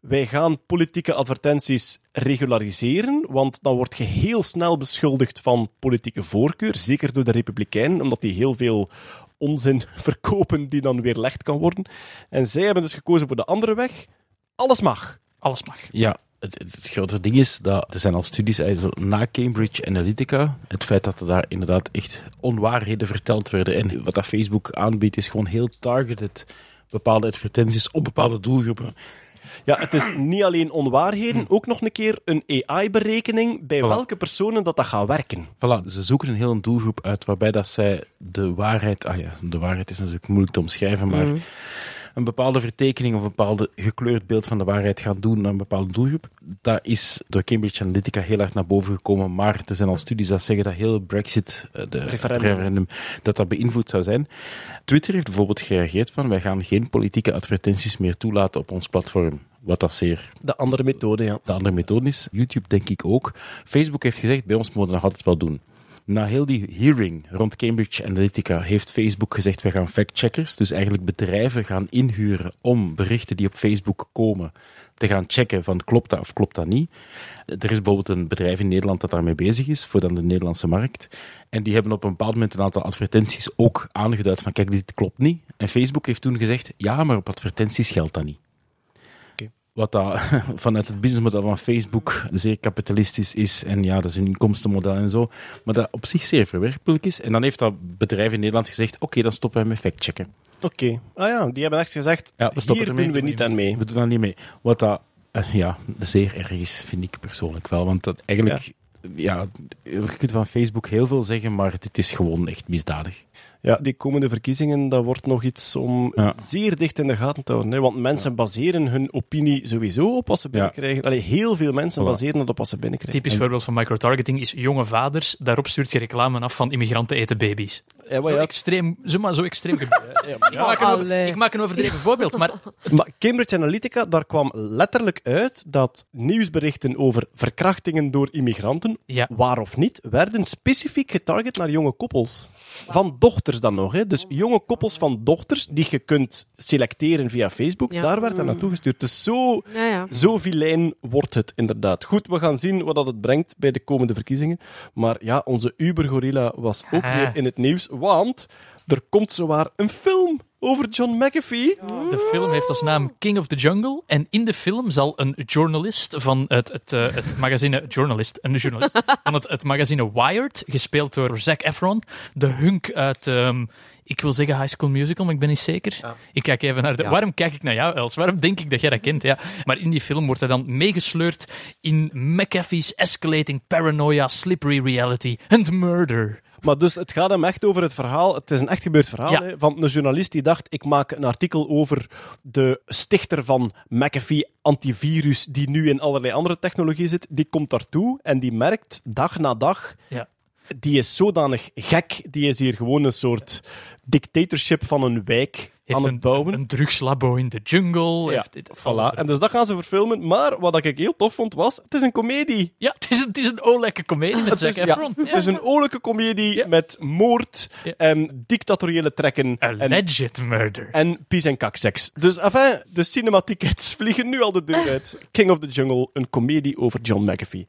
Wij gaan politieke advertenties regulariseren, want dan word je heel snel beschuldigd van politieke voorkeur, zeker door de Republikeinen, omdat die heel veel onzin verkopen die dan weer licht kan worden. En zij hebben dus gekozen voor de andere weg. Alles mag. Alles mag. Ja, het, het, het grote ding is dat er zijn al studies uit zo na Cambridge Analytica. Het feit dat er daar inderdaad echt onwaarheden verteld werden. En wat dat Facebook aanbiedt is gewoon heel targeted bepaalde advertenties op bepaalde doelgroepen. Ja, het is niet alleen onwaarheden, ook nog een keer een AI-berekening bij Voilà. welke personen dat, dat gaat werken. Voilà, ze zoeken een hele doelgroep uit waarbij dat zij de waarheid... Ah ja, de waarheid is natuurlijk moeilijk te omschrijven, maar een bepaalde vertekening of een bepaalde gekleurd beeld van de waarheid gaan doen naar een bepaalde doelgroep. Dat is door Cambridge Analytica heel erg naar boven gekomen, maar er zijn al studies dat zeggen dat heel Brexit, eh, de Referendum. referendum, dat dat beïnvloed zou zijn. Twitter heeft bijvoorbeeld gereageerd van wij gaan geen politieke advertenties meer toelaten op ons platform. Wat dat zeer De andere methode, ja. de andere methode is. YouTube denk ik ook. Facebook heeft gezegd, bij ons mogen we nog altijd wel doen. Na heel die hearing rond Cambridge Analytica heeft Facebook gezegd, we gaan factcheckers, dus eigenlijk bedrijven gaan inhuren om berichten die op Facebook komen te gaan checken van klopt dat of klopt dat niet. Er is bijvoorbeeld een bedrijf in Nederland dat daarmee bezig is, voor dan de Nederlandse markt. En die hebben op een bepaald moment een aantal advertenties ook aangeduid van kijk, dit klopt niet. En Facebook heeft toen gezegd, ja, maar op advertenties geldt dat niet. Wat dat vanuit het businessmodel van Facebook zeer kapitalistisch is. En ja, dat is een inkomstenmodel en zo. Maar dat op zich zeer verwerpelijk is. En dan heeft dat bedrijf in Nederland gezegd: oké, dan stoppen we met factchecken. Oké. Ah ja, die hebben echt gezegd, Ja, we stoppen hier doen we niet aan mee. We doen daar niet mee. Wat dat eh, ja, zeer erg is, vind ik persoonlijk wel. Want dat eigenlijk, ja. je kunt van Facebook heel veel zeggen, maar dit is gewoon echt misdadig. Ja, die komende verkiezingen, dat wordt nog iets om Ja. zeer dicht in de gaten te houden. Hè? Want mensen baseren hun opinie sowieso op wat ze binnenkrijgen. Allee, heel veel mensen Voilà. baseren het op wat ze binnenkrijgen. Typisch voorbeeld van microtargeting is jonge vaders. Daarop stuurt je reclame af van immigranten eten baby's. Zo ja, extreem, zomaar zo extreem. Ik, maak een over- ik maak een overdreven voorbeeld, maar Maar Cambridge Analytica, daar kwam letterlijk uit dat nieuwsberichten over verkrachtingen door immigranten, Ja. waar of niet, werden specifiek getarget naar jonge koppels. Van dochters dan nog. Hè. Dus jonge koppels van dochters die je kunt selecteren via Facebook, Ja. daar werd dat naartoe gestuurd. Dus zo, Ja, ja. zo vilijn wordt het inderdaad. Goed, we gaan zien wat dat het brengt bij de komende verkiezingen. Maar ja, onze Uber-gorilla was ook Ah. weer in het nieuws, want er komt zowaar een film over John McAfee. de film heeft als naam King of the Jungle. En in de film zal een journalist van het, het, eh, het magazine... Journalist, een journalist van het, het magazine Wired, gespeeld door Zac Efron, de hunk uit... ehm, ik wil zeggen High School Musical, maar ik ben niet zeker. Ik kijk even naar de... Waarom kijk ik naar jou, Els? Waarom denk ik dat jij dat kent? Ja. Maar in die film wordt hij dan meegesleurd in McAfee's escalating paranoia, slippery reality and murder. Maar dus het gaat hem echt over het verhaal. Het is een echt gebeurd verhaal Ja. hè, van een journalist die dacht: ik maak een artikel over de stichter van McAfee antivirus, die nu in allerlei andere technologie zit. Die komt daartoe en die merkt dag na dag. Ja. Die is zodanig gek, die is hier gewoon een soort dictatorship van een wijk Heeft aan een, het bouwen. een drugslabo in de jungle. Ja, heeft Voilà. En dus dat gaan ze verfilmen. Maar wat ik heel tof vond, was: het is een komedie. Ja, het is een, het is een olijke comedie met Het Zac is, ja, Efron. het is een oorlijke komedie Ja. met moord en dictatoriële trekken. en Alleged murder. En pies en kakseks. Dus enfin, de cinematickets vliegen nu al de deur uit. King of the Jungle, een komedie over John McAfee.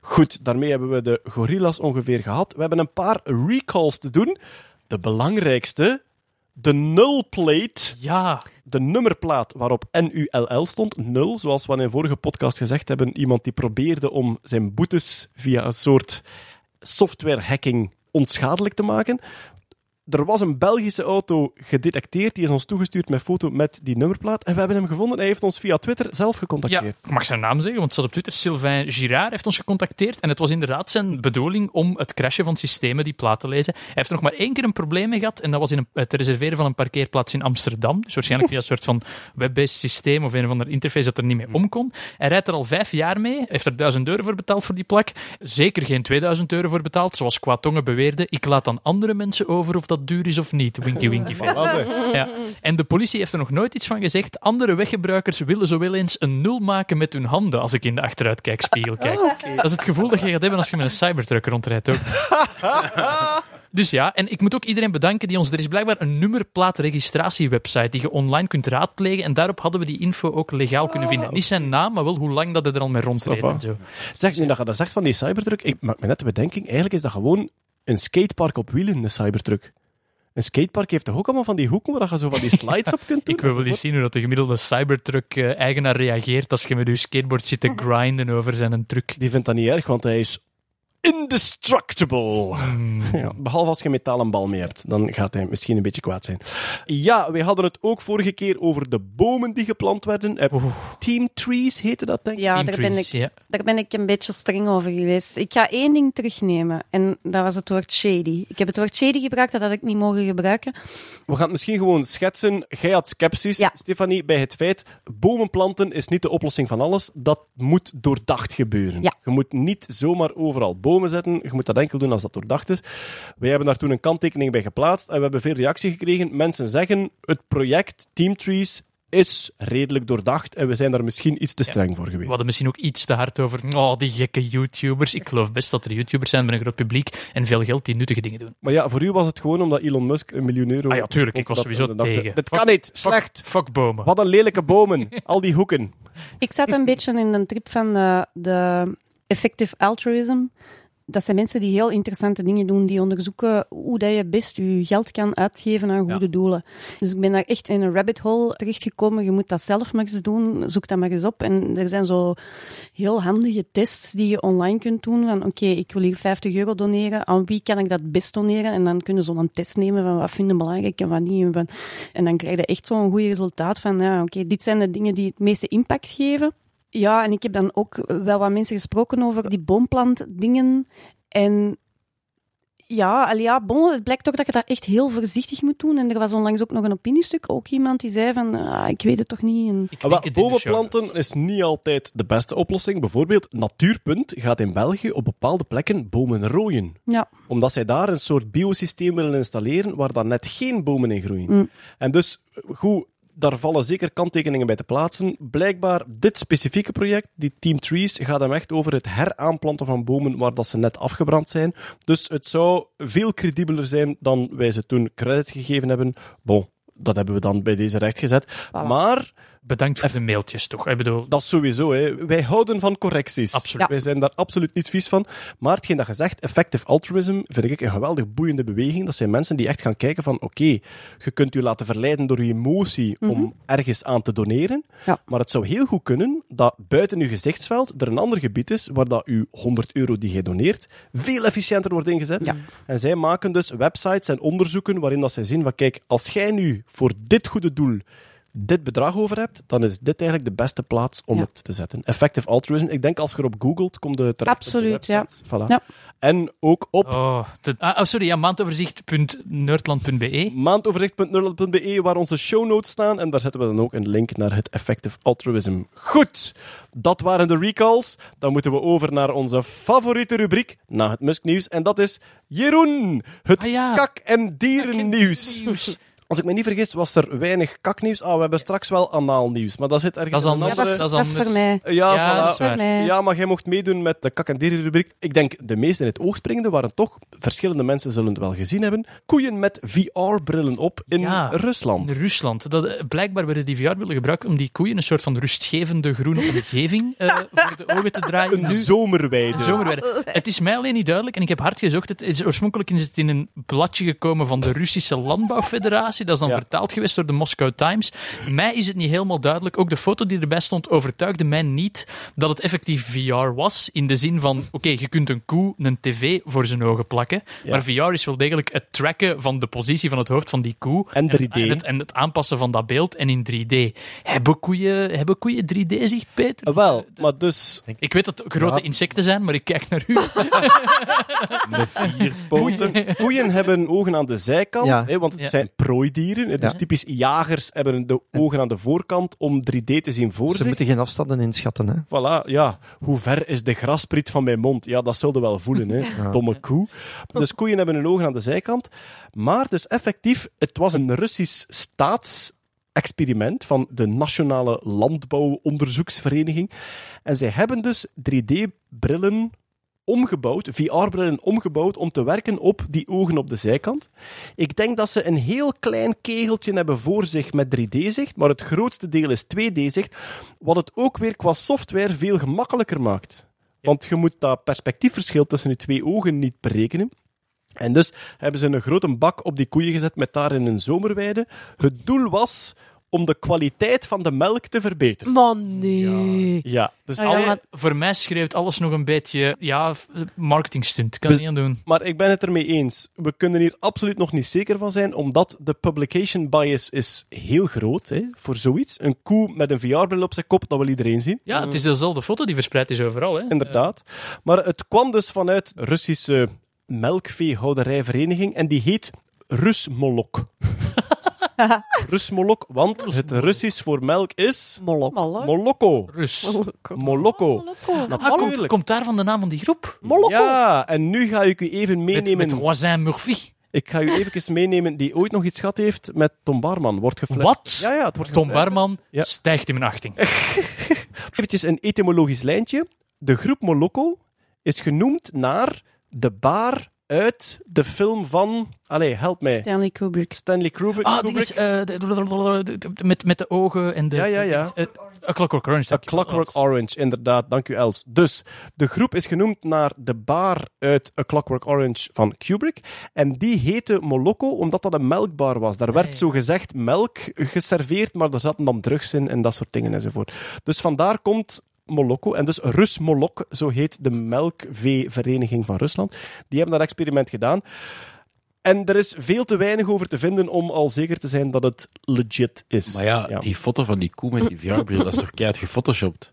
Goed, daarmee hebben we de gorillas ongeveer gehad. We hebben een paar recalls te doen. De belangrijkste, de nullplate. Ja, De nummerplaat waarop NULL stond, nul, zoals we in een vorige podcast gezegd hebben. Iemand die probeerde om zijn boetes via een soort software hacking onschadelijk te maken. Er was een Belgische auto gedetecteerd, die is ons toegestuurd met foto met die nummerplaat. En we hebben hem gevonden. Hij heeft ons via Twitter zelf ja, gecontacteerd. ik mag zijn naam zeggen, want het staat op Twitter. Sylvain Girard heeft ons gecontacteerd. En het was inderdaad zijn bedoeling om het crashen van systemen die plaat te lezen. Hij heeft er nog maar één keer een probleem mee gehad. En dat was in het reserveren van een parkeerplaats in Amsterdam. Dus waarschijnlijk via een soort van web-based systeem of een of ander interface dat er niet mee om kon. Hij rijdt er al vijf jaar mee. Hij heeft er 1000 euro voor betaald voor die plak. Zeker geen 2000 euro voor betaald, zoals Kwatongen beweerde. Ik laat aan andere mensen over of dat duur is of niet. Winky winky face. Ja. En de politie heeft er nog nooit iets van gezegd. Andere weggebruikers willen zo wel eens een nul maken met hun handen als ik in de achteruitkijkspiegel kijk. Dat is het gevoel dat je gaat hebben als je met een cybertruck rondrijdt ook. Dus ja, en ik moet ook iedereen bedanken die ons... Er is blijkbaar een nummerplaatregistratiewebsite die je online kunt raadplegen en daarop hadden we die info ook legaal kunnen vinden. Niet zijn naam, maar wel hoe lang dat hij er al mee rondreed en zo. Zeg, nu dat je dat zegt van die cybertruck, ik maak me net de bedenking, eigenlijk is dat gewoon een skatepark op wielen, een cybertruck. Een skatepark heeft toch ook allemaal van die hoeken waar je zo van die slides op kunt doen? Ik wil wel eens zien hoe dat de gemiddelde Cybertruck-eigenaar reageert als je met je skateboard zit te grinden over zijn truck. Die vindt dat niet erg, want hij is indestructible. Ja, behalve als je een metalen bal mee hebt. Dan gaat hij misschien een beetje kwaad zijn. Ja, wij hadden het ook vorige keer over de bomen die geplant werden. Eh, Team Trees heette dat, denk ik. Ja, Team daar ben, ik, daar ben ik een beetje streng over geweest. Ik ga één ding terugnemen. En dat was het woord shady. Ik heb het woord shady gebruikt, dat had ik niet mogen gebruiken. We gaan het misschien gewoon schetsen. Jij had sceptisch, Ja. Stefanie, bij het feit... Bomen planten is niet de oplossing van alles. Dat moet doordacht gebeuren. Ja. Je moet niet zomaar overal bomen zetten. Je moet dat enkel doen als dat doordacht is. Wij hebben daar toen een kanttekening bij geplaatst. En we hebben veel reactie gekregen. Mensen zeggen, het project Team Trees is redelijk doordacht. En we zijn daar misschien iets te streng voor We geweest. hadden misschien ook iets te hard over oh, die gekke YouTubers. Ik geloof best dat er YouTubers zijn met een groot publiek en veel geld die nuttige dingen doen. Maar ja, voor u was het gewoon omdat Elon Musk een miljoen euro... Ah ja, tuurlijk, ik was dat- sowieso tegen. Dit kan niet, Fuck- slecht. Fuck bomen. Wat een lelijke bomen. Al die hoeken. Ik zat een beetje in een trip van de, de effective altruism. Dat zijn mensen die heel interessante dingen doen, die onderzoeken hoe dat je best je geld kan uitgeven aan goede doelen. Dus ik ben daar echt in een rabbit hole terechtgekomen. Je moet dat zelf maar eens doen. Zoek dat maar eens op. En er zijn zo heel handige tests die je online kunt doen. Van oké, ik wil hier 50 euro doneren. Aan wie kan ik dat best doneren? En dan kunnen ze zo'n test nemen van wat vinden belangrijk en wat niet. En dan krijg je echt zo'n goed resultaat van ja, oké, dit zijn de dingen die het meeste impact geven. Ja, en ik heb dan ook wel wat mensen gesproken over die boomplantdingen. En ja, ja, bon, het blijkt toch dat je dat echt heel voorzichtig moet doen. En er was onlangs ook nog een opiniestuk. Ook iemand die zei van, ah, ik weet het toch niet. En Ik Ah, wel, link het in de bomen show planten is niet altijd de beste oplossing. Bijvoorbeeld, Natuurpunt gaat in België op bepaalde plekken bomen rooien. ja, Omdat zij daar een soort biosysteem willen installeren waar dan net geen bomen in groeien. Mm. En dus, goed, daar vallen zeker kanttekeningen bij te plaatsen. Blijkbaar, dit specifieke project, die Team Trees, gaat hem echt over het heraanplanten van bomen waar dat ze net afgebrand zijn. Dus het zou veel credibeler zijn dan wij ze toen credit gegeven hebben. Bon, dat hebben we dan bij deze rechtgezet. Maar Bedankt voor de mailtjes, toch? Ik bedoel, dat sowieso. Hè. Wij houden van correcties. Absoluut. Wij zijn daar absoluut niet vies van. Maar hetgeen dat je zegt, effective altruism, vind ik een geweldig boeiende beweging. Dat zijn mensen die echt gaan kijken van, oké, je kunt je laten verleiden door je emotie om ergens aan te doneren. Ja. Maar het zou heel goed kunnen dat buiten je gezichtsveld er een ander gebied is waar dat je 100 euro die jij doneert veel efficiënter wordt ingezet. En zij maken dus websites en onderzoeken waarin dat zij zien van, kijk, als jij nu voor dit goede doel dit bedrag over hebt, dan is dit eigenlijk de beste plaats om Ja. het te zetten. Effective altruism. Ik denk als je erop googelt, komt het terecht op de Absoluut, ja. Voilà. Ja. En ook op oh, de- ah, oh, sorry, ja, maandoverzicht.nerdland.be. maandoverzicht.nerdland.be, waar onze show notes staan. En daar zetten we dan ook een link naar het Effective Altruism. Goed, dat waren de recalls. Dan moeten we over naar onze favoriete rubriek na het Musk-nieuws. En dat is Jeroen, het Ah ja. kak- en dierennieuws. Nieuws. Als ik me niet vergis, was er weinig kaknieuws. Ah, we hebben straks wel anaal nieuws, maar dat zit ergens Dat is een anders. ja dat, is, andere... dat is dat is voor mij. Ja, Ja, voilà. dat is Voor waar. mij. Ja, maar jij mocht meedoen met de kak- en dierenrubriek. Ik denk, de meest in het oog springende waren toch, verschillende mensen zullen het wel gezien hebben, koeien met VR-brillen op in Ja. Rusland. In Rusland. Dat, eh, blijkbaar werden die VR-willen gebruikt om die koeien een soort van rustgevende groene omgeving eh, voor de ogen te draaien. Een zomerweide. Zomerweide. Het is mij alleen niet duidelijk, en ik heb hard gezocht. Het is oorspronkelijk is het in een bladje gekomen van de Russische Landbouwfederatie. Dat is dan Ja. vertaald geweest door de Moscow Times. Mij is het niet helemaal duidelijk. Ook de foto die erbij stond overtuigde mij niet dat het effectief VR was. In de zin van, oké, je kunt een koe een tv voor zijn ogen plakken. Ja. Maar VR is wel degelijk het tracken van de positie van het hoofd van die koe. En 3D. En het, en het aanpassen van dat beeld en in 3D. Hebben koeien, hebben koeien 3D-zicht, Peter? Ah, Wel, maar dus... Ik weet dat het grote Ja. insecten zijn, maar ik kijk naar u. Koeien, koeien hebben ogen aan de zijkant, Ja. hè, want het Ja. zijn prooidieren. Dus typisch jagers hebben de ogen aan de voorkant om 3D te zien voor Ze zich. moeten geen afstanden inschatten. Hè. Voilà, ja. Hoe ver is de graspriet van mijn mond? Ja, dat zullen wel voelen, hè. Domme koe. Dus koeien hebben hun ogen aan de zijkant. Maar dus effectief, het was een Russisch staatsexperiment van de Nationale Landbouwonderzoeksvereniging. En zij hebben dus 3D-brillen omgebouwd, VR-brillen omgebouwd, om te werken op die ogen op de zijkant. Ik denk dat ze een heel klein kegeltje hebben voor zich met 3D-zicht, maar het grootste deel is 2D-zicht, wat het ook weer qua software veel gemakkelijker maakt. Want je moet dat perspectiefverschil tussen je twee ogen niet berekenen. En dus hebben ze een grote bak op die koeien gezet met daarin een zomerweide. Het doel was om de kwaliteit van de melk te verbeteren. Man, nee. Ja, dus Ah, ja, alle- maar- Voor mij schreeuwt alles nog een beetje, ja, marketingstunt. Kan Dus- niet aan doen. Maar ik ben het ermee eens. We kunnen hier absoluut nog niet zeker van zijn, omdat de publication bias is heel groot hè, voor zoiets. Een koe met een VR-bril op zijn kop, dat wil iedereen zien. Ja, het is dezelfde foto die verspreid is overal. Hè. Inderdaad. Maar het kwam dus vanuit Russische melkveehouderijvereniging en die heet Rusmolok. Rusmolok, want het Russisch voor melk is Molok. Moloko. Rus. Moloko. Ah, komt, komt daar van de naam van die groep? Ja, en nu ga ik u even Met, meenemen. met Roisin Murphy. Ik ga u even meenemen die ooit nog iets gehad heeft met Tom Barman. Wordt geflirt. Wat? Ja, ja, het wordt Tom. Barman Ja. stijgt in mijn achting. Eventjes een etymologisch lijntje. De groep Moloko is genoemd naar de baar uit de film van... Allee, help mij. Stanley Kubrick. Stanley Kubrick. Ah, die is eh, de- de- de- met, met de ogen en de... Ja, ja, ja. eh, A Clockwork Orange. A. Clockwork Orange, inderdaad. Dank u, Els. Dus, de groep is genoemd naar de baar uit A Clockwork Orange van Kubrick. En die heette Moloko omdat dat een melkbar was. Daar werd ja. zo gezegd melk geserveerd, maar er zaten dan drugs in en dat soort dingen enzovoort. Dus vandaar komt Moloko. En dus Rus Molok, zo heet de melkveevereniging van Rusland. Die hebben dat experiment gedaan. En er is veel te weinig over te vinden om al zeker te zijn dat het legit is. Maar ja, Ja. die foto van die koe met die VR-bril, dat is toch keihard gefotoshopt?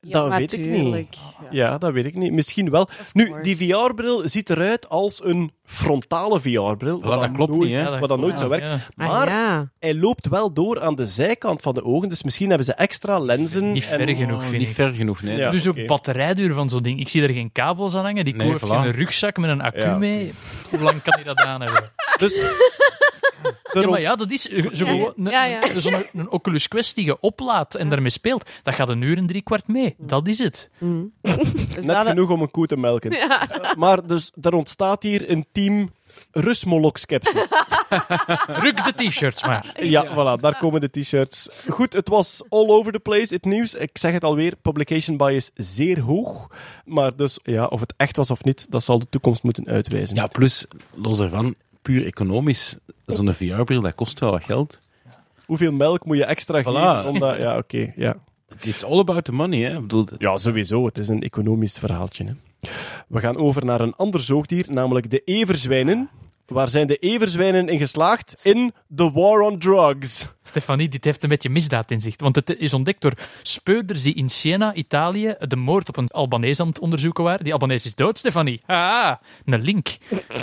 Dat weet ik niet. Ja, dat weet ik niet. Misschien wel. Nu, die VR-bril ziet eruit als een frontale VR-bril. Wel, dat klopt nooit, niet, hè? Ja, dat Wat dan nooit zou werken. ja. Ah, Maar ja. hij loopt wel door aan de zijkant van de ogen, dus misschien hebben ze extra lenzen. Niet ver en- genoeg, Oh, vind niet ik. ver genoeg, nee. Ja. dus ook batterijduur van zo'n ding. Ik zie er geen kabels aan hangen. Die Nee, heeft voilà. geen rugzak met een accu Ja. mee. Hoe lang kan hij dat aan hebben? Dus, Ja, maar ja, dat is eh, zo gewoon een, ja, ja. een- zo'n een Oculus Quest die je oplaadt en daarmee speelt. Dat gaat een uur en drie kwart mee. Dat is het. Dus net dat- genoeg om een koe te melken. Maar dus, er ontstaat hier een team Rusmolok-skepsis. Ruk de t-shirts maar. Ja, voilà, daar komen de t-shirts. Goed, het was all over the place, het nieuws. Ik zeg het alweer, publication bias zeer hoog. Maar dus, ja, of het echt was of niet, dat zal de toekomst moeten uitwijzen. Ja, plus, los daarvan, puur economisch, zo'n VR-bril, dat kost wel wat geld. Hoeveel melk moet je extra Voilà. geven? Omdat, ja, oké, ja. It's all about the money, hè. Ik bedoel, Ja, sowieso. Het is een economisch verhaaltje. Hè. We gaan over naar een ander zoogdier, namelijk de everzwijnen. Waar zijn de everzwijnen in geslaagd? In The War on Drugs. Stefanie, dit heeft een beetje misdaadinzicht. Want het is ontdekt door speurders die in Siena, Italië, de moord op een Albanees aan het onderzoeken waren. Die Albanees is dood, Stefanie. Ah, een link.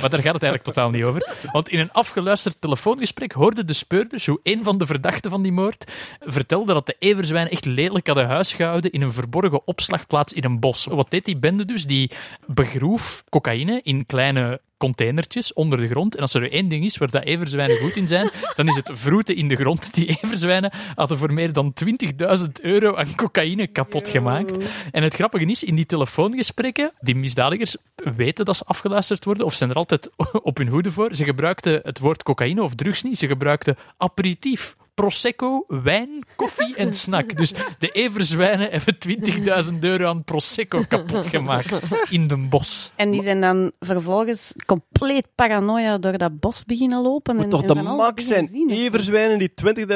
Maar daar gaat het eigenlijk totaal niet over. Want in een afgeluisterd telefoongesprek hoorden de speurders hoe een van de verdachten van die moord vertelde dat de everzwijnen echt lelijk hadden huisgehouden in een verborgen opslagplaats in een bos. Wat deed die bende dus? Die begroef cocaïne in kleine containertjes onder de grond. En als er één ding is waar dat everzwijnen goed in zijn, dan is het vroeten in de grond. Die everzwijnen hadden voor meer dan 20.000 euro aan cocaïne kapot gemaakt. En het grappige is, in die telefoongesprekken, die misdadigers weten dat ze afgeluisterd worden, of zijn er altijd op hun hoede voor. Ze gebruikten het woord cocaïne of drugs niet, ze gebruikten aperitief. Prosecco, wijn, koffie en snack. Dus de everzwijnen hebben 20.000 euro aan Prosecco kapot gemaakt in de bos. En die zijn dan vervolgens compleet paranoia door dat bos beginnen lopen. Moet en, toch en de max zijn zien. everzwijnen die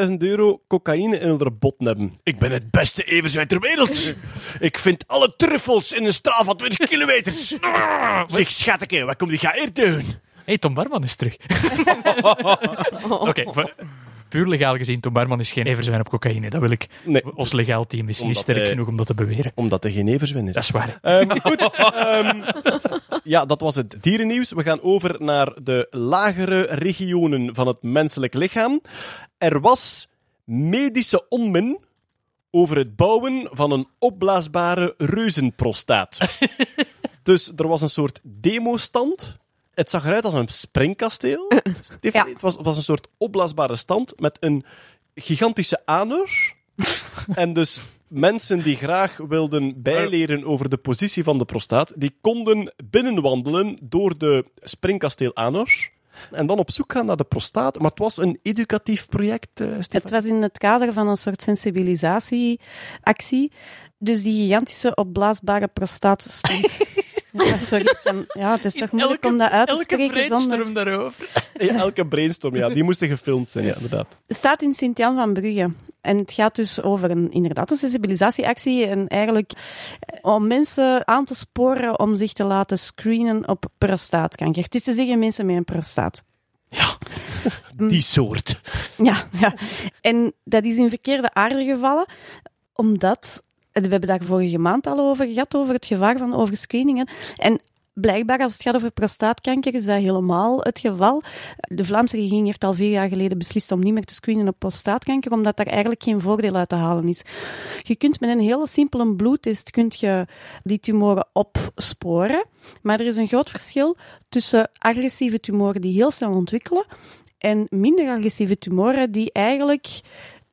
20.000 euro cocaïne in hun botten hebben. Ik ben het beste everzwijn ter wereld. Ik vind alle truffels in een straal van 20 kilometer. Zeg, schatje, wat komt die ga hier doen? hey, Tom Barman is terug. Oké, voor- puur legaal gezien, Tom Barman is geen everzwijn op cocaïne. Dat wil ik. Nee, Ons legaal team is niet sterk hij- genoeg om dat te beweren. omdat er geen everzwijn is. Dat is waar. Ehm, goed. ehm, ja, dat was het dierennieuws. We gaan over naar de lagere regionen van het menselijk lichaam. Er was medische onmin over het bouwen van een opblaasbare reuzenprostaat. dus er was een soort demostand. Het zag eruit als een springkasteel. Stefanie, Ja. het, was, het was een soort opblaasbare stand met een gigantische anus. En dus mensen die graag wilden bijleren over de positie van de prostaat, die konden binnenwandelen door de springkasteel Anor. En dan op zoek gaan naar de prostaat. Maar het was een educatief project, eh Het was in het kader van een soort sensibilisatieactie. Dus die gigantische opblaasbare prostaat stond Ja, sorry. ik kan- ja, het is toch moeilijk om dat uit te elke spreken zonder... brainstorm daarover. Ja, elke brainstorm, ja, die moesten gefilmd zijn, ja, inderdaad. Het staat in Sint-Jan van Brugge. En het gaat dus over een, inderdaad een sensibilisatieactie. En eigenlijk eh, om mensen aan te sporen om zich te laten screenen op prostaatkanker. Het is te zeggen mensen met een prostaat. Die soort. Ja, ja. En dat is in verkeerde aarde gevallen, omdat... We hebben daar vorige maand al over gehad, over het gevaar van overscreeningen. En blijkbaar, als het gaat over prostaatkanker, is dat helemaal het geval. De Vlaamse regering heeft al vier jaar geleden beslist om niet meer te screenen op prostaatkanker, omdat daar eigenlijk geen voordeel uit te halen is. Je kunt met een hele simpele bloedtest kunt je die tumoren opsporen, maar er is een groot verschil tussen agressieve tumoren die heel snel ontwikkelen en minder agressieve tumoren die eigenlijk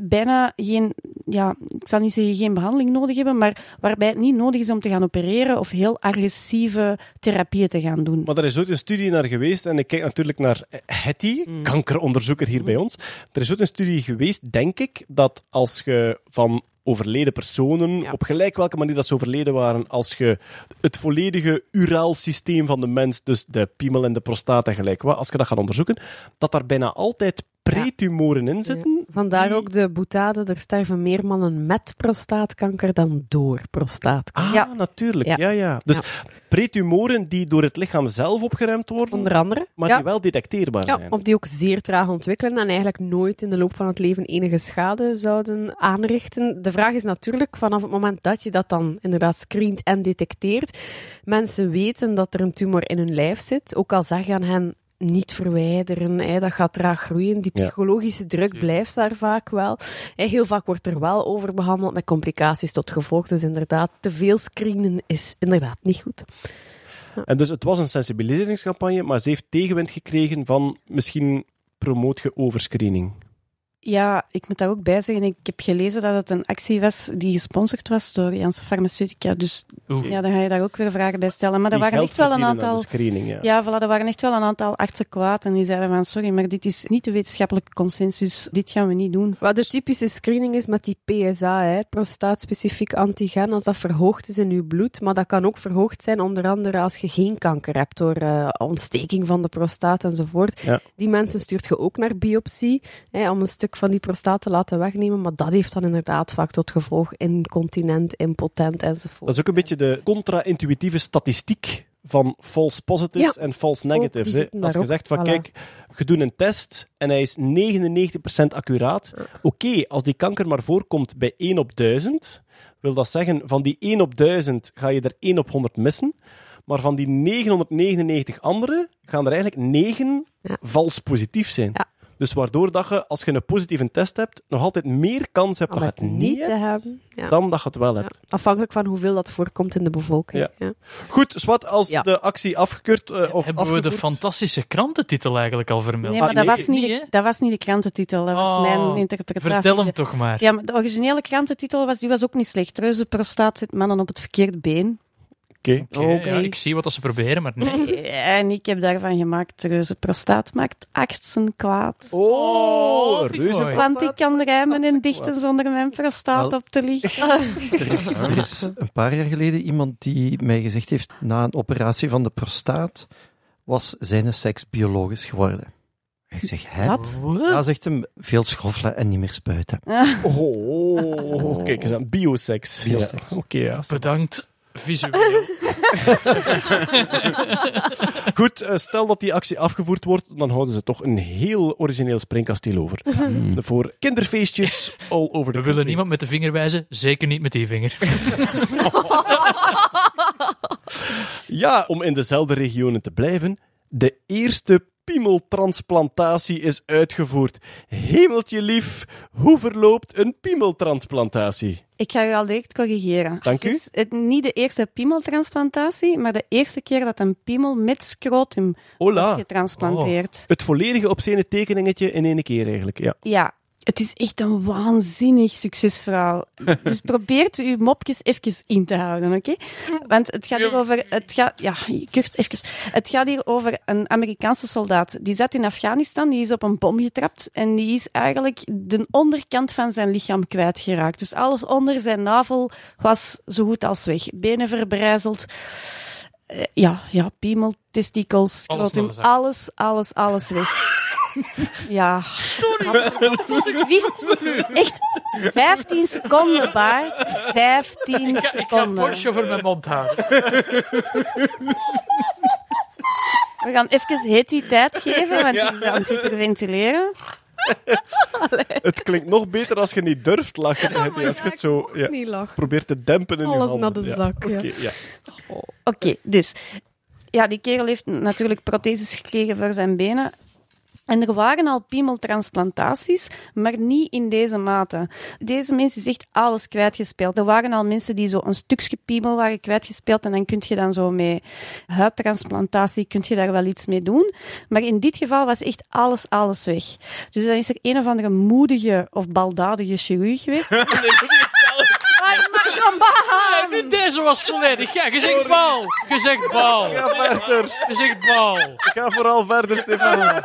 bijna geen, ja, ik zal niet zeggen geen behandeling nodig hebben, maar waarbij het niet nodig is om te gaan opereren of heel agressieve therapieën te gaan doen. Maar er is ooit een studie naar geweest, en ik kijk natuurlijk naar Hetty, kankeronderzoeker hier bij ons. Er is ooit een studie geweest, denk ik, dat als je van overleden personen, op gelijk welke manier dat ze overleden waren, als je het volledige uraalsysteem van de mens, dus de piemel en de prostaat en gelijk wat, als je dat gaat onderzoeken, dat daar bijna altijd pretumoren in zitten. Vandaar ook de boetade, er sterven meer mannen met prostaatkanker dan door prostaatkanker. Ah, natuurlijk. Ja, ja. Dus pretumoren die door het lichaam zelf opgeremd worden, Onder andere. maar ja. die wel detecteerbaar Ja, zijn. of die ook zeer traag ontwikkelen en eigenlijk nooit in de loop van het leven enige schade zouden aanrichten. De vraag is natuurlijk, vanaf het moment dat je dat dan inderdaad screent en detecteert, mensen weten dat er een tumor in hun lijf zit, ook al zeg je aan hen niet verwijderen, hè, dat gaat traag groeien. Die Ja. psychologische druk blijft daar vaak wel. Heel vaak wordt er wel over behandeld met complicaties tot gevolg. Dus inderdaad, te veel screenen is inderdaad niet goed. En dus het was een sensibiliseringscampagne, maar ze heeft tegenwind gekregen van misschien promoot je overscreening. Ja, ik moet daar ook bij zeggen, ik heb gelezen dat het een actie was die gesponsord was door Janssen Pharmaceutica. Dus Oeh. ja, daar ga je daar ook weer vragen bij stellen. Maar er waren echt wel een aantal... ja. Ja, voilà, er waren echt wel een aantal artsen kwaad en die zeiden van sorry, maar dit is niet de wetenschappelijke consensus, dit gaan we niet doen. Wat de typische screening is met die PSA, hè, prostaatspecifiek antigen, als dat verhoogd is in uw bloed. Maar dat kan ook verhoogd zijn, onder andere als je geen kanker hebt door eh, ontsteking van de prostaat enzovoort. Ja. Die mensen stuurt je ook naar biopsie, hè, om een stuk van die prostaat te laten wegnemen. Maar dat heeft dan inderdaad vaak tot gevolg incontinent, impotent enzovoort. Dat is ook een beetje de contra-intuïtieve statistiek van false positives Ja. en false negatives. Als je zegt van voilà. kijk, je doet een test en hij is 99% accuraat. Oké, als die kanker maar voorkomt bij 1 op 1000, wil dat zeggen van die 1 op 1000 ga je er 1 op 100 missen. Maar van die 999 andere gaan er eigenlijk 9 Ja. vals positief zijn. Ja. Dus waardoor dat je, als je een positieve test hebt, nog altijd meer kans hebt Om dat je het niet te hebt, hebben. Ja. dan dat je het wel Ja. hebt. Afhankelijk van hoeveel dat voorkomt in de bevolking. Ja. Ja. Goed, Swat, als Ja. de actie afgekeurd eh, of Hebben we de fantastische krantentitel eigenlijk al vermeld? Nee, maar Ah, dat, nee, was niet niet, de, dat was niet de krantentitel, dat was Oh, mijn interpretatie. Vertel hem toch maar. Ja, maar de originele krantentitel was, die was ook niet slecht. Reuze prostaat zit mannen op het verkeerde been. Oké. Ja, ik zie wat dat ze proberen, maar nee. En ik heb daarvan gemaakt, reuze prostaat maakt artsen kwaad. Oh, vind ik reuze. Want ik kan rijmen en dichten zonder mijn prostaat Wel. op te liggen. Er is, er is een paar jaar geleden iemand die mij gezegd heeft, na een operatie van de prostaat, was zijn seks biologisch geworden. Ik zeg, hè? Wat? Ja, zegt hem, veel schoffelen en niet meer spuiten. Oh, kijk eens aan. Bioseks. Bioseks. Ja, Oké, ja. Bedankt. Visueel. Goed, eh, stel dat die actie afgevoerd wordt, dan houden ze toch een heel origineel springkasteel over. Voor kinderfeestjes all over the We willen country. niemand met de vinger wijzen, zeker niet met die vinger. Ja, om in dezelfde regionen te blijven. De eerste piemeltransplantatie is uitgevoerd. Hemeltje lief, hoe verloopt een piemeltransplantatie? Ik ga u al direct corrigeren. Dank u. Het is het, niet de eerste piemeltransplantatie, maar de eerste keer dat een piemel met scrotum wordt getransplanteerd. Het volledige obscene tekeningetje in één keer eigenlijk, ja. Ja, het is echt een waanzinnig succesverhaal. Dus probeert uw mopjes even in te houden, oké? Want het gaat hier over... Het gaat, ja, Kurt, even. Het gaat hier over een Amerikaanse soldaat. Die zat in Afghanistan, die is op een bom getrapt en die is eigenlijk de onderkant van zijn lichaam kwijtgeraakt. Dus alles onder zijn navel was zo goed als weg. Benen verbrijzeld. Eh, ja, ja, piemel, testikels, Alles alles, alles, alles weg. Ja. Ik wist echt 15 seconden, Baart. 15 Ik ga, ik ga seconden. Porsche over mijn mond houden. We gaan even Hetty tijd geven, want die is aan het hyperventileren. Het klinkt nog beter als je niet durft lachen. Hetty, als je het zo ja, Niet probeert te dempen in je Alles handen. naar de Ja, zak, ja. oké, ja. Oké, dus ja, die kerel heeft natuurlijk protheses gekregen voor zijn benen. En er waren al piemeltransplantaties, maar niet in deze mate. Deze mensen is echt alles kwijtgespeeld. Er waren al mensen die zo een stukje piemel waren kwijtgespeeld en dan kun je dan zo met huidtransplantatie kun je daar wel iets mee doen. Maar in dit geval was echt alles, alles weg. Dus dan is er een of andere moedige of baldadige chirurg geweest. Nu deze was volledig. Ja, je zegt bal. Je zegt bal. Ga verder. Je zegt bal. Ga vooral verder, Stefan.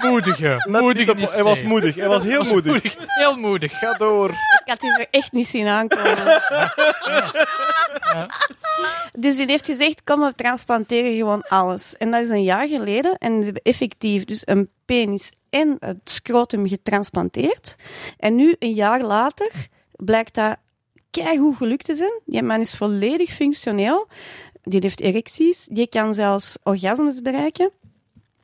Moedige. Let Moedige niet op- Hij was moedig. Hij was heel Was moedig. moedig. Heel moedig. Ga door. Ik had die er echt niet zien aankomen. Dus die heeft gezegd, kom, we transplanteren gewoon alles. En dat is een jaar geleden. En ze hebben effectief dus een penis en het scrotum getransplanteerd. En nu, een jaar later, blijkt dat keigoed gelukt te zijn. Die man is volledig functioneel. Die heeft erecties. Die kan zelfs orgasmes bereiken.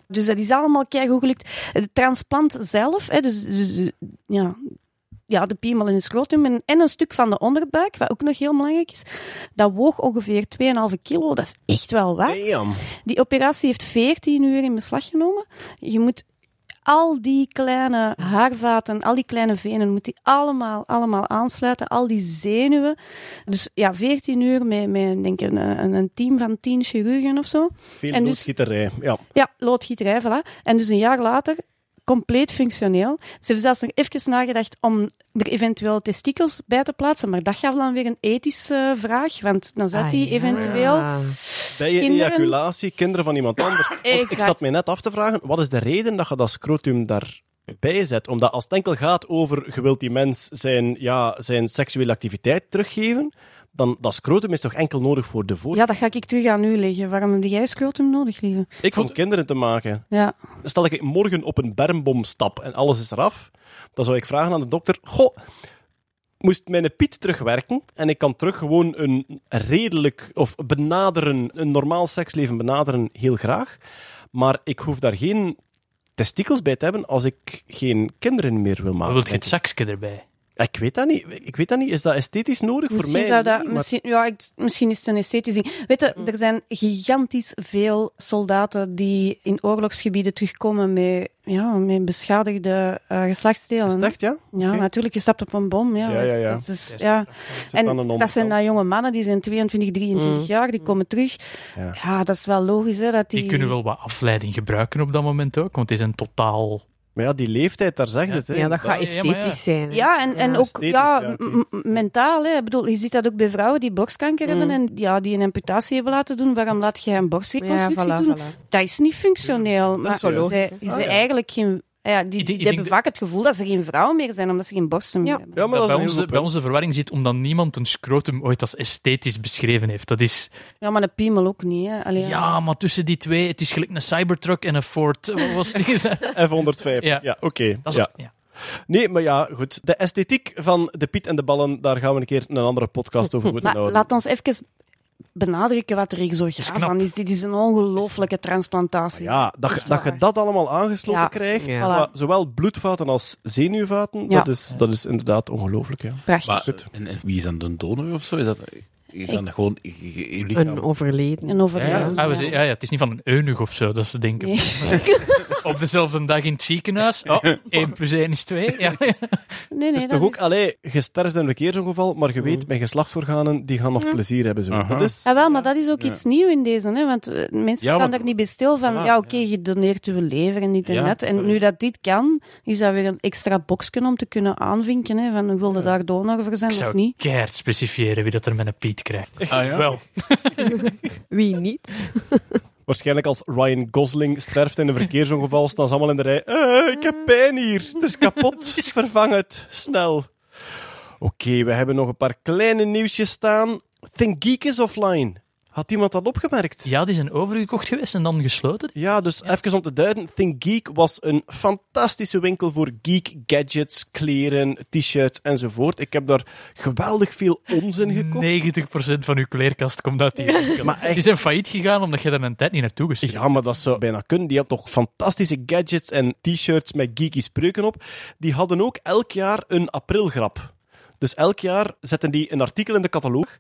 Dus dat is allemaal keigoed gelukt. De transplant zelf, hè, dus, dus ja, ja, de piemel in het scrotum en, en een stuk van de onderbuik, wat ook nog heel belangrijk is, dat woog ongeveer 2,5 kilo. Dat is echt wel wat. Damn. Die operatie heeft 14 uur in beslag genomen. Je moet al die kleine haarvaten, al die kleine venen, moet die allemaal, allemaal aansluiten. Al die zenuwen. Dus ja, 14 uur met, met denk ik, een, een, team van 10 chirurgen of zo. Veel En dus- loodgieterij. Ja. Ja, loodgieterij, voilà. En dus een jaar later, compleet functioneel. Ze hebben zelfs nog even nagedacht om er eventueel testikels bij te plaatsen, maar dat gaf dan weer een ethische vraag, want dan zat Ah, die ja. eventueel... Bij je Kinderen- ejaculatie, kinderen van iemand anders. Want Ik zat mij net af te vragen, wat is de reden dat je dat scrotum daarbij zet? Omdat als het enkel gaat over, je wilt die mens zijn, ja, zijn seksuele activiteit teruggeven, dan dat scrotum is toch enkel nodig voor de voor... Ja, dat ga ik terug aan u leggen. Waarom heb jij scrotum nodig, lieve? Ik vond kinderen te maken. Ja. Stel dat ik morgen op een bermbom stap en alles is eraf, dan zou ik vragen aan de dokter, goh, moest mijn piet terugwerken en ik kan terug gewoon een redelijk, of benaderen, een normaal seksleven benaderen, heel graag. Maar ik hoef daar geen testikels bij te hebben als ik geen kinderen meer wil maken. wilt je het zakje erbij? Ik weet dat niet. Ik weet dat niet. Is dat esthetisch nodig voor Misschien, mij? zou dat, niet, maar- misschien, ja, ik, misschien is het een esthetisch ding. Weet je, er zijn gigantisch veel soldaten die in oorlogsgebieden terugkomen met, ja, met beschadigde eh, geslachtsdelen. Is het echt, ja? Ja, natuurlijk. Je stapt op een bom. Ja, Ja, ja, ja. Dat is, ja. Een En dat zijn dan jonge mannen, die zijn 22, 23 jaar, die komen terug. Ja. Ja. dat is wel logisch, hè, dat die... Die kunnen wel wat afleiding gebruiken op dat moment ook, want die zijn totaal... Maar ja, die leeftijd, daar zeg je het. Hè. Ja, dat gaat ja, maar ja. esthetisch zijn. hè. Ja, en, en ook ja, mentaal. Hè. Ik bedoel, je ziet dat ook bij vrouwen die borstkanker Mm. hebben en ja, die een amputatie hebben laten doen. Waarom laat je een borstreconstructie Ja, voilà, doen? voilà. Dat is niet functioneel. Maar zij Ah, ja. eigenlijk geen... Ja, die, hebben vaak het gevoel dat ze geen vrouwen meer zijn, omdat ze geen borsten meer Ja. hebben. Ja, maar dat bij, heel bij de verwarring zit omdat niemand een scrotum ooit als esthetisch beschreven heeft. Dat is... Ja, maar een piemel ook niet. Hè. Allee, Ja, maar tussen die twee, het is gelijk een Cybertruck en een Ford. Wat was die? F150. Ja, Ja. oké. Ja. ja. Nee, maar ja, goed. De esthetiek van de Piet en de ballen, daar gaan we een keer een andere podcast over moeten Maar houden. laat ons even benadrukken wat er knap. van is. Dit is een ongelofelijke transplantatie. Ja, dat, dat je dat allemaal aangesloten Ja. krijgt, Ja. zowel bloedvaten als zenuwvaten, Ja. dat, is, dat is inderdaad ongelooflijk. Ja. Prachtig. Maar, Goed. en, en wie is dan de donor of zo? Is dat je gewoon je, je- je lichaam... Een overleden. En over Ja, Ah, ja, ja, het is niet van een eunuch of zo, dat ze denken. Nee. Op dezelfde dag in het ziekenhuis. Oh, 1 plus 1 is 2. Ja. Nee, nee, Dus dat toch ook, is- allee, je sterft in een verkeersongeval, maar je weet, mijn geslachtsorganen, die gaan nog Ja. plezier hebben. Zo. Dat is... Ja, wel, maar dat is ook Ja. iets nieuws in deze, hè? want eh, mensen Ja, staan want- daar niet bij stil van, ja, oké, je doneert je lever en dit en Ja, dat. En nu dat dit kan, is dat weer een extra boxje om te kunnen aanvinken, hè, van wil je daar donor voor zijn Ik of zou niet. keihard specifieren wie dat er met een Piet krijgt. Ah, ja? Wel. Wie niet? Waarschijnlijk als Ryan Gosling sterft in een verkeersongeval, staan ze allemaal in de rij. Eh, ik heb pijn hier, het is kapot, vervang het, snel. Oké, we hebben nog een paar kleine nieuwsjes staan. Think Geek is offline. Had iemand dat opgemerkt? Ja, die zijn overgekocht geweest en dan gesloten. Ja, dus even om te duiden. Think Geek was een fantastische winkel voor geek gadgets, kleren, t-shirts enzovoort. Ik heb daar geweldig veel onzin gekocht. 90% van uw kleerkast komt uit die winkel. Maar echt- Die zijn failliet gegaan omdat je daar een tijd niet naartoe gestuurd Ja, maar dat zou bijna kunnen. Die had toch fantastische gadgets en t-shirts met geeky spreuken op. Die hadden ook elk jaar een aprilgrap. Dus elk jaar zetten die een artikel in de catalogus,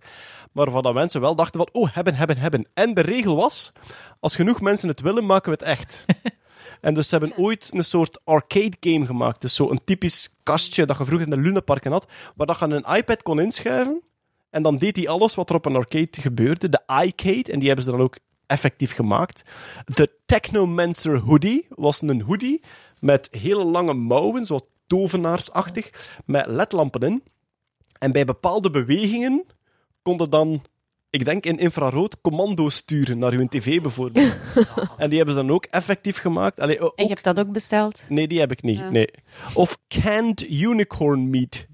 waarvan dat mensen wel dachten van, oh, hebben, hebben, hebben. En de regel was, als genoeg mensen het willen, maken we het echt. En dus ze hebben ooit een soort arcade game gemaakt. Dus zo'n typisch kastje dat je vroeger in de Lunaparken had, waar dat je een iPad kon inschuiven. En dan deed hij alles wat er op een arcade gebeurde. De iCade, en die hebben ze dan ook effectief gemaakt. De Technomancer hoodie was een hoodie met hele lange mouwen, zo tovenaarsachtig, met ledlampen in. En bij bepaalde bewegingen konden dan, ik denk in infrarood, commando's sturen naar uw tv bijvoorbeeld. en die hebben ze dan ook effectief gemaakt. Allee, ook- En je hebt dat ook besteld? Nee, die heb ik niet. Ja. Nee. Of canned unicorn meat.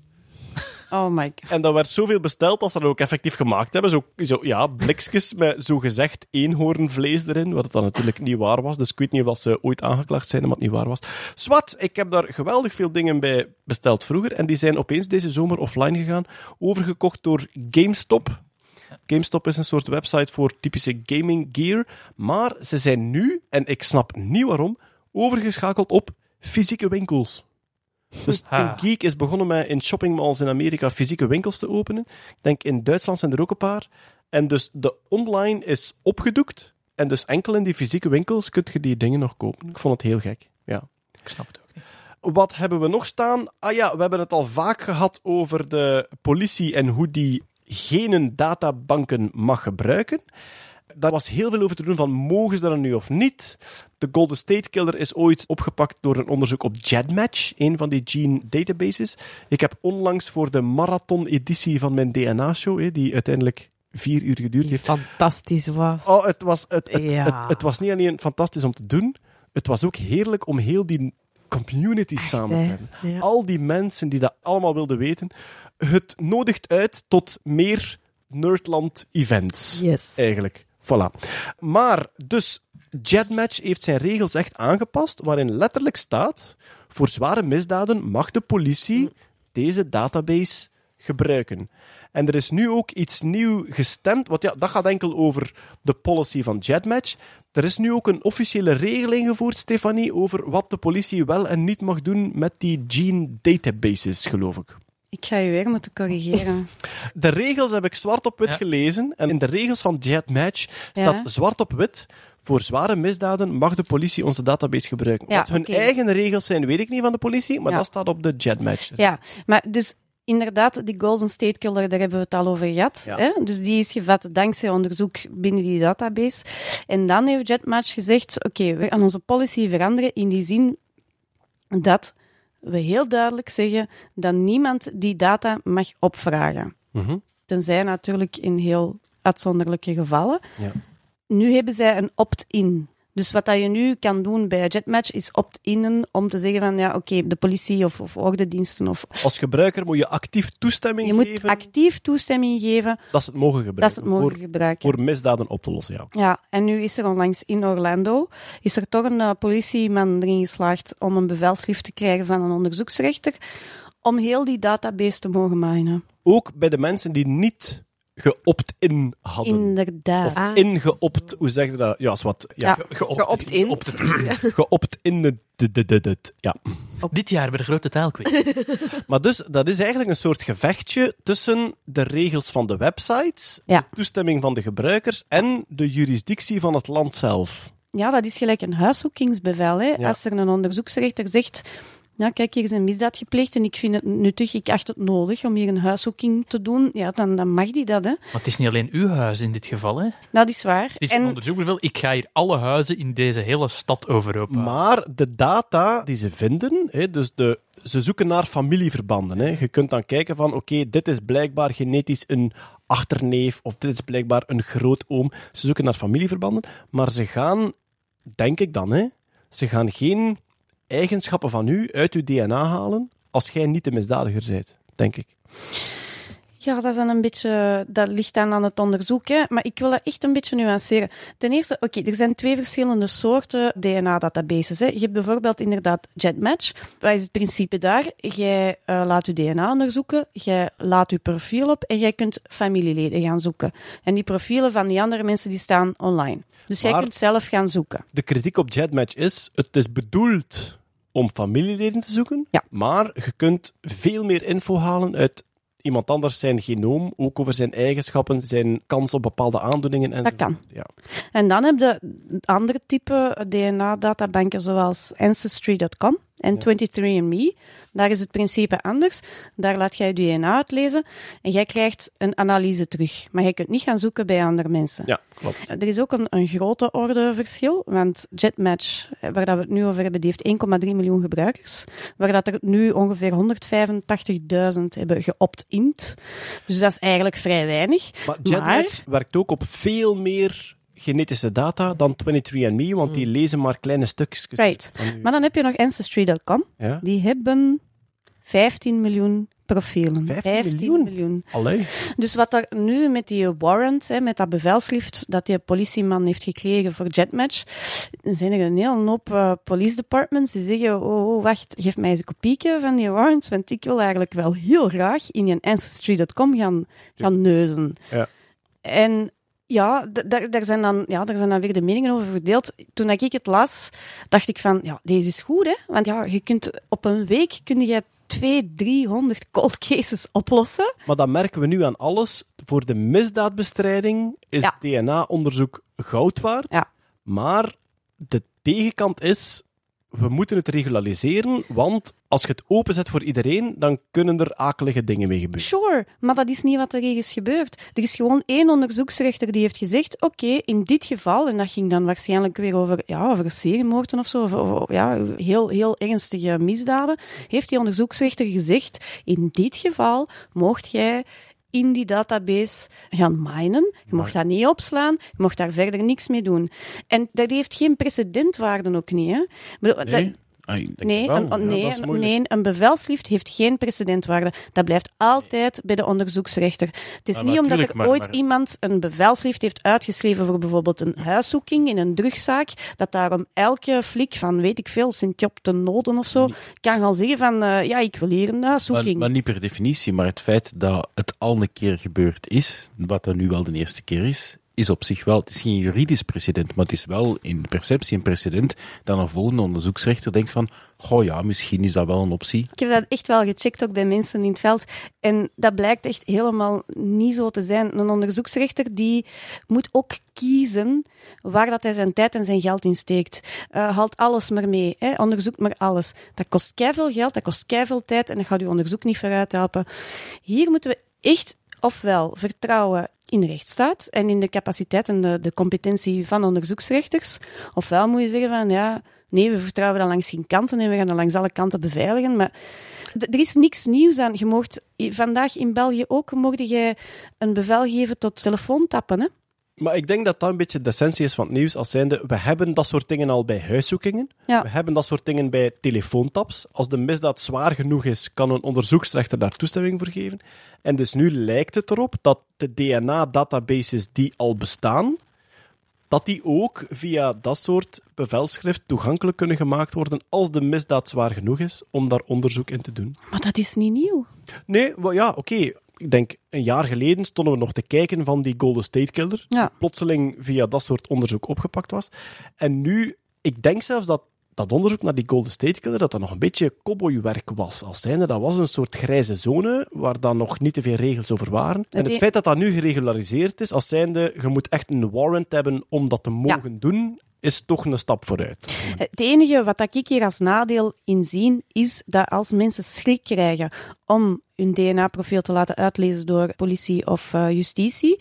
Oh my god. En dat werd zoveel besteld dat ze dat ook effectief gemaakt hebben. Zo, zo ja, blikjes met zogezegd eenhoornvlees erin, wat het dan natuurlijk niet waar was. Dus ik weet niet of ze ooit aangeklaagd zijn omdat het niet waar was. Swat, ik heb daar geweldig veel dingen bij besteld vroeger. En die zijn opeens deze zomer offline gegaan. Overgekocht door GameStop. GameStop is een soort website voor typische gaming gear. Maar ze zijn nu, en ik snap niet waarom, overgeschakeld op fysieke winkels. Dus. Think Geek is begonnen met in shoppingmalls in Amerika fysieke winkels te openen. Ik denk in Duitsland zijn er ook een paar. En dus de online is opgedoekt. En dus enkel in die fysieke winkels kun je die dingen nog kopen. Ik vond het heel gek. Ja. Ik snap het ook niet. Wat hebben we nog staan? Ah ja, we hebben het al vaak gehad over de politie en hoe die geen databanken mag gebruiken. Daar was heel veel over te doen van mogen ze dat nu of niet. De Golden State Killer is ooit opgepakt door een onderzoek op JEDmatch, een van die gene databases. Ik heb onlangs voor de marathon-editie van mijn DNA-show, die uiteindelijk vier uur geduurd heeft, Fantastisch was. Oh, het was, het, het, Ja. het, het was niet alleen fantastisch om te doen, het was ook heerlijk om heel die community samen te hebben. Ja. Al die mensen die dat allemaal wilden weten. Het nodigt uit tot meer Nerdland-events. Yes. Eigenlijk. Voilà. Maar, dus, Jetmatch heeft zijn regels echt aangepast, waarin letterlijk staat, voor zware misdaden mag de politie deze database gebruiken. En er is nu ook iets nieuw gestemd, want ja, dat gaat enkel over de policy van Jetmatch. Er is nu ook een officiële regel ingevoerd, Stefanie, over wat de politie wel en niet mag doen met die gene databases, geloof ik. Ik ga je weer moeten corrigeren. De regels heb ik zwart op wit Ja. gelezen. En in de regels van Jetmatch staat Ja. zwart op wit. Voor zware misdaden mag de politie onze database gebruiken. Ja, Wat hun eigen regels zijn, weet ik niet van de politie, maar Ja. dat staat op de Jetmatch. Ja, maar dus inderdaad, die Golden State Killer, daar hebben we het al over gehad. Ja. Hè? Dus die is gevat dankzij onderzoek binnen die database. En dan heeft Jetmatch gezegd, oké, we gaan onze policy veranderen in die zin dat we heel duidelijk zeggen dat niemand die data mag opvragen. Mhm. Tenzij natuurlijk in heel uitzonderlijke gevallen. Ja. Nu hebben zij een opt-in. Dus wat dat je nu kan doen bij Jetmatch is opt-innen om te zeggen van ja, oké, de politie of, of ordendiensten of Als gebruiker moet je actief toestemming je moet geven actief toestemming geven dat ze het mogen gebruiken. dat ze het mogen voor, gebruiken. voor misdaden op te lossen, ja. Ja, en nu is er onlangs in Orlando is er toch een eh, politieman erin geslaagd om een bevelschrift te krijgen van een onderzoeksrechter om heel die database te mogen minen. Ook bij de mensen die niet geopt-in hadden. Inderdaad. Of Ah. ingeopt, hoe zeg je dat? Ja, is wat. Ja, Ja. geopt, Geopt in. Op de geopt in de, de, de, de- de- ja. Dit jaar bij de grote taalquiz. Maar dus, dat is eigenlijk een soort gevechtje tussen de regels van de websites, Ja. de toestemming van de gebruikers en de jurisdictie van het land zelf. Ja, dat is gelijk een huiszoekingsbevel. Hè? Ja. Als er een onderzoeksrechter zegt, nou kijk, hier is een misdaad gepleegd en ik vind het nuttig, ik acht het nodig om hier een huiszoeking te doen, ja, dan, dan mag die dat. Hè? Maar het is niet alleen uw huis in dit geval. Hè. Het Dat is waar. is een En onderzoekbevel. Ik ga hier alle huizen in deze hele stad overhoop. Maar de data die ze vinden, hè, dus de, ze zoeken naar familieverbanden. Hè. Je kunt dan kijken van, oké, dit is blijkbaar genetisch een achterneef of dit is blijkbaar een grootoom. Ze zoeken naar familieverbanden, maar ze gaan, denk ik dan, hè, ze gaan geen eigenschappen van u uit uw DNA halen als jij niet de misdadiger bent, denk ik. Ja, dat, is dan een beetje, dat ligt dan aan het onderzoek. Hè. Maar ik wil dat echt een beetje nuanceren. Ten eerste, oké, er zijn twee verschillende soorten DNA-databases. Je hebt bijvoorbeeld inderdaad JetMatch. Wat is het principe daar? Jij eh, laat je DNA onderzoeken, jij laat je profiel op en jij kunt familieleden gaan zoeken. En die profielen van die andere mensen die staan online. Dus jij kunt zelf gaan zoeken. De kritiek op JetMatch is, het is bedoeld om familieleden te zoeken, Ja. maar je kunt veel meer info halen uit iemand anders zijn genoom, ook over zijn eigenschappen, zijn kans op bepaalde aandoeningen. En Dat kan. Ja. En dan heb je andere type DNA-databanken zoals Ancestry.com en 23andMe. Daar is het principe anders. Daar laat jij je DNA uitlezen en jij krijgt een analyse terug. Maar jij kunt niet gaan zoeken bij andere mensen. ja, klopt. Er is ook een, een grote orde verschil, want JetMatch, eh, waar dat we het nu over hebben, die heeft 1,3 miljoen gebruikers, waar dat er nu ongeveer 185.000 hebben geopt-ind. Dus dat is eigenlijk vrij weinig. Maar JetMatch werkt ook op veel meer genetische data dan 23andMe, want die lezen maar kleine stukjes. Hmm. Right. Maar dan heb je nog Ancestry.com. Ja? Die hebben 15 miljoen profielen. 15 miljoen? Allee. Dus wat er nu met die warrant, hè, met dat bevelschrift dat die politieman heeft gekregen voor Jetmatch, zijn er een hele hoop eh, police departments die zeggen, oh, oh, wacht, geef mij eens een kopieke van die warrant, want ik wil eigenlijk wel heel graag in je Ancestry.com gaan, gaan neuzen. Ja. En ja, daar, daar, zijn dan, ja, daar zijn dan weer de meningen over verdeeld. Toen ik het las, dacht ik van, ja, deze is goed, hè. Want ja, je kunt op een week kun je 200, 300 cold cases oplossen. Maar dat merken we nu aan alles. Voor de misdaadbestrijding is Ja. DNA-onderzoek goud waard. Ja. Maar de tegenkant is, we moeten het regulariseren, want als je het openzet voor iedereen, dan kunnen er akelige dingen mee gebeuren. Sure, maar dat is niet wat er hier is gebeurd. Er is gewoon één onderzoeksrechter die heeft gezegd: oké, in dit geval, en dat ging dan waarschijnlijk weer over, ja, over of zo, of, of- ja, heel, heel ernstige misdaden, heeft die onderzoeksrechter gezegd: in dit geval mocht jij in die database gaan minen. Je mocht dat niet opslaan, je mocht daar verder niks mee doen. En dat heeft geen precedentwaarde ook niet. Hè? Dat-? Ah, Nee, wel. een, Ja, nee, nee, een bevelschrift heeft geen precedentwaarde. Dat blijft altijd bij de onderzoeksrechter. Het is Ah, niet omdat er maar- ooit maar- iemand een bevelschrift heeft uitgeschreven voor bijvoorbeeld een huiszoeking in een drugzaak, dat daarom elke flik van, weet ik veel, Sint-Job ten Noden of zo, kan gaan zeggen van, eh, ja, ik wil hier een Maar, huiszoeking. maar niet per definitie, maar het feit dat het al een keer gebeurd is, wat dan nu wel de eerste keer is, is op zich wel, het is geen juridisch precedent, maar het is wel in perceptie een precedent dat een volgende onderzoeksrechter denkt van, goh ja, misschien is dat wel een optie. Ik heb dat echt wel gecheckt, ook bij mensen in het veld. En dat blijkt echt helemaal niet zo te zijn. Een onderzoeksrechter die moet ook kiezen waar dat hij zijn tijd en zijn geld in steekt. Eh, haalt alles maar mee, hè? onderzoekt maar alles. Dat kost keiveel geld, dat kost keiveel tijd en dat gaat uw onderzoek niet vooruit helpen. Hier moeten we echt ofwel vertrouwen in de rechtsstaat en in de capaciteit en de, de competentie van onderzoeksrechters. Ofwel moet je zeggen van ja, nee, we vertrouwen dat langs geen kanten en we gaan dat langs alle kanten beveiligen. Maar er is niks nieuws aan. Je mocht vandaag in België ook mocht jij een bevel geven tot telefoontappen. Hè? Maar ik denk dat dat een beetje de essentie is van het nieuws. Als zijnde, we hebben dat soort dingen al bij huiszoekingen. Ja. We hebben dat soort dingen bij telefoontaps. Als de misdaad zwaar genoeg is, kan een onderzoeksrechter daar toestemming voor geven. En dus nu lijkt het erop dat de DNA-databases die al bestaan, dat die ook via dat soort bevelschrift toegankelijk kunnen gemaakt worden als de misdaad zwaar genoeg is om daar onderzoek in te doen. Maar dat is niet nieuw. Nee, ja, oké. Ik denk, een jaar geleden stonden we nog te kijken van die Golden State Killer. Ja. Plotseling via dat soort onderzoek opgepakt was. En nu, ik denk zelfs dat dat onderzoek naar die Golden State Killer, dat dat nog een beetje cowboywerk was. Als zijnde, dat was een soort grijze zone, waar dan nog niet te veel regels over waren. En het feit dat dat nu geregulariseerd is, als zijnde, je moet echt een warrant hebben om dat te mogen doen, is toch een stap vooruit. Het enige wat ik hier als nadeel in zie, is dat als mensen schrik krijgen om hun DNA-profiel te laten uitlezen door politie of eh, justitie,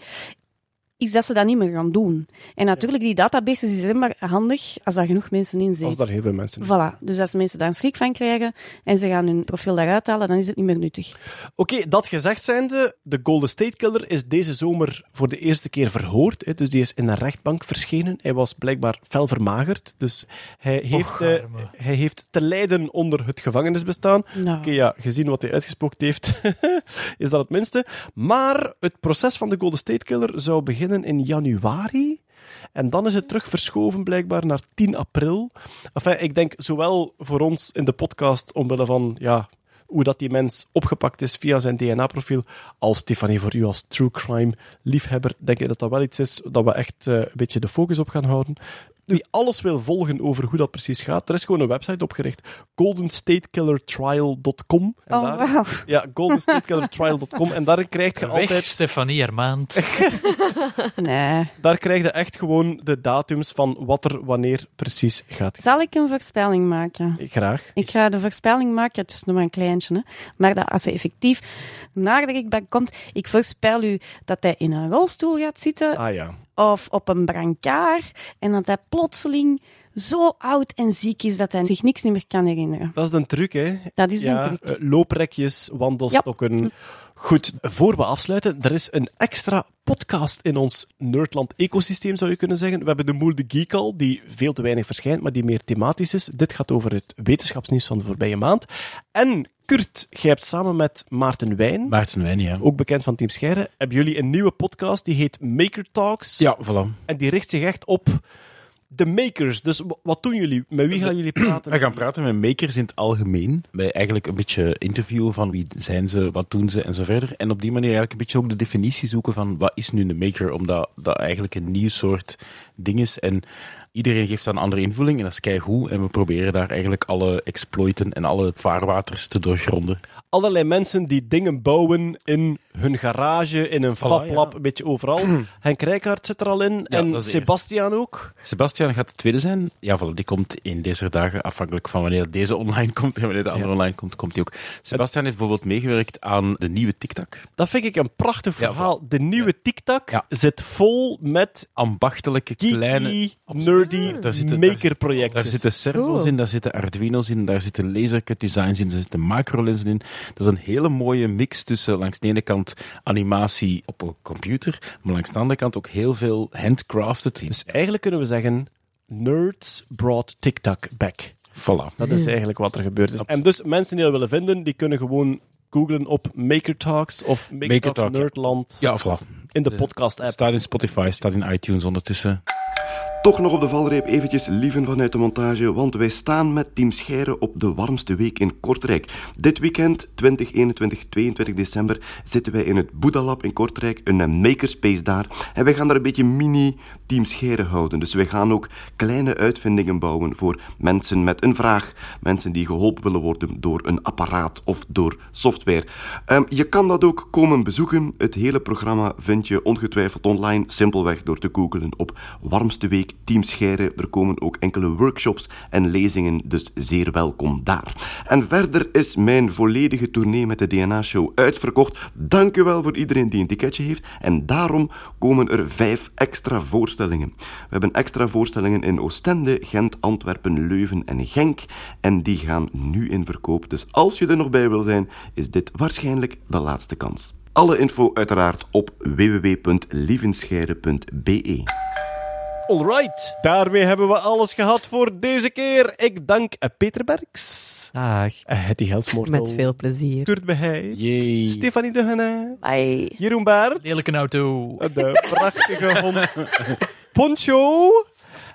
is dat ze dat niet meer gaan doen. En natuurlijk, die databases die zijn maar handig als daar genoeg mensen in Als zitten. daar heel veel mensen in. Voilà. Dus als mensen daar een schrik van krijgen en ze gaan hun profiel daaruit halen, dan is het niet meer nuttig. Oké, dat gezegd zijnde, de Golden State Killer is deze zomer voor de eerste keer verhoord. Hè, dus die is in een rechtbank verschenen. Hij was blijkbaar fel vermagerd. Dus hij heeft, eh, hij heeft te lijden onder het gevangenisbestaan. Nou. Oké, ja, gezien wat hij uitgesproken heeft, is dat het minste. Maar het proces van de Golden State Killer zou beginnen in januari. En dan is het terug verschoven blijkbaar naar 10 april. Enfin, ik denk zowel voor ons in de podcast, omwille van ja, hoe dat die mens opgepakt is via zijn DNA-profiel, als Stefanie voor u als true crime liefhebber, denk ik dat dat wel iets is dat we echt eh, een beetje de focus op gaan houden. Wie alles wil volgen over hoe dat precies gaat, er is gewoon een website opgericht, goldenstatekillertrial.com. En Oh, daar- wauw. Ja, goldenstatekillertrial.com. En daar krijg je Weg, altijd Stefanie Hermaand. Nee. daar krijg je echt gewoon de datums van wat er wanneer precies gaat. Zal ik een voorspelling maken? Graag. Ik ga de voorspelling maken, het is nog maar een kleintje, hè. maar dat als hij effectief naar de rechtbank komt, ik voorspel u dat hij in een rolstoel gaat zitten Ah ja. Of op een brancard en dat hij plotseling zo oud en ziek is dat hij zich niks niet meer kan herinneren. Dat is een truc, hè? Dat is ja, een truc. eh, looprekjes, wandelstokken. Goed, voor we afsluiten, er is een extra podcast in ons Nerdland-ecosysteem, zou je kunnen zeggen. We hebben de Moel de Geek al, die veel te weinig verschijnt, maar die meer thematisch is. Dit gaat over het wetenschapsnieuws van de voorbije maand. En Kurt, jij hebt samen met Maarten Wijn, Maarten Wijn, ja. ook bekend van Team Scheire, hebben jullie een nieuwe podcast, die heet Maker Talks. Ja, voilà. En die richt zich echt op de makers. Dus wat doen jullie? Met wie gaan jullie praten? We gaan praten met makers in het algemeen. Wij eigenlijk een beetje interviewen van wie zijn ze, wat doen ze en zo verder. En op die manier eigenlijk een beetje ook de definitie zoeken van wat is nu een maker, omdat dat eigenlijk een nieuw soort ding is. En iedereen geeft daar een andere invulling en dat is keigoed. En we proberen daar eigenlijk alle exploiten en alle vaarwaters te doorgronden. allerlei mensen die dingen bouwen in hun garage, in een fablab, ja. een beetje overal. Henk Rijkaard zit er al in en Sebastian ook. Sebastian gaat de tweede zijn. Ja, voilà, die komt in deze dagen, afhankelijk van wanneer deze online komt en wanneer de andere online komt, komt die ook. Sebastian heeft bijvoorbeeld meegewerkt aan de nieuwe TikTok. Dat vind ik een prachtig verhaal. De nieuwe TikTok zit vol met Ambachtelijke, kleine... nerdy Daar zitten- daar makerprojecten. Daar zitten servo's Cool. in, daar zitten Arduino's in, daar zitten lasercut designs in, daar zitten macrolenzen in. Dat is een hele mooie mix tussen langs de ene kant animatie op een computer, maar langs de andere kant ook heel veel handcrafted. Dus eigenlijk kunnen we zeggen, nerds brought TikTok back. Voilà. Dat is eigenlijk wat er gebeurd is. En dus mensen die dat willen vinden, die kunnen gewoon googlen op Maker Talks of Maker, Maker Talks Talk, ja. Nerdland Ja, voilà. in de podcast-app. Staat in Spotify, staat in iTunes ondertussen. Toch nog op de valreep eventjes lieven vanuit de montage, want wij staan met Team Scheire op de warmste week in Kortrijk. Dit weekend, 20, 21, 22 december, zitten wij in het Boedalab in Kortrijk, een eh, makerspace daar. En wij gaan daar een beetje mini Team Scheire houden. Dus wij gaan ook kleine uitvindingen bouwen voor mensen met een vraag, mensen die geholpen willen worden door een apparaat of door software. Ehm, je kan dat ook komen bezoeken. Het hele programma vind je ongetwijfeld online, simpelweg door te googlen op warmste week Team. Er komen ook enkele workshops en lezingen, dus zeer welkom daar. En verder is mijn volledige tournee met de DNA-show uitverkocht. Dank u wel voor iedereen die een ticketje heeft. En daarom komen er vijf extra voorstellingen. We hebben extra voorstellingen in Oostende, Gent, Antwerpen, Leuven en Genk. En die gaan nu in verkoop. Dus als je er nog bij wil zijn, is dit waarschijnlijk de laatste kans. Alle info uiteraard op www.lievenscheire.be. Alright, daarmee hebben we alles gehad voor deze keer. Ik dank eh, Peter Berks, Dag. uh, Hetty Helsmoortel, Met veel plezier. Kurt Beheij, Yay. Stefanie Dugene, Bye. Jeroen Baert, Lelijke auto. de prachtige hond Poncho.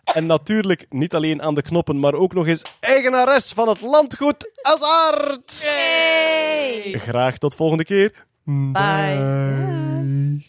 En natuurlijk niet alleen aan de knoppen, maar ook nog eens eigenares van het landgoed als arts. Graag tot volgende keer. Bye.